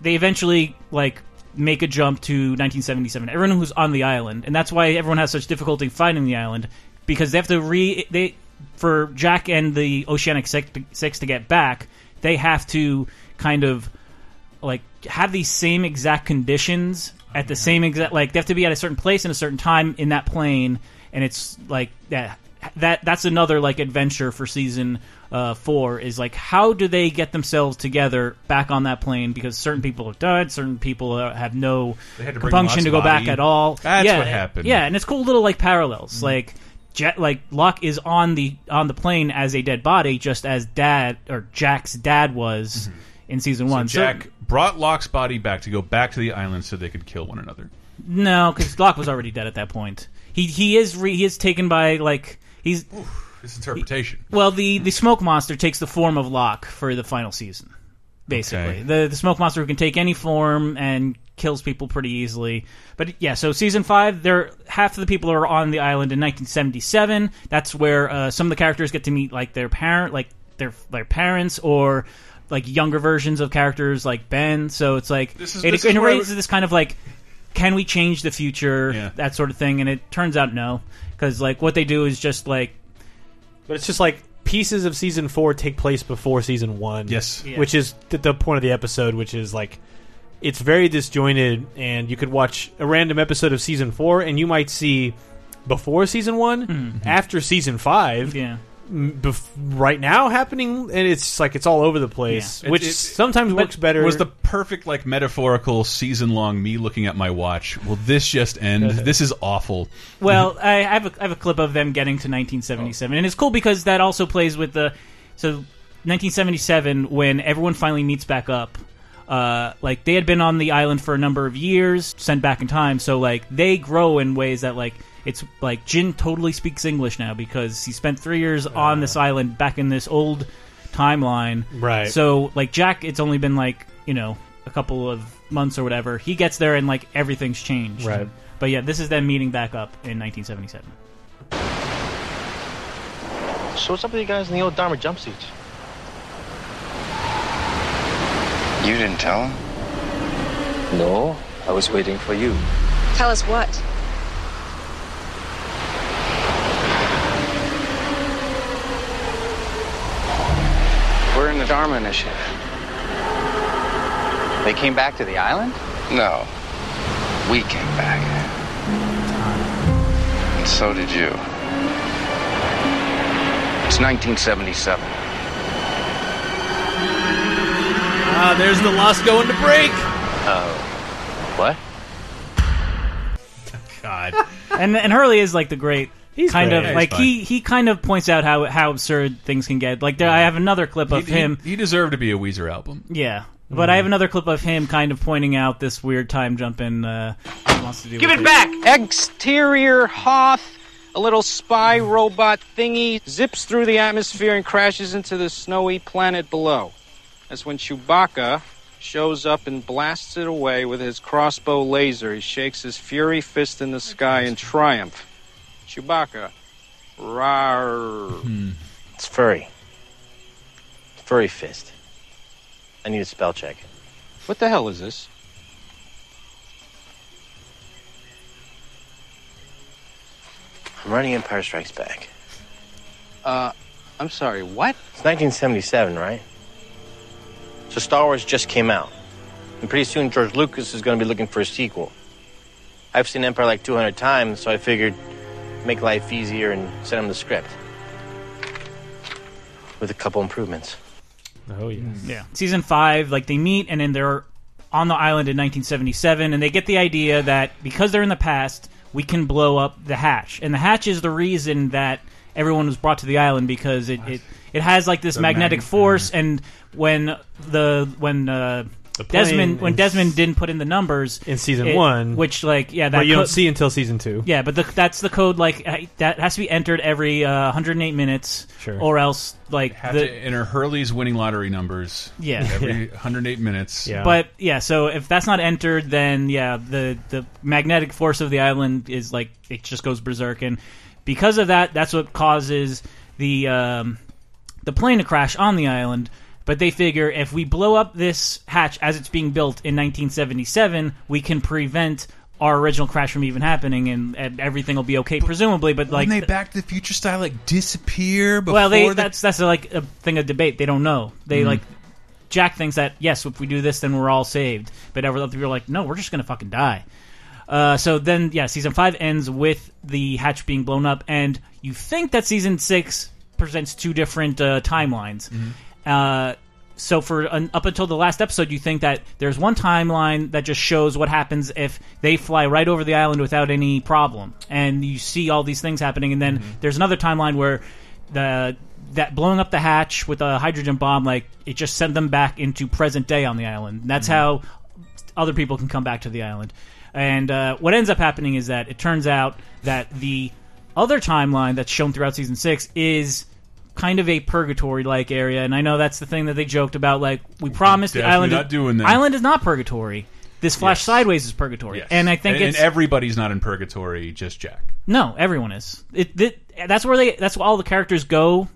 Speaker 3: they eventually like make a jump to 1977. Everyone who's on the island, and that's why everyone has such difficulty finding the island because they have to re they for Jack and the Oceanic Six to, Six to get back, they have to kind of like have these same exact conditions at the same exact like they have to be at a certain place in a certain time in that plane and it's like that that that's another like adventure for season uh, four is like how do they get themselves together back on that plane? Because certain people have died certain people uh, have no
Speaker 1: They to bring
Speaker 3: compunction to
Speaker 1: Locke's
Speaker 3: go back at all.
Speaker 1: That's
Speaker 3: yeah,
Speaker 1: what happened.
Speaker 3: yeah and it's cool little like parallels. Like Ja like Locke is on the on the plane as a dead body just as dad or Jack's dad was in season one
Speaker 1: So Jack brought Locke's body back to go back to the island so they could kill one another.
Speaker 3: No, because Locke was already dead at that point. He he is re, he is taken by like he's
Speaker 1: This interpretation.
Speaker 3: well the the smoke monster takes the form of Locke for the final season. Basically,
Speaker 1: Okay.
Speaker 3: the the smoke monster who can take any form and kills people pretty easily. But yeah, so season five, there half of the people are on the island in 1977. That's where uh, some of the characters get to meet like their parent, like their their parents or like younger versions of characters like Ben. So it's like
Speaker 1: This is-
Speaker 3: it,
Speaker 1: this
Speaker 3: it
Speaker 1: is where I
Speaker 3: raises this kind of like can we change the future that sort of thing and it turns out no because like what they do is just like
Speaker 2: But it's just like pieces of season four take place before season one.
Speaker 1: Yes.
Speaker 3: Yeah.
Speaker 2: Which is the, the point of the episode, which is like it's very disjointed, and you could watch a random episode of season four, and you might see before season one, after season five,
Speaker 3: Mm-hmm. yeah.
Speaker 2: M- bef- right now happening, and it's like it's all over the place,
Speaker 1: Yeah.
Speaker 2: which
Speaker 1: It- it-
Speaker 2: sometimes
Speaker 1: but
Speaker 2: works better.
Speaker 1: Was the perfect like metaphorical season long me looking at my watch? Will this just end? this is awful.
Speaker 3: well I have a, I have a clip of them getting to 1977 and it's cool because that also plays with the so 1977 when everyone finally meets back up uh, like they had been on the island for a number of years sent back in time so like they grow in ways that like it's like Jin totally speaks English now because he spent three years on this island back in this old timeline
Speaker 2: Right.
Speaker 3: so like Jack it's only been like you know a couple of months or whatever he gets there and like everything's changed
Speaker 2: Right.
Speaker 3: but yeah this is them meeting back up in 1977
Speaker 18: So what's up with you guys in the old Dharma jumpsuits?
Speaker 8: You didn't tell him?
Speaker 18: No, I was waiting for you.
Speaker 19: Tell us what?
Speaker 11: We're Dharma Initiative. They came back to the island?
Speaker 8: No. We came back. And so did you.
Speaker 6: It's 1977.
Speaker 2: ah, there's the loss going to break.
Speaker 18: Oh. What?
Speaker 1: God.
Speaker 3: and and Hurley is like the great
Speaker 2: He's
Speaker 3: kind
Speaker 2: great.
Speaker 3: of
Speaker 2: Yeah, he's
Speaker 3: like
Speaker 1: fine.
Speaker 3: he he kind of points out how how absurd things can get. Like there, I have another clip
Speaker 1: He,
Speaker 3: of him.
Speaker 1: he, he deserved to be a Weezer album.
Speaker 3: yeah, but I have another clip of him kind of pointing out this weird time jump in. Uh, he wants to do
Speaker 11: Give
Speaker 3: with
Speaker 11: it back! Exterior Hoth, a little spy robot thingy, zips through the atmosphere and crashes into the snowy planet below. That's when Chewbacca shows up and blasts it away with his crossbow laser. He shakes his fury fist in the sky in triumph. Chewbacca. Rawr.
Speaker 18: It's furry. Furry fist. I need a spell check.
Speaker 11: What the hell is this?
Speaker 18: I'm running Empire Strikes Back.
Speaker 11: Uh, I'm sorry, what?
Speaker 18: It's 1977, right? So Star Wars just came out. And pretty soon George Lucas is going to be looking for a sequel. I've seen Empire like 200 times, so I figured make life easier and send him the script with a couple improvements.
Speaker 2: Oh yeah.
Speaker 3: Yeah. Season five, like they meet and then they're on the island in 1977, and they get the idea that because they're in the past, we can blow up the hatch, and the hatch is the reason that everyone was brought to the island because it it, it has like this
Speaker 2: The
Speaker 3: magnetic
Speaker 2: mag-
Speaker 3: force, and when the when uh,
Speaker 2: plane
Speaker 3: Desmond when Desmond didn't put in the numbers
Speaker 2: In season
Speaker 3: it-
Speaker 2: one,
Speaker 3: which like yeah, that
Speaker 2: but you
Speaker 3: co-
Speaker 2: don't see until season two.
Speaker 3: yeah, but the, that's the code. Like that has to be entered every uh, 108 minutes,
Speaker 2: Sure.
Speaker 3: or else like
Speaker 1: Have
Speaker 3: the,
Speaker 1: to enter Hurley's winning lottery numbers.
Speaker 3: Yeah.
Speaker 1: every 108 minutes. Yeah.
Speaker 3: But yeah, so if that's not entered, then yeah, the the magnetic force of the island is like it just goes berserk, and because of that, that's what causes the um, the plane to crash on the island. But they figure if we blow up this hatch as it's being built in 1977, we can prevent our original crash from even happening, and, and everything will be okay, presumably. But like,
Speaker 1: Wouldn't they Back to the Future style like disappear before
Speaker 3: well, they
Speaker 1: the-
Speaker 3: that's that's like a thing of debate. They don't know. They
Speaker 1: Mhm.
Speaker 3: like Jack thinks that yes, if we do this, then we're all saved. But other people are like, no, we're just gonna fucking die. Uh, so then, yeah, season five ends with the hatch being blown up, and you think that season six presents two different uh, timelines. Uh, so for an, up until the last episode, you think that there's one timeline that just shows what happens if they fly right over the island without any problem, and you see all these things happening. And then there's another timeline where the that blowing up the hatch with a hydrogen bomb, like it just sent them back into present day on the island. And that's how other people can come back to the island. And uh, what ends up happening is that it turns out that the other timeline that's shown throughout season six is kind of a purgatory-like area. And I know that's the thing that they joked about. Like we promised the island,
Speaker 1: not doing that.
Speaker 3: island is not purgatory. This flash
Speaker 1: Yes.
Speaker 3: sideways is purgatory, and I think
Speaker 1: and,
Speaker 3: it's
Speaker 1: and everybody's not in purgatory, just Jack.
Speaker 3: no, everyone is. It, it that's where they that's where all the characters go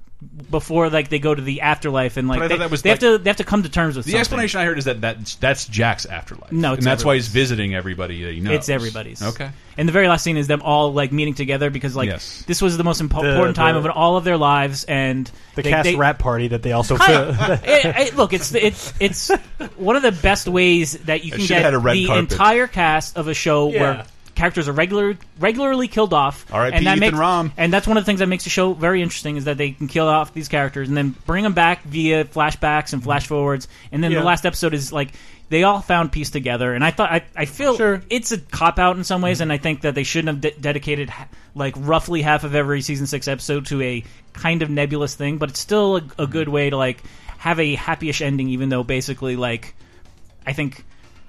Speaker 3: before like they go to the afterlife and like they,
Speaker 1: that was
Speaker 3: they
Speaker 1: like-
Speaker 3: have to they have to come to terms with
Speaker 1: The
Speaker 3: something.
Speaker 1: explanation I heard is that that's, that's Jack's afterlife.
Speaker 3: No, it's
Speaker 1: and that's why he's visiting everybody that he knows.
Speaker 3: It's everybody's.
Speaker 1: Okay.
Speaker 3: And the very last scene is them all like meeting together because like
Speaker 1: Yes.
Speaker 3: this was the most impo-
Speaker 2: The-
Speaker 3: important time
Speaker 2: the-
Speaker 3: of all of their lives and
Speaker 2: The
Speaker 3: they-
Speaker 2: cast
Speaker 3: they-
Speaker 2: rap party that they also
Speaker 3: Kinda. it, it- look, it's it's it's one of the best ways that you can get
Speaker 1: had a red
Speaker 3: the
Speaker 1: carpet.
Speaker 3: entire cast of a show
Speaker 2: Yeah.
Speaker 3: where characters are regular regularly killed off.
Speaker 1: R.I.P.
Speaker 3: and that
Speaker 1: Ethan
Speaker 3: makes,
Speaker 1: Rom.
Speaker 3: And that's one of the things that makes the show very interesting is that they can kill off these characters and then bring them back via flashbacks and flash forwards. And then
Speaker 2: Yeah.
Speaker 3: the last episode is like they all found peace together. And I thought I, I feel it's a cop out in some ways, mm-hmm. and I think that they shouldn't have de- dedicated like roughly half of every season six episode to a kind of nebulous thing. But it's still a, a mm-hmm. good way to like have a happyish ending, even though basically like I think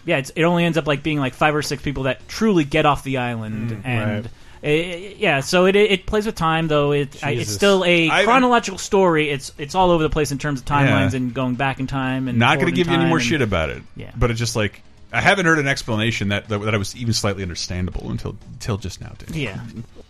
Speaker 3: yeah, it's, it only ends up like being like five or six people that truly get off the island,
Speaker 2: Mm,
Speaker 3: and
Speaker 2: right.
Speaker 3: it- yeah, so it it plays with time though. It I, it's still a
Speaker 1: I-
Speaker 3: chronological story. It's it's all over the place in terms of timelines
Speaker 1: Yeah.
Speaker 3: and going back in time and
Speaker 1: Not
Speaker 3: going
Speaker 1: going to give you any more shit about it.
Speaker 3: Yeah.
Speaker 1: But it's just like I haven't heard an explanation that that, that I was even slightly understandable until until just now. Dave.
Speaker 3: Yeah.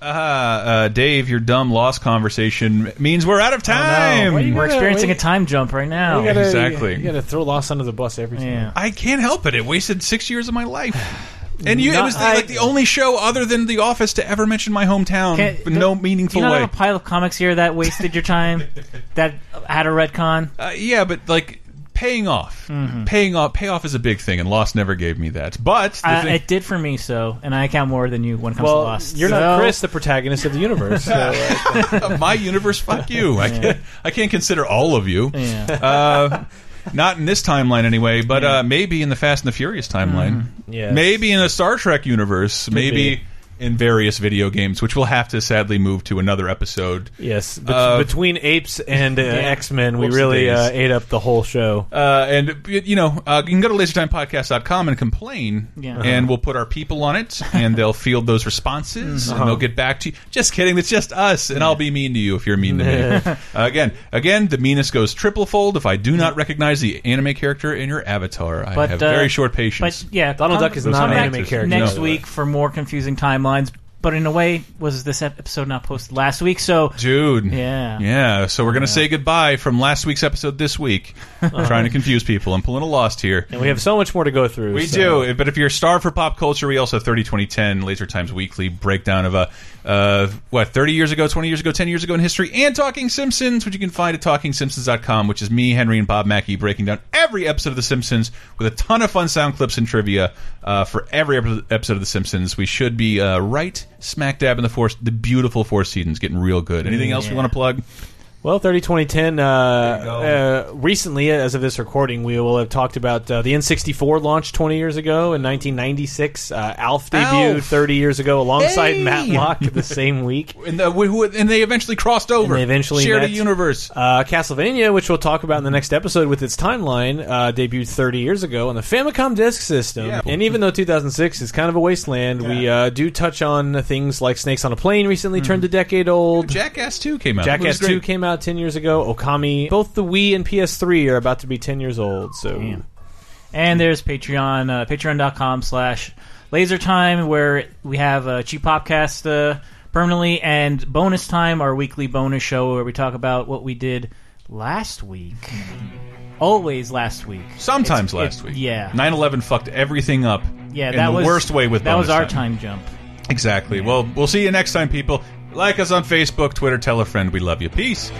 Speaker 1: Uh, uh, Dave, your dumb lost conversation means we're out of time.
Speaker 2: Why you
Speaker 3: We're
Speaker 2: gotta-
Speaker 3: experiencing
Speaker 2: why
Speaker 3: a time jump right now.
Speaker 2: You gotta,
Speaker 1: Exactly.
Speaker 2: You, got to throw Lost under the bus every time.
Speaker 3: Yeah.
Speaker 1: I can't help it. It wasted six years of my life. And you, it was the,
Speaker 3: I-
Speaker 1: like the only show other than The Office to ever mention my hometown
Speaker 3: Can-
Speaker 1: in no
Speaker 3: Do
Speaker 1: meaningful
Speaker 3: you not
Speaker 1: way.
Speaker 3: have a pile of comics here that wasted your time? that had a retcon?
Speaker 1: Uh, yeah, but like paying off,
Speaker 3: Mhm.
Speaker 1: paying off, payoff is a big thing, and Lost never gave me that. But the
Speaker 3: Uh,
Speaker 1: thing-
Speaker 3: it did for me, so, and I count more than you when it comes
Speaker 2: Well,
Speaker 3: to Lost.
Speaker 2: you're
Speaker 3: So-
Speaker 2: not Chris, the protagonist of the universe. So, uh,
Speaker 1: my universe, fuck you. I can't. I can't consider all of you.
Speaker 3: Yeah.
Speaker 1: Uh, not in this timeline anyway, but uh, maybe in the Fast and the Furious timeline.
Speaker 2: Yes.
Speaker 1: Maybe in a Star Trek universe. maybe
Speaker 2: be.
Speaker 1: In various video games, which we'll have to sadly move to another episode.
Speaker 2: yes, bet-
Speaker 1: Uh,
Speaker 2: between apes and uh, X Men, we
Speaker 1: Whoopsie
Speaker 2: really
Speaker 1: days.
Speaker 2: uh, ate up the whole show.
Speaker 1: Uh, and you know, uh, you can go to lasertimepodcast.com and complain,
Speaker 3: Yeah.
Speaker 1: and we'll put our people on it, and they'll field those responses, and they'll get back to you. Just kidding, it's just us, and I'll be mean to you if you're mean to me. uh, again, again, the meanness goes triple fold if I do not recognize the anime character in your avatar. I
Speaker 3: But,
Speaker 1: have
Speaker 3: uh,
Speaker 1: very short patience.
Speaker 3: But yeah,
Speaker 2: Donald Duck is not an anime character,
Speaker 3: next
Speaker 2: by the
Speaker 3: week for more confusing timelines lines but in a way, was this episode not posted last week? So,
Speaker 1: Dude.
Speaker 3: Yeah.
Speaker 1: Yeah. So we're going to say goodbye from last week's episode this week. I'm trying to confuse people. I'm pulling a lost here.
Speaker 2: And we have so much more to go through.
Speaker 1: We
Speaker 2: so-
Speaker 1: do, but if you're starved for pop culture, we also have 30 2010 Laser Times Weekly breakdown of a uh, what 30 years ago, 20 years ago, 10 years ago in history, and Talking Simpsons, which you can find at TalkingSimpsons.com, which is me, Henry, and Bob Mackey breaking down every episode of The Simpsons with a ton of fun sound clips and trivia uh, for every episode of The Simpsons. We should be uh, right smack dab in the four, the beautiful four seasons, getting real good. Anything else we want to plug?
Speaker 2: Well, 30 2010, uh, uh, recently, as of this recording, we will have talked about uh, the N64 launched 20 years ago in 1996. Uh, Alf debuted
Speaker 1: Alf.
Speaker 2: 30 years ago alongside
Speaker 1: Hey!
Speaker 2: Matlock the same week.
Speaker 1: And, the, who- and they eventually crossed over.
Speaker 2: And they eventually
Speaker 1: shared
Speaker 2: met.
Speaker 1: a universe.
Speaker 2: Uh, Castlevania, which we'll talk about in the next episode with its timeline, uh, debuted 30 years ago on the Famicom Disk System.
Speaker 1: Yeah.
Speaker 2: And even though 2006 is kind of a wasteland, we uh, do touch on things like Snakes on a Plane recently turned a decade old.
Speaker 1: Jackass 2 came out.
Speaker 2: Jackass 2 came out 10 years ago. Okami. Both the Wii and PS3 are about to be 10 years old. So
Speaker 3: And there's Patreon, uh, patreon.com slash lasertime, where we have a cheap podcast uh, permanently, and bonus time, our weekly bonus show where we talk about what we did last week. Always last week.
Speaker 1: Sometimes
Speaker 3: It's-
Speaker 1: last
Speaker 3: it-
Speaker 1: week.
Speaker 3: Yeah.
Speaker 1: 9/11 fucked everything up.
Speaker 3: Yeah,
Speaker 1: in
Speaker 3: that
Speaker 1: the
Speaker 3: was
Speaker 1: worst way with
Speaker 3: that was
Speaker 1: bonus
Speaker 3: our time jump.
Speaker 1: Exactly. Well, we'll see you next time, people. Like us on Facebook, Twitter, tell a friend. We love you. Peace.